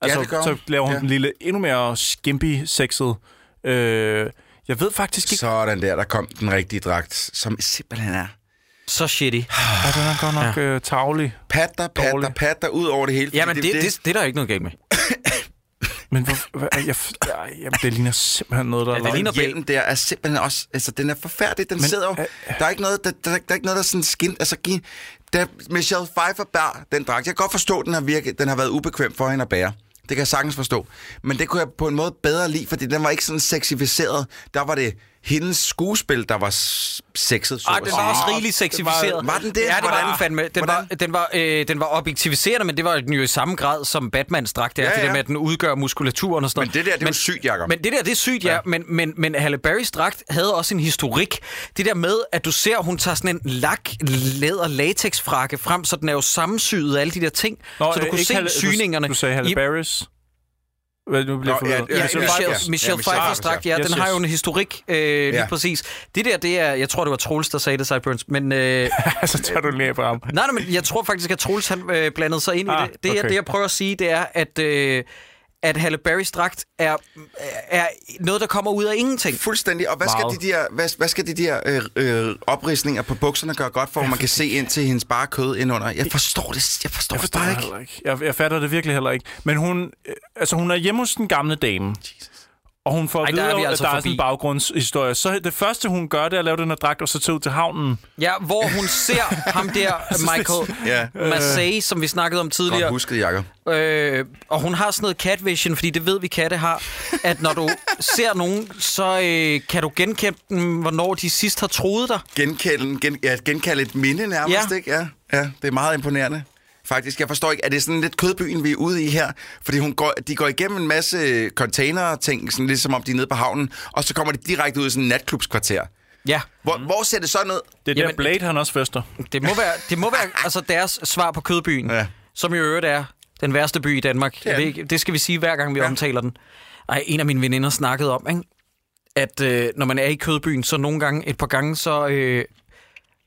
S3: Altså, ja, det gør så laver hun ja. en lille, endnu mere skimpy-sexet... Øh, jeg ved faktisk ikke...
S2: Sådan der, der kom den rigtige dragt, som
S1: simpelthen er så shitty.
S3: Ja, den er godt nok ja.
S1: Øh,
S3: tavlig.
S2: Patter, patter, patter, ud over det hele.
S1: Jamen, det, det, det, det, det er der ikke noget galt med.
S3: Men hvor, hvor, jeg, jeg, jeg, det ligner simpelthen noget, der ja, det
S2: ligner hjelm der er simpelthen også... Altså, den er forfærdelig. Den Men, sidder jo... Uh, uh, Der er ikke noget, der, der, der, er ikke noget, der sådan skin... Altså, giv, da Michelle Pfeiffer bær den dragt, jeg kan godt forstå, at den har, virket, den har været ubekvem for hende at bære. Det kan jeg sagtens forstå. Men det kunne jeg på en måde bedre lide, fordi den var ikke sådan sexificeret. Der var det hendes skuespil, der var sexet,
S1: så Ej, ah, den var også rigeligt sexificeret. Var, var den det? Ja, det var den fandme. Den Hvordan? var, den, var, øh, den var objektiviserende, men det var den jo i samme grad, som Batmans dragt er. Ja, ja. Det der med, at den udgør muskulaturen og sådan
S2: noget. Men det der, det er jo sygt, Jacob.
S1: Men det der, det er sygt, ja. ja. Men, men, men Halle Berrys dragt havde også en historik. Det der med, at du ser, hun tager sådan en lak, læder, latexfrakke frem, så den er jo sammensyet af alle de der ting.
S3: Nå,
S1: så du
S3: øh, kunne se Halle, syningerne. Du, du sagde Halle Berrys? Hvad nu bliver Nå, ja, ja, ja, Michelle,
S1: Michelle, Michelle ja, Pfeiffer's ja, den har jo en historik, øh, lige ja. præcis. Det der, det er, jeg tror, det var Troels, der sagde det, Sideburns, men... Øh,
S3: så tager du lige på ham.
S1: Nej, nej, men jeg tror faktisk, at Troels han, øh, blandede sig ind ah, i det. Det, okay. jeg, det, jeg prøver at sige, det er, at... Øh, at Halle Berrys dragt er, er noget, der kommer ud af ingenting.
S2: Fuldstændig. Og hvad skal wow. de der, hvad, hvad skal de der øh, øh, oprisninger på bukserne gøre godt for, at man kan se ind til hendes bare kød indunder? Jeg forstår det, jeg forstår, jeg forstår det bare ikke. ikke. Jeg,
S3: jeg fatter det virkelig heller ikke. Men hun, øh, altså, hun er hjemme hos den gamle dame. Jesus. Og hun får Ej, at vide, der er vi altså at der forbi. er sådan en baggrundshistorie. Så det første, hun gør, det er at lave den her dragt, og så tage ud til havnen.
S1: Ja, hvor hun ser ham der, Michael ja. Massey, som vi snakkede om tidligere.
S2: Godt husket, Jacob. Øh,
S1: og hun har sådan noget cat vision, fordi det ved vi katte har, at når du ser nogen, så øh, kan du genkende dem, hvornår de sidst har troet dig.
S2: Genkende, gen, ja, genkalde et minde nærmest, ja. ikke? Ja. ja, det er meget imponerende faktisk. Jeg forstår ikke, er det sådan lidt kødbyen, vi er ude i her? Fordi hun går, de går igennem en masse container-ting, sådan lidt som om de er nede på havnen, og så kommer de direkte ud i sådan en natklubskvarter.
S1: Ja.
S2: Hvor, mm. hvor ser det sådan ud?
S3: Det er der Jamen, Blade, han også fester.
S1: Det må være, det må være altså deres svar på kødbyen, ja. som i øvrigt er den værste by i Danmark. Det, det, det skal vi sige, hver gang vi ja. omtaler den. Ej, en af mine veninder snakkede om, ikke? at øh, når man er i kødbyen, så nogle gange, et par gange, så... Øh,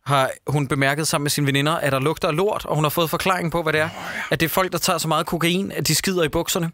S1: har hun bemærket sammen med sine veninder, at der lugter af lort, og hun har fået forklaring på, hvad det er. At det er folk, der tager så meget kokain, at de skider i bukserne.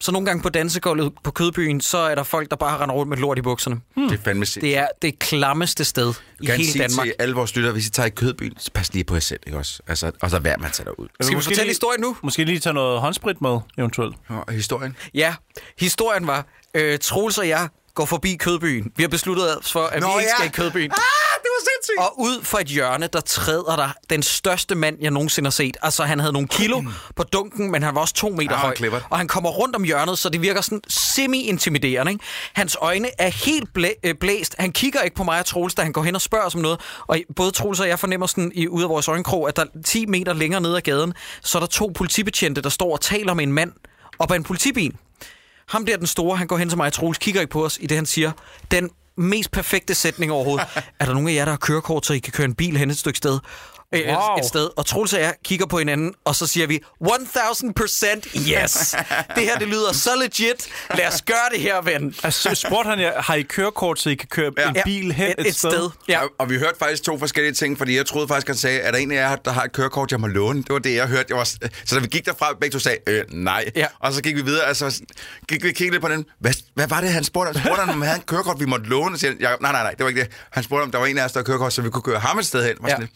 S1: Så nogle gange på dansegulvet på Kødbyen, så er der folk, der bare render rundt med lort i bukserne.
S2: Hmm. Det
S1: er
S2: fandme sindssygt.
S1: Det er det klammeste sted i kan hele sige Danmark. til
S2: alle vores lytter, hvis I tager i Kødbyen, så pas lige på jer selv, ikke også? Altså, og så vær man tager derud.
S1: Skal vi fortælle lige, historien nu?
S3: Måske lige tage noget håndsprit med, eventuelt.
S2: Ja, historien?
S1: Ja, historien var, øh, Troels og jeg går forbi Kødbyen. Vi har besluttet os for, at Nå, vi ikke ja. skal i Kødbyen. Ah,
S2: det var sindssygt.
S1: Og ud fra et hjørne, der træder der den største mand, jeg nogensinde har set. Altså, han havde nogle kilo mm. på dunken, men han var også to meter ja, ah, høj. Klippert. Og han kommer rundt om hjørnet, så det virker sådan semi-intimiderende. Ikke? Hans øjne er helt blæ- øh, blæst. Han kigger ikke på mig og Troels, da han går hen og spørger os om noget. Og både Troels og jeg fornemmer sådan i, ud af vores øjenkrog, at der 10 meter længere nede ad gaden, så er der to politibetjente, der står og taler med en mand op ad en politibil ham der den store, han går hen til mig, Troels kigger ikke på os, i det han siger, den mest perfekte sætning overhovedet. er der nogen af jer, der har kørekort, så I kan køre en bil hen et stykke sted? wow. Øh, et, et sted, og Troels og jeg kigger på hinanden, og så siger vi, 1000% yes! det her, det lyder så legit. Lad os gøre det her, ven.
S3: Altså, spurgte han jer, har I kørekort, så I kan køre ja. en bil hen et, et, et sted? sted.
S2: Ja. Og, og vi hørte faktisk to forskellige ting, fordi jeg troede faktisk, han sagde, at der en af jer, der har et kørekort, jeg må låne. Det var det, jeg hørte. Jeg var, så da vi gik derfra, begge to sagde, øh, nej. Ja. Og så gik vi videre, altså, gik vi kiggede lidt på den. Hvad, hvad var det, han spurgte? Han spurgte, om han havde et kørekort, vi måtte låne. Siger, nej, nej, nej, det var ikke det. Han spurgte, om der var en af os, der havde kørekort, så vi kunne køre ham et sted hen. Var ja. lidt.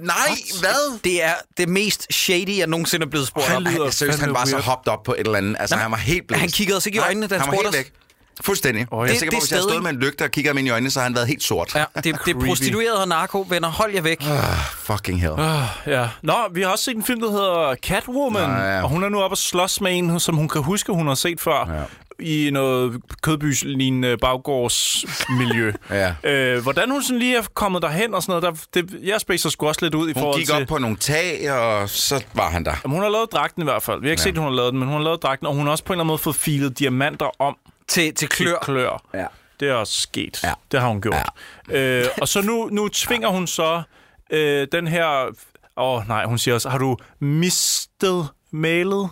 S2: Nej, hvad?
S1: Det er det mest shady, jeg nogensinde er blevet spurgt om. Han, seriøst,
S2: han var så hoppet op på et eller andet. Altså, Nej, han var helt blæst.
S1: Han kiggede os ikke i øjnene, da han, han spurgte os. Væk.
S2: Fuldstændig. Oh, ja. Jeg er sikker på, hvis jeg havde stået med en lygte og kigger ham ind i øjnene, så har han været helt sort. Ja,
S1: det, ah, det er prostitueret og narko, venner. Hold jer væk.
S2: Uh, fucking hell. Uh,
S3: ja. Nå, vi har også set en film, der hedder Catwoman, Nå, ja. og hun er nu oppe og slås med en, som hun kan huske, hun har set før. Ja i noget kødbyslignende baggårdsmiljø. ja. øh, hvordan hun sådan lige er kommet derhen og sådan noget, der, det, jeg spacer sgu også lidt ud
S2: i
S3: hun forhold
S2: til... Hun gik op til, på nogle tag, og så var han der.
S3: Jamen, hun har lavet dragten i hvert fald. Vi har ikke ja. set, hun har lavet den, men hun har lavet dragten, og hun har også på en eller anden måde fået filet diamanter om
S1: til, til klør. Til
S3: klør. Ja. Det er også sket. Ja. Det har hun gjort. Ja. Øh, og så nu, nu tvinger hun så øh, den her... Åh oh, nej, hun siger også, har du mistet mailet?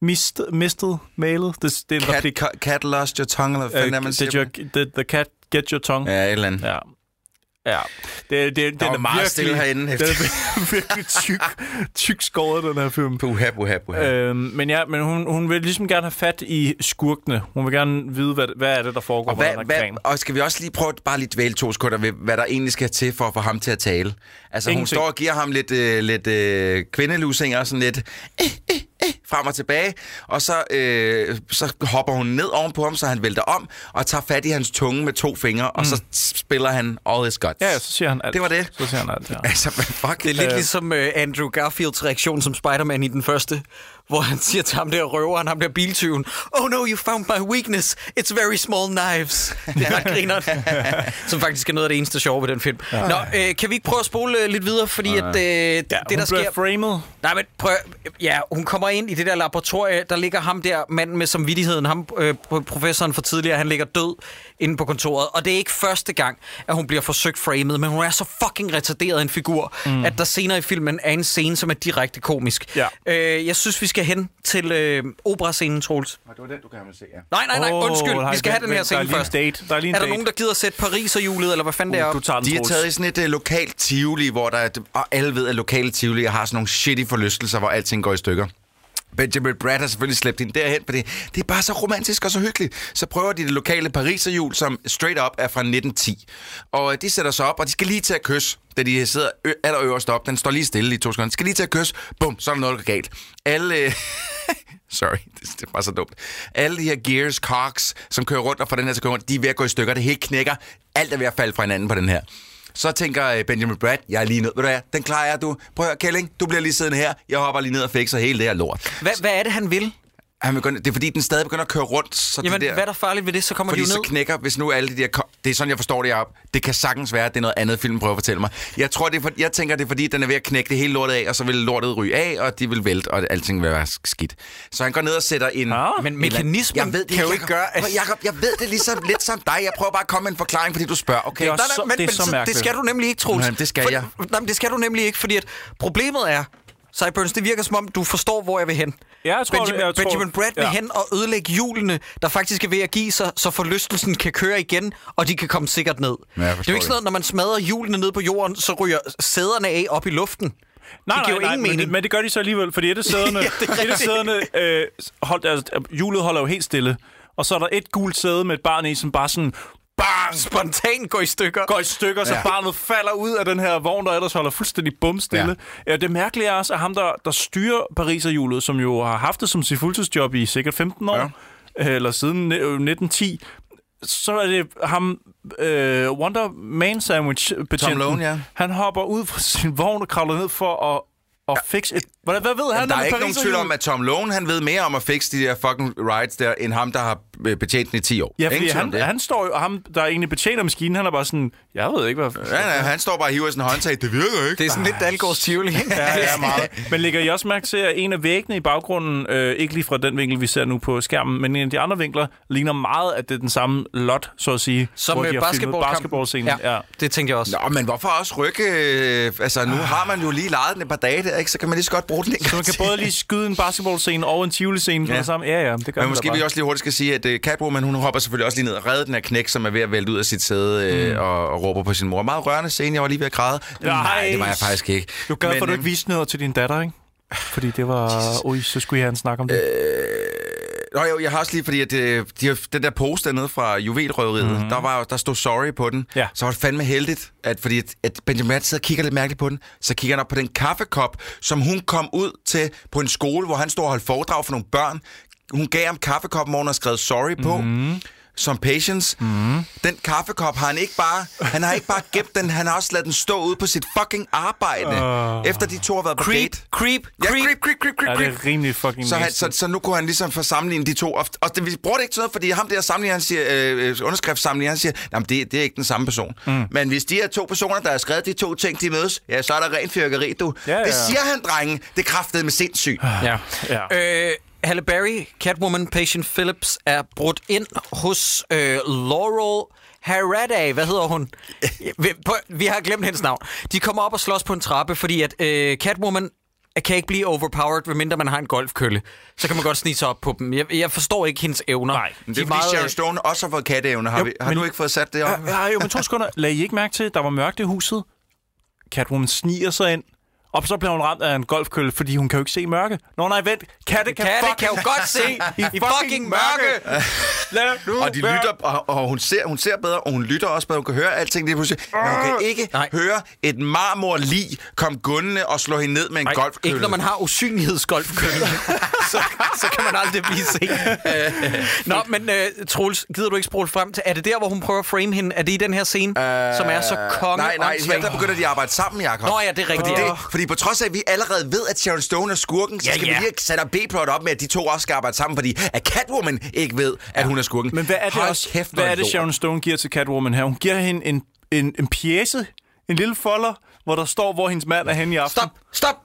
S3: Mist, mistet mailet? Det,
S2: det er cat, cat lost your tongue, eller hvad fanden uh, man siger? Did
S3: your, did the cat get your tongue? Ja, et eller andet.
S2: Ja.
S3: Ja, det,
S2: det, den, den er
S3: meget virkelig, stille
S2: herinde. Den
S3: er virkelig tyk, tyk skåret, den her film.
S2: Buha, buha, buha.
S3: Øhm, men ja, men hun, hun vil ligesom gerne have fat i skurkene. Hun vil gerne vide, hvad, hvad er det, der foregår og hvad, hvad,
S2: Og skal vi også lige prøve bare lige dvæle to sekunder ved, hvad der egentlig skal til for at få ham til at tale? Altså, Ingenting. hun står og giver ham lidt, øh, lidt øh, kvindelusinger og sådan lidt... Øh, øh eh, frem og tilbage, og så, øh, så hopper hun ned ovenpå ham, så han vælter om, og tager fat i hans tunge med to fingre, mm. og så mm. spiller han All Is Guts.
S3: Ja, ja, så siger han alt.
S2: Det var det.
S3: Så siger han alt, ja.
S2: altså, fuck?
S1: Det er lidt øh. ligesom uh, Andrew Garfields reaktion som Spider-Man i den første hvor han siger til ham der røveren, ham der biltyven, Oh no, you found my weakness. It's very small knives. Det er ret som faktisk er noget af det eneste sjove ved den film. Ja. Nå, øh, kan vi ikke prøve at spole øh, lidt videre, fordi ja. at, øh, ja,
S3: det, der sker... framed. Nej, men
S1: prøv... Ja, hun kommer ind i det der laboratorie, der ligger ham der, manden med samvittigheden, ham øh, professoren for tidligere, han ligger død inde på kontoret. Og det er ikke første gang, at hun bliver forsøgt framed, men hun er så fucking retarderet en figur, mm. at der senere i filmen er en scene, som er direkte komisk. Ja. Øh, jeg synes, vi skal hen til øh, operascenen, Troels.
S2: Nej, det var den, du gerne vil se, ja. Nej,
S1: nej, nej, oh, undskyld. Nej, vi skal have den her scene
S3: først. Date. Der
S1: er, lige en er der date. nogen, der gider sætte Paris og julet, eller hvad fanden uh, det er? Du
S2: tager den, De har taget i sådan et uh, lokalt tivoli, hvor der er, og alle ved, at lokale tivoli har sådan nogle shitty forlystelser, hvor alting går i stykker. Benjamin Brad har selvfølgelig slæbt hende derhen, for det er bare så romantisk og så hyggeligt. Så prøver de det lokale pariserhjul, som straight up er fra 1910. Og øh, de sætter sig op, og de skal lige til at kysse, da de sidder ø- allerøverst op. Den står lige stille i to sekunder. De skal lige til at kysse. Bum, så er der noget, der galt. Alle... Sorry, det, er bare så dumt. Alle de her Gears, cocks, som kører rundt og får den her til de er ved at gå i stykker. Det hele knækker. Alt er ved at falde fra hinanden på den her. Så tænker øh, Benjamin Brad, jeg er lige nødt. Ved du hvad, den klarer jeg, du. Prøv at høre, Kelling, du bliver lige siddende her. Jeg hopper lige ned og fikser hele det her lort.
S1: Hvad, hvad er det, han vil?
S2: Han begynder, det er fordi, den stadig begynder at køre rundt.
S1: Så Jamen, det der, hvad er der farligt ved det? Så kommer
S2: fordi de
S1: jo
S2: ned. så knækker, hvis nu alle de der... Det er sådan, jeg forstår det op. Det kan sagtens være, at det er noget andet, film prøver at fortælle mig. Jeg, tror, det er for, jeg tænker, det er fordi, den er ved at knække det hele lortet af, og så vil lortet ryge af, og de vil vælte, og alting vil være skidt. Så han går ned og sætter en...
S1: Ja, ah, men mekanismen jeg ved,
S2: det, kan jo ikke gøre... At... Jacob, jeg ved det ligesom lidt som dig. Jeg prøver bare at komme med en forklaring, fordi du spørger. Okay, det er, nej, nej, men, det,
S1: er så men, det skal du nemlig ikke, tro.
S2: det skal for, jeg.
S1: Nej, det skal du nemlig ikke, fordi at problemet er, Cyburns, det virker som om, du forstår, hvor jeg vil hen. Ja, jeg tror, Benjamin, det, jeg tror, Benjamin vil ja. hen og ødelægge hjulene, der faktisk er ved at give sig, så forlystelsen kan køre igen, og de kan komme sikkert ned. Ja, det er jo ikke sådan noget, når man smadrer hjulene ned på jorden, så ryger sæderne af op i luften.
S3: Nej, det giver
S1: nej,
S3: nej, ingen mening. Men det, men det gør de så alligevel, fordi et af sæderne, ja, et af sæderne øh, hold, altså, hjulet holder jo helt stille. Og så er der et gult sæde med et barn i, som bare sådan bang! Spontant går i stykker. Går i stykker, så ja. barnet falder ud af den her vogn, der ellers holder fuldstændig bumstille. Ja. Det mærkelige er også, at ham, der, der styrer Pariserhjulet, som jo har haft det som sit fuldtidsjob i sikkert 15 år, ja. Øh, eller siden 1910, øh, så er det ham, øh, Wonder Man Sandwich betjenten. Tom Lone, ja. Han hopper ud fra sin vogn og kravler ned for at, at ja. fikse et
S2: hvad, hvad ved han Jamen, Der er ikke Paris nogen tvivl om, at Tom Lone, han ved mere om at fikse de der fucking rides der, end ham, der har øh, betjent den i 10 år.
S3: Ja, fordi han, han står jo, og ham, der egentlig betjener maskinen, han er bare sådan, jeg ved ikke, hvad...
S2: Ja,
S3: nej,
S2: han står bare og hiver en håndtag, det virker ikke.
S1: Det er sådan Ej. lidt Dalgårds ah,
S3: Tivoli. ja, ja, meget. Men ligger I også mærke til, at en af væggene i baggrunden, øh, ikke lige fra den vinkel, vi ser nu på skærmen, men en af de andre vinkler, ligner meget, at det er den samme lot, så at sige,
S1: Som hvor de øh,
S3: basketball basketballscenen. Ja, ja,
S1: det tænker jeg også. Nå,
S2: men hvorfor også rykke? Øh, altså, nu ah. har man jo lige lejet den et par dage der, ikke? Så kan man lige så godt bruge den Så
S3: man kan både lige skyde en basketballscene og en tivoli-scene ja. sammen.
S2: Ja, ja, det gør Men måske vi også lige hurtigt skal sige, at uh, øh, Catwoman, hun hopper selvfølgelig også lige ned og redder den her knæk, som er ved at vælte ud af sit sæde øh, mm. øh, og, og, råber på sin mor. Meget rørende scene, jeg var lige ved at græde. Nej, Nej det var jeg faktisk ikke.
S3: Du gør for, at du ikke øhm, viste noget til din datter, ikke? Fordi det var... Jesus. så skulle jeg have en snak om det.
S2: Øh, Nå jo, jeg har også lige, fordi at, det, øh, de, den der pose dernede fra juvelrøveriet, mm-hmm. der, var, der stod sorry på den. Ja. Så var det fandme heldigt, at, fordi at, at Benjamin Matt sidder og kigger lidt mærkeligt på den. Så kigger han op på den kaffekop, som hun kom ud til på en skole, hvor han stod og holdt foredrag for nogle børn. Hun gav ham kaffekoppen, hvor hun havde skrevet sorry på. Mm-hmm som Patience. Mm. Den kaffekop har han ikke bare... Han har ikke bare gemt den, han har også ladet den stå ude på sit fucking arbejde. Uh. Efter de to har været creep,
S1: på date. Creep, ja, creep, creep, creep, creep, creep.
S3: Ja, det er rimelig fucking
S2: så, han, så, så, nu kunne han ligesom få sammenlignet de to. Og, og det, vi bruger det ikke til noget, fordi ham der samling, han siger, øh, øh samling, han siger, jamen det, det er ikke den samme person. Mm. Men hvis de her to personer, der har skrevet de to ting, de mødes, ja, så er der rent fyrkeri, du. Ja, ja. Det siger han, drenge. Det kræftede med sindssygt. Ah.
S1: Ja, ja. Øh, Halle Berry, Catwoman, Patient Phillips er brudt ind hos øh, Laurel Haraday. Hvad hedder hun? Vi, på, vi har glemt hendes navn. De kommer op og slås på en trappe, fordi at øh, Catwoman kan ikke blive overpowered, medmindre man har en golfkølle. Så kan man godt snige sig op på dem. Jeg, jeg forstår ikke hendes evner.
S2: Nej, men det er, de er fordi meget, Stone også har fået katteevner. Har, jo, vi, har men, du ikke fået sat det op? Ja, ah, ja,
S3: ah, jo, men to sekunder. Lad I ikke mærke til, der var mørkt i huset. Catwoman sniger sig ind, og så bliver hun ramt af en golfkølle, fordi hun kan jo ikke se mørke. Nå nej, vent. Katte kan, Katte fucking... kan jo godt se i fucking mørke.
S2: Lad nu og de lytter, og, og, hun, ser, hun ser bedre, og hun lytter også bedre. Hun kan høre alting lige pludselig. Men hun kan ikke nej. høre et marmor lig komme gundende og slå hende ned med en nej, golfkølle.
S1: Ikke når man har usynlighedsgolfkølle. så, så kan man aldrig blive set. Nå, men uh, Troels, gider du ikke spole frem til? Er det der, hvor hun prøver at frame hende? Er det i den her scene, uh, som er så konge?
S2: Nej, nej, ja, der begynder de at arbejde sammen, Jacob.
S1: Nå ja, det er rigtigt. Fordi, det,
S2: fordi fordi på trods af, at vi allerede ved, at Sharon Stone er skurken, så ja, skal ja. vi lige sætte B-plot op med, at de to også skal arbejde sammen, fordi at Catwoman ikke ved, at ja. hun er skurken.
S3: Men hvad er det, også, kæft, hvad er det Sharon Stone giver til Catwoman her? Hun giver hende en, en, en pjæse, en lille folder, hvor der står, hvor hendes mand er henne i aften. Stop!
S1: Stop!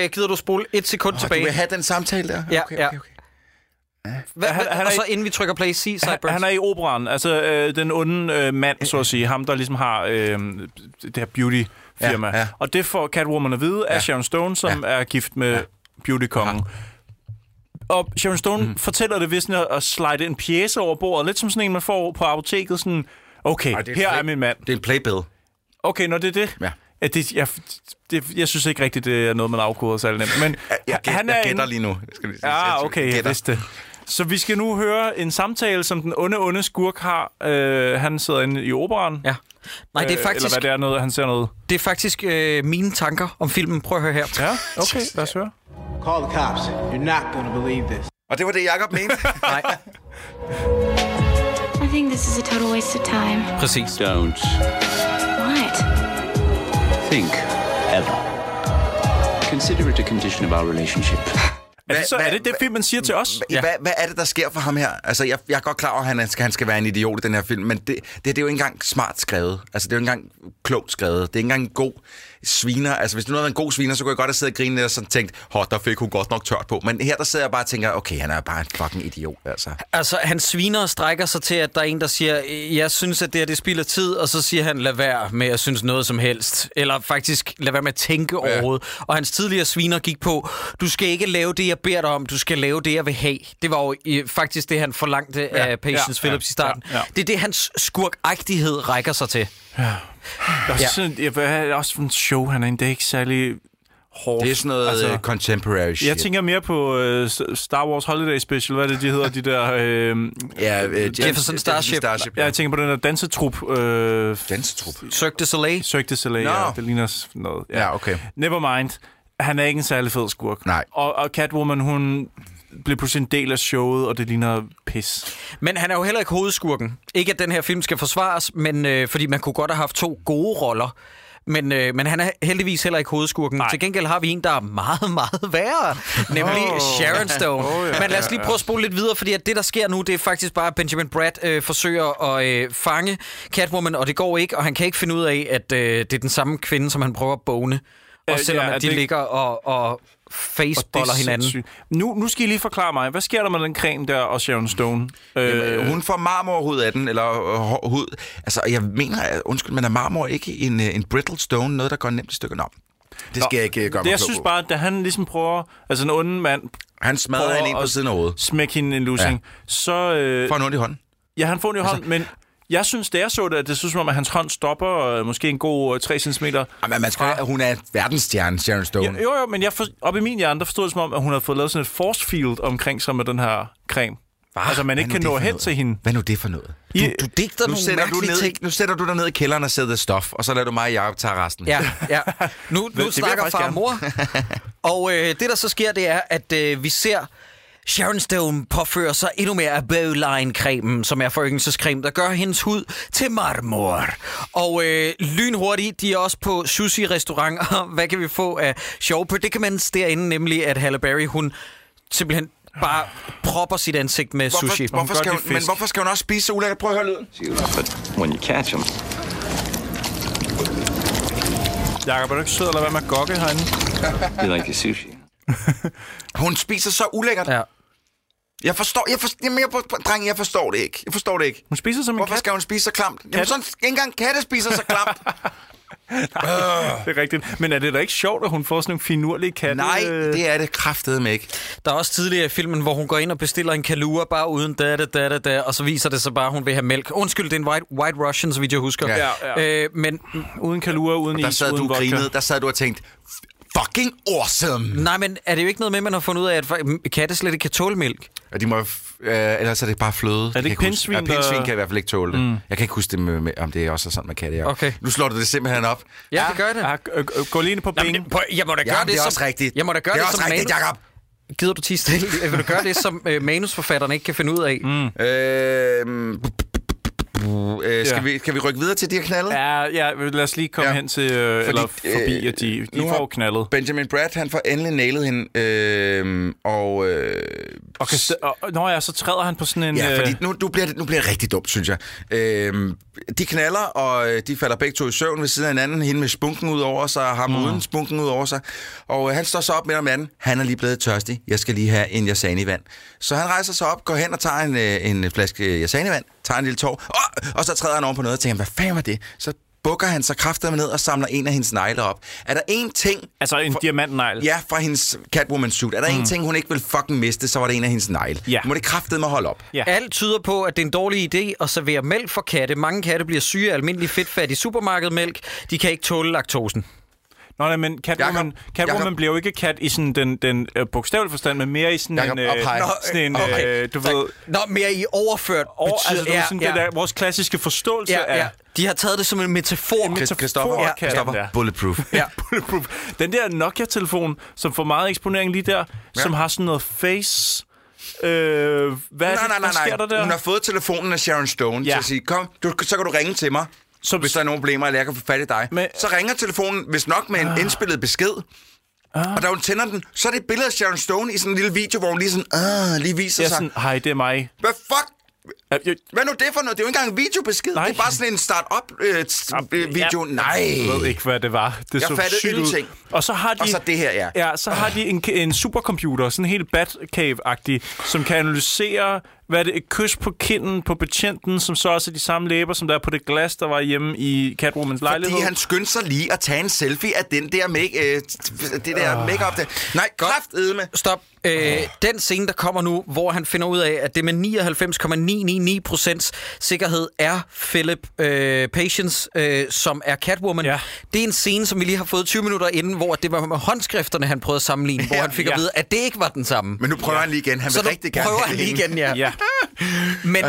S1: Øh, gider du spole et sekund oh, tilbage? Du
S2: vil have den samtale der?
S1: Ja, okay, okay, ja. okay. Hva, han, han og så i, inden vi trykker play,
S3: sig
S1: Cyburns.
S3: Han er i operan, altså øh, den onde øh, mand, så at sige. Ham, der ligesom har øh, det her beauty firma. Ja, ja. Og det får Catwoman at vide af ja. Sharon Stone, som ja. er gift med ja. beauty Og Sharon Stone mm. fortæller det ved sådan at, slide en pjæse over bordet, lidt som sådan en, man får på apoteket, sådan, okay, Ej, er her play- er min mand.
S2: Det er en playbill.
S3: Okay, når det er det. Ja. Ja, det, jeg, det, jeg synes ikke rigtigt, det er noget, man afkoder særlig nemt. Men
S2: jeg, jeg, han er jeg gætter en... lige nu.
S3: Skal ja, Ah, okay, jeg, vidste det. Så vi skal nu høre en samtale, som den onde, onde skurk har. Øh, han sidder inde i operan.
S1: Ja. Nej, det er øh, faktisk...
S3: Eller hvad det er, noget, han ser noget.
S1: Det er faktisk øh, mine tanker om filmen. Prøv at høre her.
S3: Ja, okay. Lad os høre. Call the cops. You're
S2: not gonna believe this. Og det var det, Jacob mente. Nej.
S5: I think this is a total waste of time.
S1: Præcis. Don't. What? Think
S3: ever. Consider it a condition of our relationship. Hva, altså, så hva, er det det hva, film, man siger til os?
S2: ja. hvad, hvad er det, der sker for ham her? Altså, jeg, jeg er godt klar over, at han skal, han skal være en idiot i den her film, men det, det, det er jo ikke engang smart skrevet. Altså, det er jo ikke engang klogt skrevet. Det er ikke engang god sviner. Altså, hvis du nu havde været en god sviner, så kunne jeg godt have siddet og grinet og sådan tænkt, hot, der fik hun godt nok tørt på. Men her der sidder jeg bare og tænker, okay, han er bare en fucking idiot,
S1: altså. Altså, han sviner og strækker sig til, at der er en, der siger, jeg synes, at det her, det spilder tid, og så siger han, lad være med at synes noget som helst. Eller faktisk, lad være med at tænke ja. overhovedet. Og hans tidligere sviner gik på, du skal ikke lave det, jeg beder dig om, du skal lave det, jeg vil have. Det var jo øh, faktisk det, han forlangte ja. af Patience ja. Phillips ja. i starten. Ja. Ja. Det er det, hans skurkagtighed rækker sig til. Ja.
S3: Også, ja. Sådan, jeg, også en show, han er, en ikke særlig hårdt.
S2: Det er sådan noget altså, øh, contemporary shit.
S3: Jeg tænker mere på uh, Star Wars Holiday Special, hvad er det, de hedder, de der... Uh,
S2: ja, uh,
S1: Jefferson Starship. Starship
S3: ja. Jeg tænker på den der dansetrup. Uh,
S2: dansetrup?
S1: Cirque du Soleil?
S3: Cirque du Soleil, no. ja. Det ligner noget.
S2: Ja, ja okay.
S3: Never mind. Han er ikke en særlig fed skurk.
S2: Nej.
S3: Og, og Catwoman, hun blev pludselig en del af showet, og det ligner pis.
S1: Men han er jo heller ikke hovedskurken. Ikke at den her film skal forsvares, men øh, fordi man kunne godt have haft to gode roller. Men, øh, men han er heldigvis heller ikke hovedskurken. Nej. Til gengæld har vi en, der er meget, meget værre, nemlig oh. Sharon Stone. Oh, ja, men lad os lige prøve at spole lidt videre, fordi at det, der sker nu, det er faktisk bare, at Benjamin Brad øh, forsøger at øh, fange Catwoman, og det går ikke, og han kan ikke finde ud af, at øh, det er den samme kvinde, som han prøver at bone. Og øh, selvom ja, at de det... ligger og, og faceboller hinanden.
S3: Nu, nu skal I lige forklare mig, hvad sker der med den creme der og Sharon Stone?
S2: Øh, Jamen, hun får marmorhud af den, eller øh, hud. Altså, jeg mener, at, undskyld, men er marmor ikke en, øh, en brittle stone, noget, der går nemt i stykker? Nå, det skal Nå, jeg ikke øh, gøre
S3: mig
S2: Jeg
S3: synes på. bare, da han ligesom prøver, altså en onde mand...
S2: Han smadrer hende ind på siden af hovedet.
S3: Smæk hende en lusing. Ja. Så, øh,
S2: får han ondt i hånden?
S3: Ja, han får den i altså, hånden, altså, men jeg synes, det er så det, at det synes
S2: som om,
S3: at hans hånd stopper øh, måske en god øh, 3 cm. Jamen, man
S2: skal, fra... hun er verdensstjerne, Sharon Stone.
S3: Ja, jo, jo, men jeg for, op i min hjerne, der forstod det som om, at hun har fået lavet sådan et force field omkring sig med den her creme. Hva? Altså, man ikke kan nå hen noget? til hende.
S2: Hvad nu det for noget? Du, du digter nu nogle du ned, ting. Nu sætter du dig ned i kælderen og sætter stof, og så lader du mig og Jacob tage resten.
S1: Ja, ja. Nu, nu snakker far og mor. Og øh, det, der så sker, det er, at øh, vi ser Sharon Stone påfører sig endnu mere af Bowline-cremen, som er foryngelsescreme, der gør hendes hud til marmor. Og øh, lynhurtigt, de er også på sushi-restauranter. Hvad kan vi få af på? Det kan man se derinde? Nemlig, at Halle Berry, hun simpelthen bare propper sit ansigt med hvorfor, sushi.
S2: Hvorfor skal hun, men hvorfor skal hun også spise så ulækkert? Prøv at høre lyden. When you catch them.
S3: Jakob, er du ikke sød eller hvad med gokke herinde?
S2: You
S3: like
S2: the sushi. hun spiser så ulækkert. Ja. Jeg forstår, jeg forstår, jamen, jeg, dreng, jeg forstår det ikke. Jeg forstår det ikke.
S3: Hun spiser som
S2: en Hvorfor kat. skal hun spise så klamt? Jamen, sådan, ikke engang katte spiser så klamt. Nej,
S3: det er rigtigt. Men er det da ikke sjovt, at hun får sådan nogle finurlige katte?
S2: Nej, det er det kraftedeme ikke.
S1: Der er også tidligere i filmen, hvor hun går ind og bestiller en kalua bare uden da da da da og så viser det sig bare, at hun vil have mælk. Undskyld, det er en White, white Russian, så vidt jeg husker.
S3: Ja. Ja,
S1: ja. Øh, men
S3: uden kalua, uden og der is, sad uden du vodka. Grinede,
S2: der sad du og tænkte, fucking awesome!
S1: Nej, men er det jo ikke noget med, man har fundet ud af, at katte slet ikke kan tåle mælk?
S2: Ja, de må, øh, ellers er det bare fløde.
S3: Er det
S2: ikke pindsvin? Ja, pindsvin kan i hvert fald ikke tåle det. Mm. Jeg kan ikke huske, det med, om det også er sådan med katte. Jeg. Okay. Nu slår du det simpelthen op.
S1: Ja, ja det gør det. Ja,
S3: gå lige på bingen.
S2: Jeg må da gøre ja, det, det
S1: er
S2: også rigtigt.
S1: Jeg må da gøre
S2: det,
S1: det
S2: også som rigtigt, Jacob.
S1: Gider du tisse det? Vil du gøre det, som øh, manusforfatterne ikke kan finde ud af? Mm. Øh,
S2: Uh, øh, skal, ja. vi, kan vi rykke videre til de her knaldet?
S3: Ja, ja, lad os lige komme ja. hen til, øh, Fordi, eller forbi, øh, at de, de får knaldet.
S2: Benjamin Brad, han får endelig nailet hende, øh, og... Øh, og, kan,
S3: og når jeg så træder han på sådan en...
S2: Ja, øh, fordi nu, nu, bliver det, nu bliver det rigtig dumt, synes jeg. Øh, de knaller, og øh, de falder begge to i søvn ved siden af hinanden. Hende med spunken ud over sig, og ham mm. uden spunken ud over sig. Og øh, han står så op med om anden. Han er lige blevet tørstig. Jeg skal lige have en jasani-vand. Så han rejser sig op, går hen og tager en, en flaske jasani-vand, tager en lille tår, oh! og så træder han over på noget og tænker, hvad fanden var det? Så bukker han sig kraftedeme ned og samler en af hendes negle op. Er der én ting...
S3: Altså en diamantnegl?
S2: Ja, fra hendes Catwoman suit. Er der mm. ting, hun ikke vil fucking miste, så var det en af hendes negle. Ja. må det kraftedeme holde op.
S1: Ja. Alt tyder på, at det er en dårlig idé at servere mælk for katte. Mange katte bliver syge af almindelig fedtfattig supermarkedmælk. De kan ikke tåle laktosen.
S3: Nå, nej, men Catwoman, Jacob, Catwoman Jacob. bliver jo ikke kat i sådan den, den øh, bogstavelige forstand, men mere i sådan Jacob, en... Øh, Nå, sådan en
S1: okay. Øh, du ved... Nå, mere i overført over, betyder...
S3: Altså, ja, sådan ja. det der, vores klassiske forståelse ja, ja. af...
S1: De har taget det som en metafor. En
S2: metafor Christoffer, ja. Christoffer. Ja. Bulletproof.
S3: ja. Bulletproof. Den der Nokia-telefon, som får meget eksponering lige der, ja. som har sådan noget face... Øh, hvad nej, er det, nej, nej, nej. der?
S2: Hun har fået telefonen af Sharon Stone ja. til at sige, kom, du, så kan du ringe til mig. Så hvis der er nogle problemer, eller jeg kan få fat i dig. Men... Så ringer telefonen, hvis nok med en uh, indspillet besked. Uh, Og da hun tænder den, så er det et billede af Sharon Stone i sådan en lille video, hvor hun lige sådan, ah, lige viser jeg sig. Sådan,
S3: hej, det er mig.
S2: Hvad fuck? Hvad nu det for noget? Det er jo ikke engang en videobesked. Nej. Det er bare sådan en start-up-video. Øh, øh ja.
S3: Nej. Jeg ved ikke, hvad det var.
S2: Det jeg så fattede sygt ingenting.
S3: Ud. Og så har de, og så det her, ja. ja så har de en, en supercomputer, sådan helt Batcave-agtig, som kan analysere hvad er det, et kys på kinden på betjenten, som så også er de samme læber, som der er på det glas, der var hjemme i Catwomans lejlighed.
S2: Fordi han skyndte sig lige at tage en selfie af den der make, øh, det der uh. makeup der. Nej,
S1: med. Stop. Øh, den scene, der kommer nu, hvor han finder ud af, at det med 99,999% sikkerhed er Philip øh, Patience, øh, som er Catwoman. Ja. Det er en scene, som vi lige har fået 20 minutter inden, hvor det var med håndskrifterne, han prøvede at sammenligne, ja. hvor han fik ja. at vide, at det ikke var den samme.
S2: Men nu prøver ja. han lige igen. Han vil Så rigtig
S1: gerne prøver
S2: han
S1: lige igen, ja. ja. men,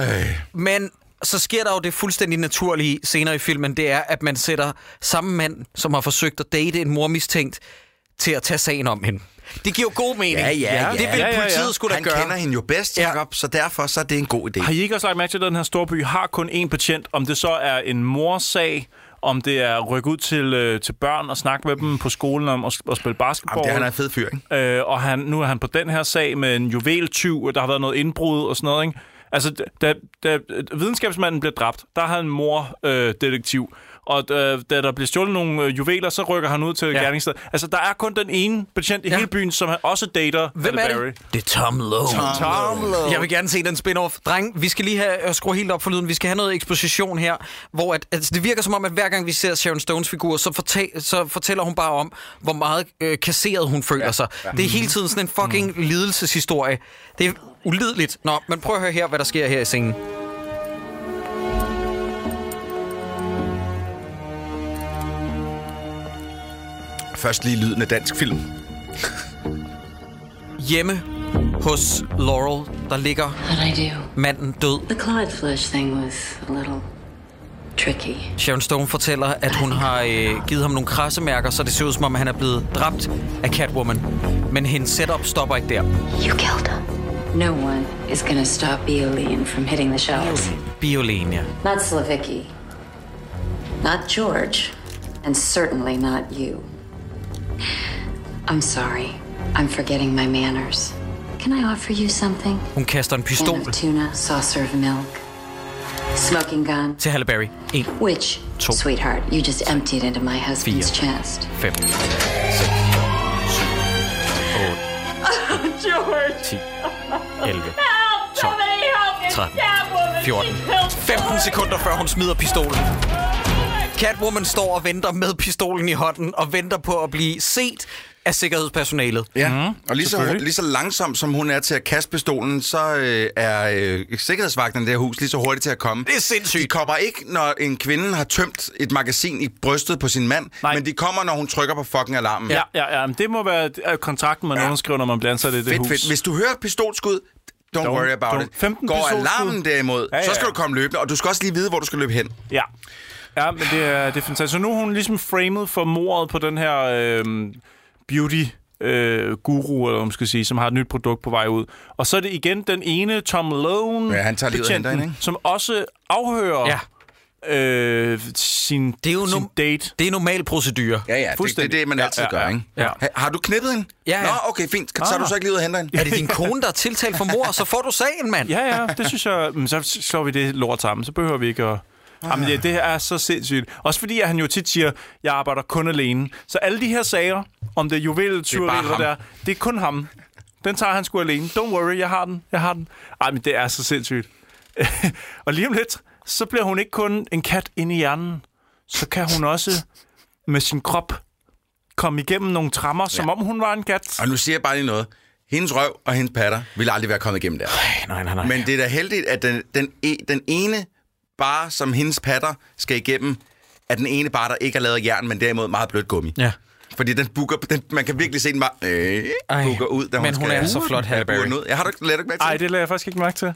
S1: men så sker der jo det fuldstændig naturlige senere i filmen, det er, at man sætter samme mand, som har forsøgt at date en mor mistænkt, til at tage sagen om hende. Det giver jo god mening. Ja,
S2: ja, ja. Det
S1: vil ja, ja, ja. politiet skulle da
S2: Han gøre. Han kender hende jo bedst, Jacob, ja. så derfor så er det en god idé.
S3: Har I ikke også lagt mærke til, at den her storby har kun én patient? Om det så er en morsag, om det er at rykke ud til, øh, til børn og snakke med dem på skolen om at, spille basketball. Jamen, det er,
S2: han er en fed fyr,
S3: ikke? Øh, og han, nu er han på den her sag med en juveltyv, og der har været noget indbrud og sådan noget, ikke? Altså, da, da videnskabsmanden bliver dræbt, der har en mor-detektiv. Øh, og øh, da der bliver stjålet nogle øh, juveler, så rykker han ud til ja. gerningsstedet. Altså, der er kun den ene betjent i ja. hele byen, som også dater Hvem
S2: er det?
S3: Barry.
S2: Det er Tom Lowe. Tom, Tom Lowe.
S1: Jeg vil gerne se den spin-off. Dreng, vi skal lige have, at øh, skrue helt op for lyden. Vi skal have noget eksposition her, hvor at, altså, det virker som om, at hver gang vi ser Sharon Stones figur, så, fortæ- så fortæller hun bare om, hvor meget øh, kasseret hun føler ja. sig. Ja. Det er hele tiden sådan en fucking mm. lidelseshistorie. Det er ulideligt. Nå, men prøv at høre her, hvad der sker her i scenen.
S2: Først lige lyden af dansk film.
S1: Hjemme hos Laurel, der ligger manden død. The Clyde Flesh thing was a little tricky. Sharon Stone fortæller, at hun har øh, givet ham nogle krassemærker, så det ser ud som om, han er blevet dræbt af Catwoman. Men hendes setup stopper ikke der. You killed him. No one is gonna stop Biolene from hitting the shelves. Biolene, ja. Not Slavicki. Not George. And certainly not you. I'm sorry. I'm forgetting my manners. Can I offer you something? Hun kaster en pistol. Can of tuna, saucer of milk. Smoking gun. Til Halle Berry. En. Which, to, sweetheart, you just emptied into my husband's fire, chest. Fem. Seks. Syv. Otte. George. 10. 11. 12. 13. 14. 15 sekunder før hun smider pistolen. Catwoman står og venter med pistolen i hånden og venter på at blive set af sikkerhedspersonalet.
S2: Ja, mm, og lige så, lige så langsomt som hun er til at kaste pistolen, så øh, er øh, sikkerhedsvagten i det her hus lige så hurtigt til at komme.
S1: Det er sindssygt.
S2: De kommer ikke, når en kvinde har tømt et magasin i brystet på sin mand, Nej. men de kommer, når hun trykker på fucking alarmen.
S3: Ja, ja, ja. Men det må være øh, kontrakten, man ja. underskriver, når man blander sig i det, det fedt, hus. Fedt.
S2: Hvis du hører pistolskud, Don't, don't worry about don't. it. 15 Går alarmen derimod, ja, ja. så skal du komme løbende, og du skal også lige vide, hvor du skal løbe hen.
S3: Ja. Ja, men det er, det er fantastisk. Så nu er hun ligesom framed for mordet på den her øh, beauty øh, guru, eller man skal sige, som har et nyt produkt på vej ud. Og så er det igen den ene, Tom Lone, ja, han tager betjenten, ikke? som også afhører ja. øh, sin, det er jo sin no- date.
S1: Det er normal procedur. Ja,
S2: ja, det, det er det, man altid ja, gør, ja, ikke? Ja. Ha- har du knippet en? Ja, ja. Nå, okay, fint. Så ah. du så ikke lige ud og henter
S1: Er det din kone, der er tiltalt for mor, så får du sagen, mand?
S3: Ja, ja, det synes jeg. Men så slår vi det lort sammen, så behøver vi ikke at... Jamen, ja, det er så sindssygt. Også fordi at han jo tit siger, jeg arbejder kun alene. Så alle de her sager, om det er juveltyveri eller der, det er kun ham. Den tager han sgu alene. Don't worry, jeg har den. Jeg har den. Ej, men det er så sindssygt. og lige om lidt, så bliver hun ikke kun en kat inde i hjernen. Så kan hun også med sin krop komme igennem nogle trammer, ja. som om hun var en kat.
S2: Og nu siger jeg bare lige noget. Hendes røv og hendes patter vil aldrig være kommet igennem der. Ej,
S1: nej, nej, nej.
S2: Men det er da heldigt, at den, den, e, den ene bare som hendes patter skal igennem, at den ene bare, der ikke er lavet af jern, men derimod meget blødt gummi. Ja. Fordi den bukker, den, man kan virkelig se den bare øh,
S1: bukker ud, da hun Men skal, hun er så flot, Halle Berry.
S2: Jeg har du ikke lagt
S3: mærke til? Nej, det lader jeg faktisk ikke mærke til.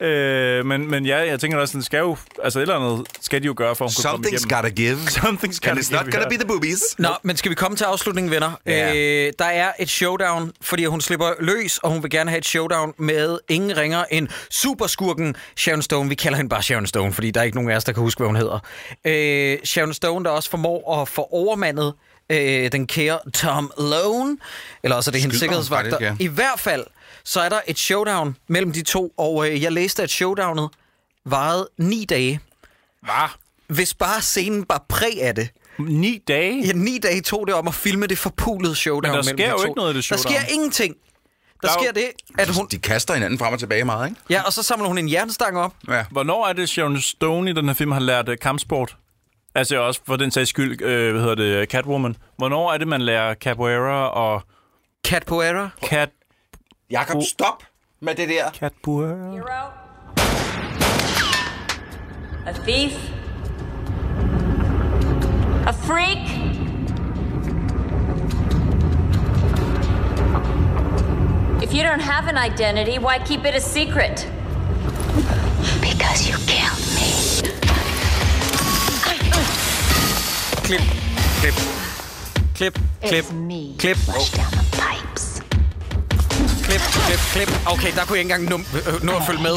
S3: Øh, men, men ja, jeg tænker også, den skal jo, altså et eller andet skal de jo gøre for, at hun Something's gotta
S2: give. Something's gotta
S1: And
S3: it's not
S1: gonna be the boobies. Nå, men skal vi komme til afslutningen, venner? Yeah. Øh, der er et showdown, fordi hun slipper løs, og hun vil gerne have et showdown med ingen ringer end superskurken Sharon Stone. Vi kalder hende bare Sharon Stone, fordi der er ikke nogen af os, der kan huske, hvad hun hedder. Øh, Sharon Stone, der også formår at få overmandet øh, den kære Tom Lone, eller også er det hendes sikkerhedsvagter. I hvert fald så er der et showdown mellem de to, og øh, jeg læste, at showdownet varede ni dage.
S2: Hvad?
S1: Hvis bare scenen bare præg af det.
S3: Ni dage?
S1: Ja, ni dage tog det om at filme det forpulede showdown.
S3: mellem de Men der sker jo ikke noget af det showdown.
S1: Der sker ingenting. Der, der sker det, at hun...
S2: De kaster hinanden frem og tilbage meget, ikke?
S1: Ja, og så samler hun en jernstang op. Ja.
S3: Hvornår er det, Sharon Stone i den her film har lært uh, kampsport? Altså også for den sags skyld, øh, hvad hedder det, Catwoman. Hvornår er det, man lærer capoeira og...
S1: Catpoeira?
S3: Cat
S2: Jakob, oh. stop med det der. Hero. A thief. A freak. If you don't have an identity, why keep it a secret? Because you killed me. Clip, clip, clip,
S1: clip, it's me clip. Flush down the pipes. klip, klip, klip. Okay, der kunne jeg ikke engang nå, øh, øh, nå at følge med.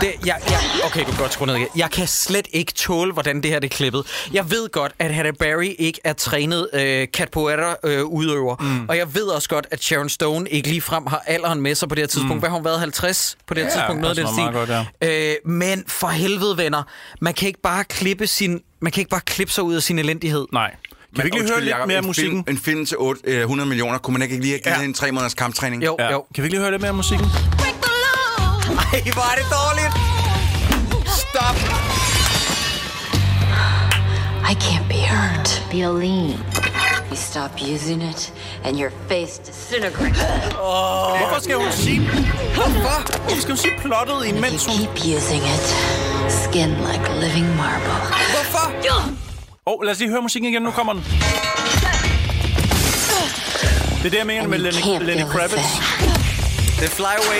S1: Det, jeg, jeg, okay, du kan godt skrue ned igen. Jeg kan slet ikke tåle, hvordan det her det er klippet. Jeg ved godt, at Halle Berry ikke er trænet øh, capoeira-udøver. Øh, mm. Og jeg ved også godt, at Sharon Stone ikke ligefrem har alderen med sig på det her tidspunkt. Mm. Hvad har hun været? 50 på det her ja, tidspunkt? Noget det stil. Godt, ja. øh, men for helvede, venner. Man kan ikke bare klippe sin man kan ikke bare klippe sig ud af sin elendighed.
S3: Nej.
S2: Kan man ikke lige høre lidt mere af musikken? en film til 8, øh, 100 millioner, kunne man ikke lige have givet ja. en tre måneders kamptræning?
S3: Jo, ja. jo. Kan vi ikke lige høre lidt mere af musikken?
S2: Ej, hvor er det dårligt! Stop! I can't be hurt. Be lean.
S1: You stop using it, and your face disintegrates. Oh, hvorfor skal hun sige... Hvorfor? Hvorfor skal hun sige plottet imens hun... keep using it, skin
S2: like living marble. Hvorfor?
S3: Åh, oh, lad os lige høre musikken igen. Nu kommer den. Det er
S2: det,
S3: jeg mener med Lenny,
S2: Lenny Kravitz. The Away.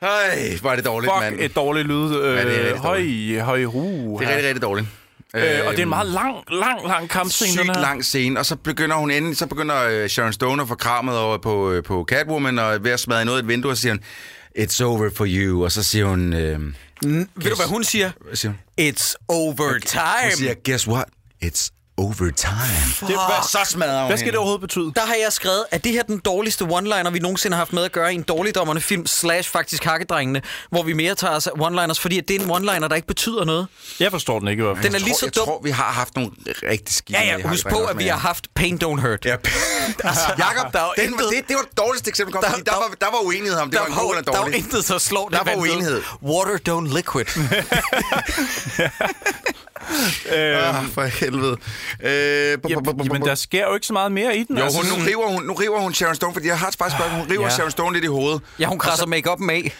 S3: Hej,
S2: er det dårligt,
S3: Fuck, mand. et dårligt lyd. Øh, ja, det er høj, høj, ru.
S2: Det er rigtig, rigtig dårligt. Øh, og
S3: det er en øhm, meget lang, lang, lang kampscene, Sygt
S2: lang scene, og så begynder hun inden, så begynder øh, Sharon Stone at få krammet over på, øh, på Catwoman, og ved at smadre noget af et vindue, og siger hun, it's over for you, og så siger hun... Øh, Guess,
S3: ved du, hvad hun siger? Hvad siger
S2: hun? It's over okay. time. Hun siger, guess what? It's Overtime.
S1: Fuck. Det, hvad,
S2: så smadret.
S1: Hvad skal det overhovedet betyde? Der har jeg skrevet, at det her er den dårligste one-liner, vi nogensinde har haft med at gøre i en dårligdommerne film, slash faktisk hakkedrengene, hvor vi mere tager os one-liners, fordi det er en one-liner, der ikke betyder noget.
S3: Jeg forstår den ikke, i hvert
S1: fald. Den er lige så
S2: jeg dum. Jeg tror, vi har haft nogle rigtig skidt.
S1: Ja, ja, husk på, at vi har haft Pain Don't Hurt. Ja.
S2: altså, Jacob, der var den, intet... det, det, var det dårligste eksempel, kom, der, der, der, var, der
S3: var
S2: uenighed om, det der, var en god eller dårlig. Der
S3: var intet, så
S2: slår det Der var uenighed. Water Don't Liquid. Øh, for helvede. Øh,
S3: men der sker jo ikke så meget mere i den. Jo,
S2: altså, hun, nu, river hun, nu river hun Sharon Stone, fordi jeg har faktisk spørgsmål. Hun river ja. Sharon Stone lidt i hovedet. Ja, hun krasser make-up'en af.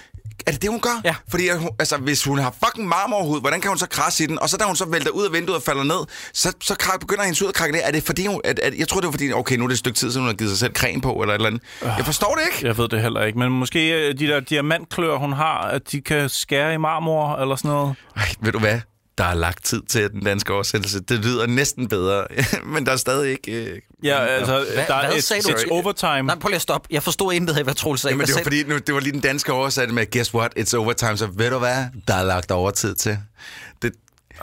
S2: Er det det, hun gør? Ja. Fordi altså, hvis hun har fucking marmorhud, hvordan kan hun så krasse i den? Og så da hun så vælter ud af vinduet og falder ned, så, så krak, begynder hendes hud at krakke det. Er det fordi, hun, at, at, jeg tror, det var fordi, okay, nu er det et stykke tid siden, hun har givet sig selv creme på, eller et eller andet. Øh, jeg forstår det ikke.
S3: Jeg ved det heller ikke, men måske øh, de der diamantklør, hun har, at de kan skære i marmor, eller sådan noget. Ej,
S2: ved du hvad? der er lagt tid til den danske oversættelse. Det lyder næsten bedre, men der er stadig ikke... Øh,
S3: ja, altså, Hva, der hvad er et, sagde it's du? overtime.
S2: Nej, prøv lige at stoppe. Jeg forstod intet af, hvad Troels sagde. Jamen, det var, fordi, nu, det var lige den danske oversættelse med, guess what, it's overtime, så ved du hvad, der er lagt overtid til. Det,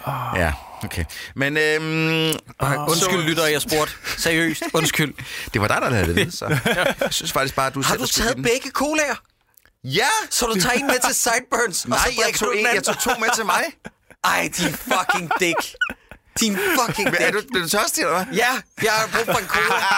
S2: oh. Ja, okay. Men øhm, oh. Undskyld, så... lytter, jeg spurgte. Seriøst, undskyld. det var dig, der lavede det, så jeg synes faktisk bare, at du Har du taget begge colaer? Ja! Så du tager en med til Sideburns? Nej, jeg tog, en, jeg tog to med til mig. die fucking dick. Din fucking dæk. Er du, er du tørstig, eller hvad? Ja, jeg har brug for en cola.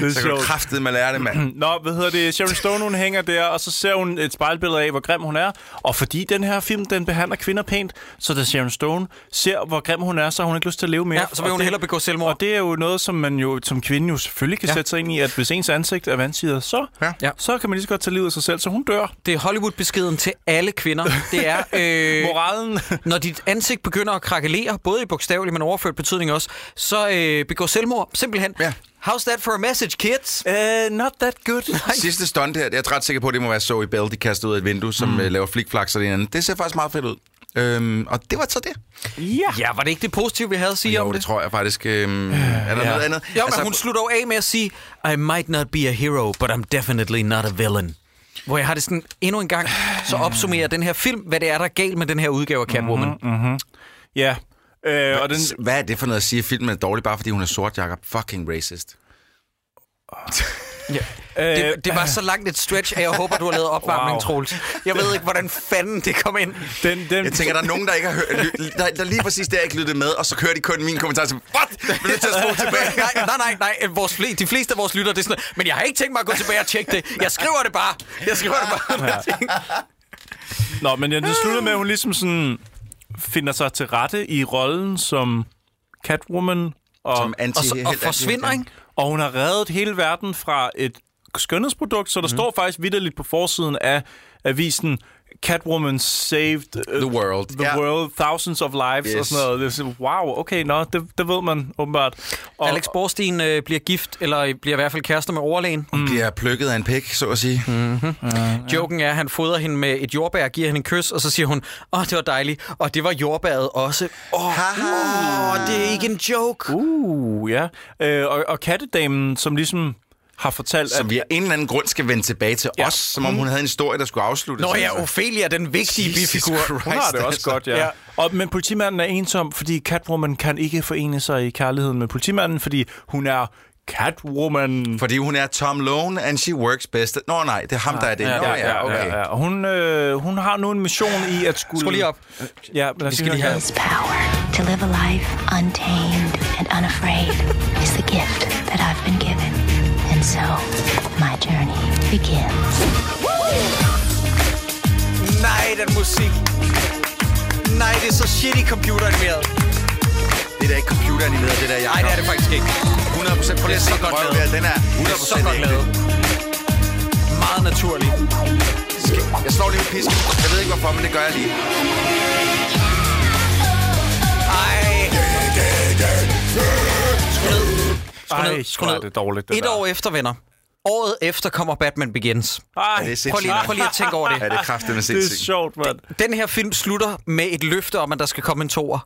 S2: det er så sjovt. kraftet, man lærer det, mand.
S3: Nå, hvad hedder det? Sharon Stone, hun hænger der, og så ser hun et spejlbillede af, hvor grim hun er. Og fordi den her film, den behandler kvinder pænt, så da Sharon Stone ser, hvor grim hun er, så har hun ikke lyst til at leve mere. Ja,
S2: så vil hun det, hellere
S3: begå selvmord. Og det er jo noget, som man jo som kvinde jo selvfølgelig kan ja. sætte sig ind i, at hvis ens ansigt er vandsider, så, ja. så kan man lige så godt tage livet af sig selv, så hun dør.
S2: Det er Hollywood-beskeden til alle kvinder. Det er...
S3: Øh, Moralen.
S2: når dit ansigt begynder at krakelere, både i bogstaver bogstaveligt, men overført betydning også, så øh, begår selvmord, simpelthen. Ja. How's that for a message, kids? Uh, not that good. Nej. Sidste stunt her, jeg er ret sikker på, at det må være så i Bell, de kaster ud af et vindue, som mm. Øh, laver flikflakser og det andet. Det ser faktisk meget fedt ud. Øhm, og det var så det. Ja. ja, var det ikke det positive, vi havde at sige jo, om det? det tror jeg faktisk. Øhm, øh, er der ja. noget andet? Jo, men altså, hun slutter jo af med at sige, I might not be a hero, but I'm definitely not a villain. Hvor jeg har det sådan, endnu en gang, så opsummerer den her film, hvad det er, der er galt med den her udgave af Catwoman. Mm-hmm,
S3: mm-hmm. Ja, Øh,
S2: og den... Hvad er det for noget at sige, at filmen er dårlig, bare fordi hun er sort, Jacob? Fucking racist. Oh. Ja. Øh, det, det var så langt et stretch, at jeg håber, du har lavet opvarmning, wow. Troels. Jeg ved ikke, hvordan fanden det kom ind. Den, den... Jeg tænker, der er nogen, der ikke har hørt... Der, der lige præcis der ikke lyttede med, og så kører de kun min kommentar som... What? Vil du tage at tilbage? nej, nej, nej. nej. Vores, fl- de fleste af vores lytter, det er sådan... Men jeg har ikke tænkt mig at gå tilbage og tjekke det. Jeg skriver det bare. Jeg skriver det bare. Ja.
S3: Nå, men det slutter med, at hun ligesom sådan finder sig til rette i rollen som Catwoman.
S2: Og, som anti og, og, og forsvinder, ikke?
S3: Og hun har reddet hele verden fra et skønhedsprodukt, så der mm. står faktisk vidderligt på forsiden af avisen, Catwoman saved uh,
S2: the world.
S3: The yeah. world, thousands of lives yes. og sådan noget. Det er sådan, wow, okay, nå, det, det ved man åbenbart. Og,
S2: Alex Borstein øh, bliver gift, eller bliver i hvert fald kærester med overlægen. Mm. Bliver plukket af en pæk, så at sige. Mhm. Mm-hmm. Uh, yeah. Joken er, at han fodrer hende med et jordbær, giver hende en kys, og så siger hun, åh, oh, det var dejligt, og det var jordbæret også. Åh, oh, uh, det er ikke en joke.
S3: Uh, ja. Uh, og, og kattedamen, som ligesom har fortalt...
S2: Som at, vi af en eller anden grund skal vende tilbage til ja. os, som om hun havde en historie, der skulle afsluttes. Nå ja, Ophelia, den vigtige bifigur. Hun
S3: har det også altså. godt, ja. ja. Og, men politimanden er ensom, fordi Catwoman kan ikke forene sig i kærligheden med politimanden, fordi hun er Catwoman.
S2: Fordi hun er Tom Lone, and she works best. At... Nå nej, det er ham, der er det.
S3: Ja, Nå, ja, ja, okay. ja, ja. Og hun, øh, hun har nu en mission i at skulle...
S2: Skru lige op. Ja, lad os lige have. power to live a life untamed and unafraid is the gift that I've been given. So, my journey begins. Nej, den musik. Nej, det er så shitty med. Det er da ikke med, det der, jeg Nej, det er det faktisk ikke. 100% på det, det er så godt lavet. Den er 100% det er så godt lavet. Meget naturlig. Jeg slår lige en pisk. Jeg ved ikke hvorfor, men det gør jeg lige. Ej skru ned, skru ned. det dårligt, det Et der. år efter, venner. Året efter kommer Batman Begins. Ej, det er prøv, lige, prøv lige at tænke over det. Ja, det
S3: er
S2: med
S3: sindssygt. Det er sjovt, mand.
S2: Den her film slutter med et løfte om, at der skal komme en toer.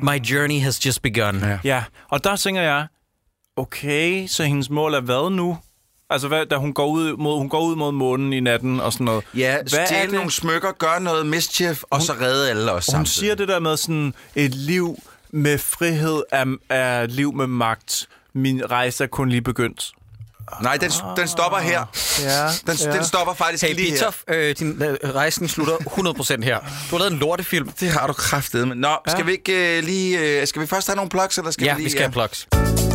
S2: My journey has just begun.
S3: Ja. ja, og der tænker jeg, okay, så hendes mål er hvad nu? Altså, hvad, da hun går, ud mod, hun går ud mod månen i natten og sådan noget.
S2: Ja, hvad stjæl nogle smykker, gør noget mischief, og så redde alle os samtidig.
S3: Hun siger det der med sådan et liv med frihed er, er liv med magt min rejse er kun lige begyndt.
S2: Nej, den, den stopper her. Ah, ja, den, ja. den stopper faktisk hey, lige Peter, her. Øh, din øh, rejsen slutter 100% her. Du har lavet en lortefilm. Det har du kraftet med. Nå, ja. skal vi ikke øh, lige... Øh, skal vi først have nogle plugs, eller skal ja, vi lige... Ja, vi skal ja. have plugs.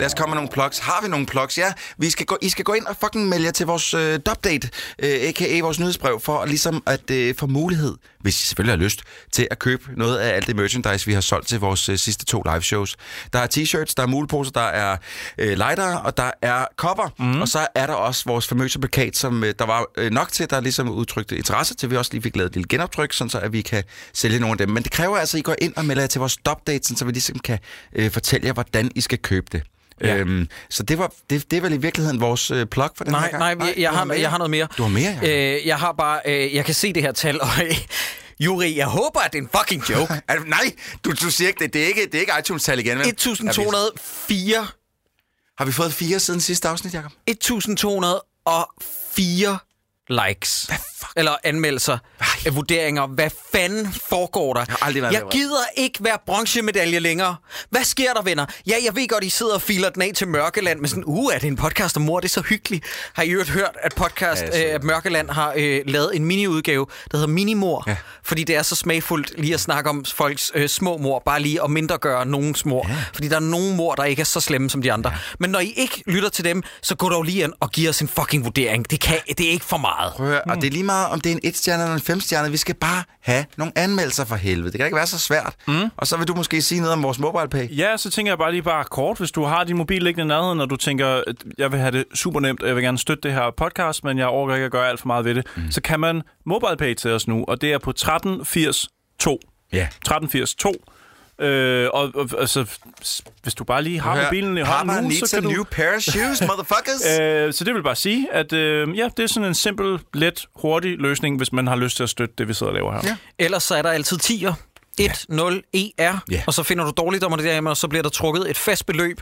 S2: Lad os komme med nogle plugs. Har vi nogle plugs? Ja, vi skal gå, I skal gå ind og fucking melde jer til vores øh, dopdate, øh, a.k.a. vores nyhedsbrev, for ligesom at øh, få mulighed, hvis I selvfølgelig har lyst, til at købe noget af alt det merchandise, vi har solgt til vores øh, sidste to live shows. Der er t-shirts, der er muleposer, der er øh, lighter, og der er kopper. Mm. Og så er der også vores famøse plakat, som øh, der var øh, nok til, der ligesom udtrykte interesse til, vi også lige fik lavet et lille genoptryk, sådan så at vi kan sælge nogle af dem. Men det kræver altså, at I går ind og melder jer til vores dopdate, så vi ligesom kan øh, fortælle jer, hvordan I skal købe det. Ja. Øhm, så det, var, det, det er vel i virkeligheden vores øh, plug for den nej, her gang. Nej, nej, jeg, jeg, har, jeg har noget mere. Du har mere, ja. Øh, jeg har bare, øh, jeg kan se det her tal, og... Øh, Juri, jeg håber, at det er en fucking joke. altså, nej, du, du siger ikke det. Det er ikke, det er ikke iTunes-tal igen. Men... 1204. Har vi fået fire siden sidste afsnit, Jacob? 1204 likes. Hvad fuck? Eller anmeldelser, Ej. Øh, vurderinger. Hvad fanden foregår der? Jeg, har været jeg gider ikke være bronchemedalje længere. Hvad sker der, venner? Ja, jeg ved godt, I sidder og filer den af til Mørkeland, men sådan, uh, er det en podcast om mor? Det er så hyggeligt. Har I hørt, at podcast, ja, øh, at Mørkeland har øh, lavet en miniudgave, der hedder Minimor? Ja. Fordi det er så smagfuldt lige at snakke om folks øh, små mor, bare lige at gøre nogen mor. Ja. Fordi der er nogen mor, der ikke er så slemme som de andre. Ja. Men når I ikke lytter til dem, så gå dog lige ind og giv os en fucking vurdering. Det, kan, det er ikke for meget meget. Prøv høre, mm. og det er lige meget, om det er en 1-stjerne eller en 5-stjerne. Vi skal bare have nogle anmeldelser for helvede. Det kan ikke være så svært. Mm. Og så vil du måske sige noget om vores mobile pay.
S3: Ja, så tænker jeg bare lige bare kort. Hvis du har din mobil liggende i nærheden, og du tænker, øh, jeg vil have det super nemt, og jeg vil gerne støtte det her podcast, men jeg overgår ikke at gøre alt for meget ved det, mm. så kan man mobile pay til os nu, og det er på 1382. Ja. Yeah. 1382. Øh, og, og altså, hvis du bare lige har ja. mobilen i hånden nu,
S2: så kan du...
S3: new pair
S2: of shoes, motherfuckers!
S3: øh, så det vil bare sige, at øh, ja, det er sådan en simpel, let, hurtig løsning, hvis man har lyst til at støtte det, vi sidder og laver her. Ja.
S2: Ellers så er der altid 10'er. 10ER, e r yeah. og så finder du dårligt om det der, og så bliver der trukket et fast beløb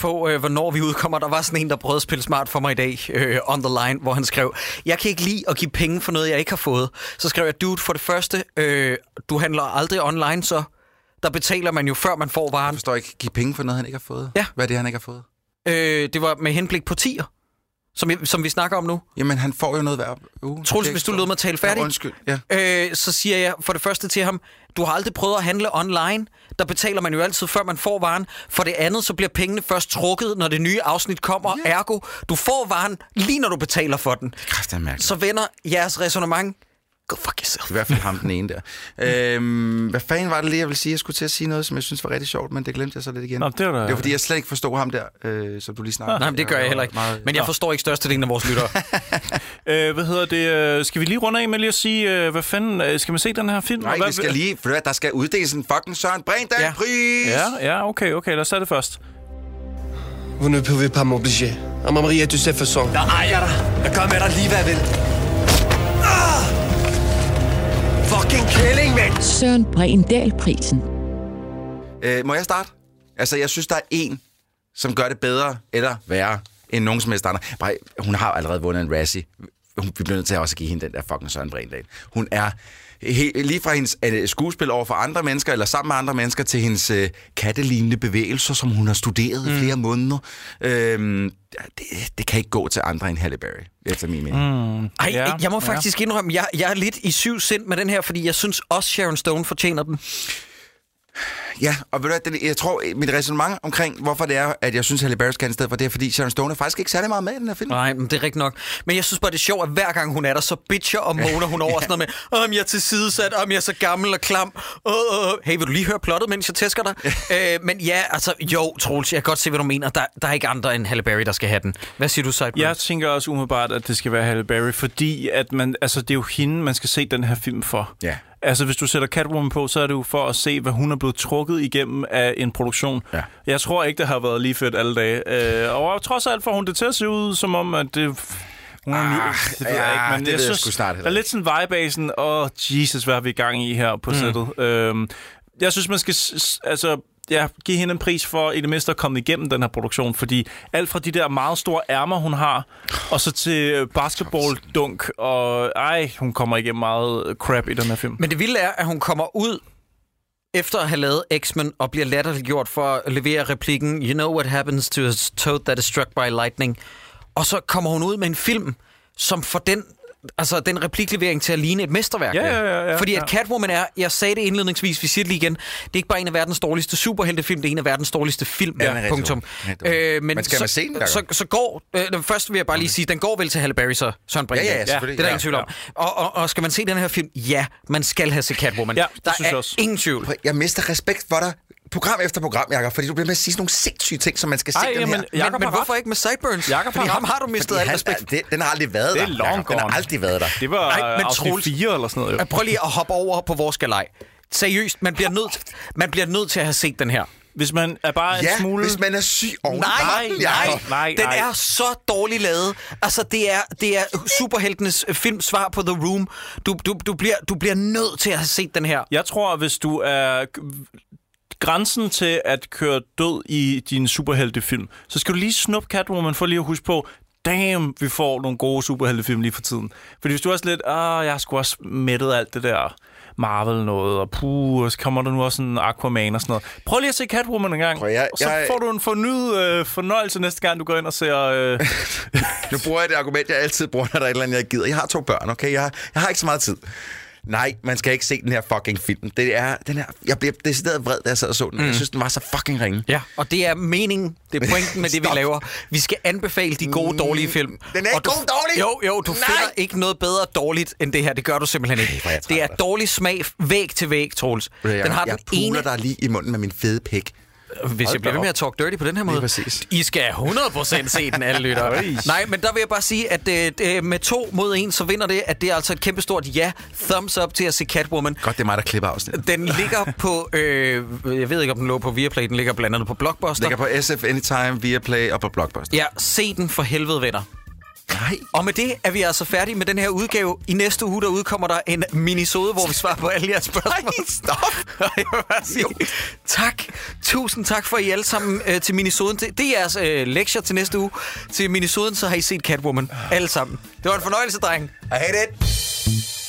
S2: på, øh, hvornår vi udkommer. Der var sådan en, der prøvede at spille smart for mig i dag, øh, on the line, hvor han skrev, jeg kan ikke lide at give penge for noget, jeg ikke har fået. Så skrev jeg, dude, for det første, øh, du handler aldrig online, så der betaler man jo, før man får varen. Jeg forstår ikke, give penge for noget, han ikke har fået? Ja. Hvad er det, han ikke har fået? Øh, det var med henblik på tier. Som, som vi snakker om nu. Jamen, han får jo noget hver uge. Truls, hvis du lød mig tale færdig, ja, undskyld. Ja. Øh, så siger jeg for det første til ham, du har aldrig prøvet at handle online. Der betaler man jo altid, før man får varen. For det andet, så bliver pengene først trukket, når det nye afsnit kommer. Ja. Ergo, du får varen lige når du betaler for den. Det er så vender jeres resonemang go fuck yourself. I hvert fald ham, den ene der. øhm, hvad fanden var det lige, jeg ville sige? Jeg skulle til at sige noget, som jeg synes var rigtig sjovt, men det glemte jeg så lidt igen. Nå, det, var da... det var fordi, jeg slet ikke forstod ham der, øh, som du lige snakkede. Nej, men det gør jeg heller ikke. Meget... Men jeg forstår ikke størstedelen af vores lyttere. øh, hvad hedder det? Øh, skal vi lige runde af med lige at sige, øh, hvad fanden, øh, skal man se den her film? Nej, hvad... vi skal lige, for der skal uddeles en fucking Søren Brindan ja. pris! Ja, ja, okay, okay, lad os tage det først. Vous ne pouvez pas m'obliger. À ma Maria, tu sais façon. Der ejer dig. Jeg gør med dig lige, hvad jeg vil fucking kælling, mand! Søren Brindal-prisen. Øh, må jeg starte? Altså, jeg synes, der er en, som gør det bedre eller værre end nogen som helst andre. Bare, hun har allerede vundet en Razzie. Hun, vi bliver nødt til at også give hende den der fucking Søren Brindal. Hun er he, lige fra hendes uh, skuespil over for andre mennesker, eller sammen med andre mennesker, til hendes uh, kattelignende bevægelser, som hun har studeret mm. i flere måneder. Øhm, det, det kan ikke gå til andre end Halle Berry, efter min mening. Mm. Ej, ja, jeg må faktisk ja. indrømme, jeg, jeg er lidt i syv sind med den her, fordi jeg synes også, Sharon Stone fortjener den. Ja, og ved du jeg tror, mit resonemang omkring, hvorfor det er, at jeg synes, Halle Berry skal i stedet for, det er, fordi Sharon Stone er faktisk ikke særlig meget med i den her film. Nej, men det er rigtigt nok. Men jeg synes bare, det er sjovt, at hver gang hun er der, så bitcher og moaner hun over ja. sådan noget med, om jeg er tilsidesat, om jeg er så gammel og klam. Øh, øh. Hey, vil du lige høre plottet, mens jeg tæsker dig? Æ, øh, men ja, altså, jo, Troels, jeg kan godt se, hvad du mener. Der, der er ikke andre end Halle Berry, der skal have den. Hvad siger du, så? Jeg tænker også umiddelbart, at det skal være Halle Berry, fordi at man, altså, det er jo hende, man skal se den her film for. Ja. Altså, hvis du sætter Catwoman på, så er det jo for at se, hvad hun er blevet trukket igennem af en produktion. Ja. Jeg tror ikke, det har været lige fedt alle dage. Øh, og trods alt får hun det til at se ud, som om, at det... Hun ah, det ved ja, jeg ikke, men det jeg, jeg synes, snart der er lidt sådan vibe af sådan, åh, oh, Jesus, hvad har vi i gang i her på mm. sættet. Øhm, jeg synes, man skal... Altså, ja, give hende en pris for i det mindste at komme igennem den her produktion, fordi alt fra de der meget store ærmer, hun har, og så til øh, basketballdunk, og ej, hun kommer igennem meget crap i den her film. Men det vilde er, at hun kommer ud efter at have lavet X-Men og bliver latterliggjort for at levere replikken You know what happens to a toad that is struck by lightning. Og så kommer hun ud med en film, som for den altså, den repliklevering til at ligne et mesterværk. Ja, ja, ja, ja, Fordi at Catwoman er, jeg sagde det indledningsvis, vi siger det lige igen, det er ikke bare en af verdens dårligste superheltefilm, det er en af verdens dårligste film. Ja, punktum. Øh, men men skal så, man se den, så, så, går, øh, først vil jeg bare lige okay. sige, den går vel til Halle Berry, så Søren Brink. Ja, ja, ja, det er der ingen tvivl om. Og, og, og, skal man se den her film? Ja, man skal have set Catwoman. Ja, det der synes er jeg også. ingen tvivl. Jeg mister respekt for dig, program efter program, Jakob, fordi du bliver med at sige sådan nogle sindssyge ting, som man skal Ej, se jamen, den her. Jacob men, men hvorfor ikke med Sideburns? Jakob fordi ham har du mistet alt respekt. Er, det, den har aldrig været det er der. Long Den har aldrig været der. Det var Ej, men øh, Troels, 4 eller sådan noget. Jo. Prøv lige at hoppe over på vores galej. Seriøst, man bliver, nødt, man bliver nødt til at have set den her. Hvis man er bare en smule... hvis man er syg oven nej, nej, nej, nej, Den er så dårlig lavet. Altså, det er, det er superheltenes øh, film svar på The Room. Du, du, du, bliver, du bliver nødt til at have set den her. Jeg tror, hvis du er grænsen til at køre død i din superheltefilm, så skal du lige snuppe Catwoman for lige at huske på, damn, vi får nogle gode superheltefilm lige for tiden. Fordi hvis du også lidt, ah, jeg har sgu også mættet alt det der Marvel noget, og puh, og så kommer der nu også en Aquaman og sådan noget. Prøv lige at se Catwoman en gang, Prøv, jeg, og så jeg... får du en fornyet øh, fornøjelse næste gang, du går ind og ser... Øh... nu bruger jeg det argument, jeg altid bruger, når der er et eller andet, jeg gider. Jeg har to børn, okay? Jeg har, jeg har ikke så meget tid nej, man skal ikke se den her fucking film. Det er, den her, jeg blev decideret vred, da jeg sad og så den. Mm. Jeg synes, den var så fucking ringe. Ja, og det er meningen. Det er pointen med det, vi laver. Vi skal anbefale de gode, mm. dårlige film. Den er ikke god, dårlig! Jo, jo, du nej. finder ikke noget bedre dårligt end det her. Det gør du simpelthen ikke. Ej, det er altså. dårlig smag væg til væg, Troels. Den har jeg den puler ene... dig lige i munden med min fede pik. Hvis Hold jeg bliver ved med at talk dirty på den her måde. præcis. I skal 100% se den, alle lyttere. Nej, men der vil jeg bare sige, at øh, med to mod en, så vinder det, at det er altså et kæmpestort ja. Thumbs up til at se Catwoman. Godt, det er mig, der klipper afsnit. Den ligger på, øh, jeg ved ikke, om den lå på Viaplay, den ligger blandt andet på Blockbuster. Ligger på SF Anytime, Viaplay og på Blockbuster. Ja, se den for helvede, venner. Nej. Og med det er vi altså færdige med den her udgave. I næste uge, der udkommer der en minisode, hvor vi svarer på alle jeres spørgsmål. Nej, stop! jeg vil sige, tak. Tusind tak for I alle sammen øh, til minisoden. Det, det er jeres øh, lektier til næste uge. Til minisoden, så har I set Catwoman. Alle sammen. Det var en fornøjelse, dreng. I hate it.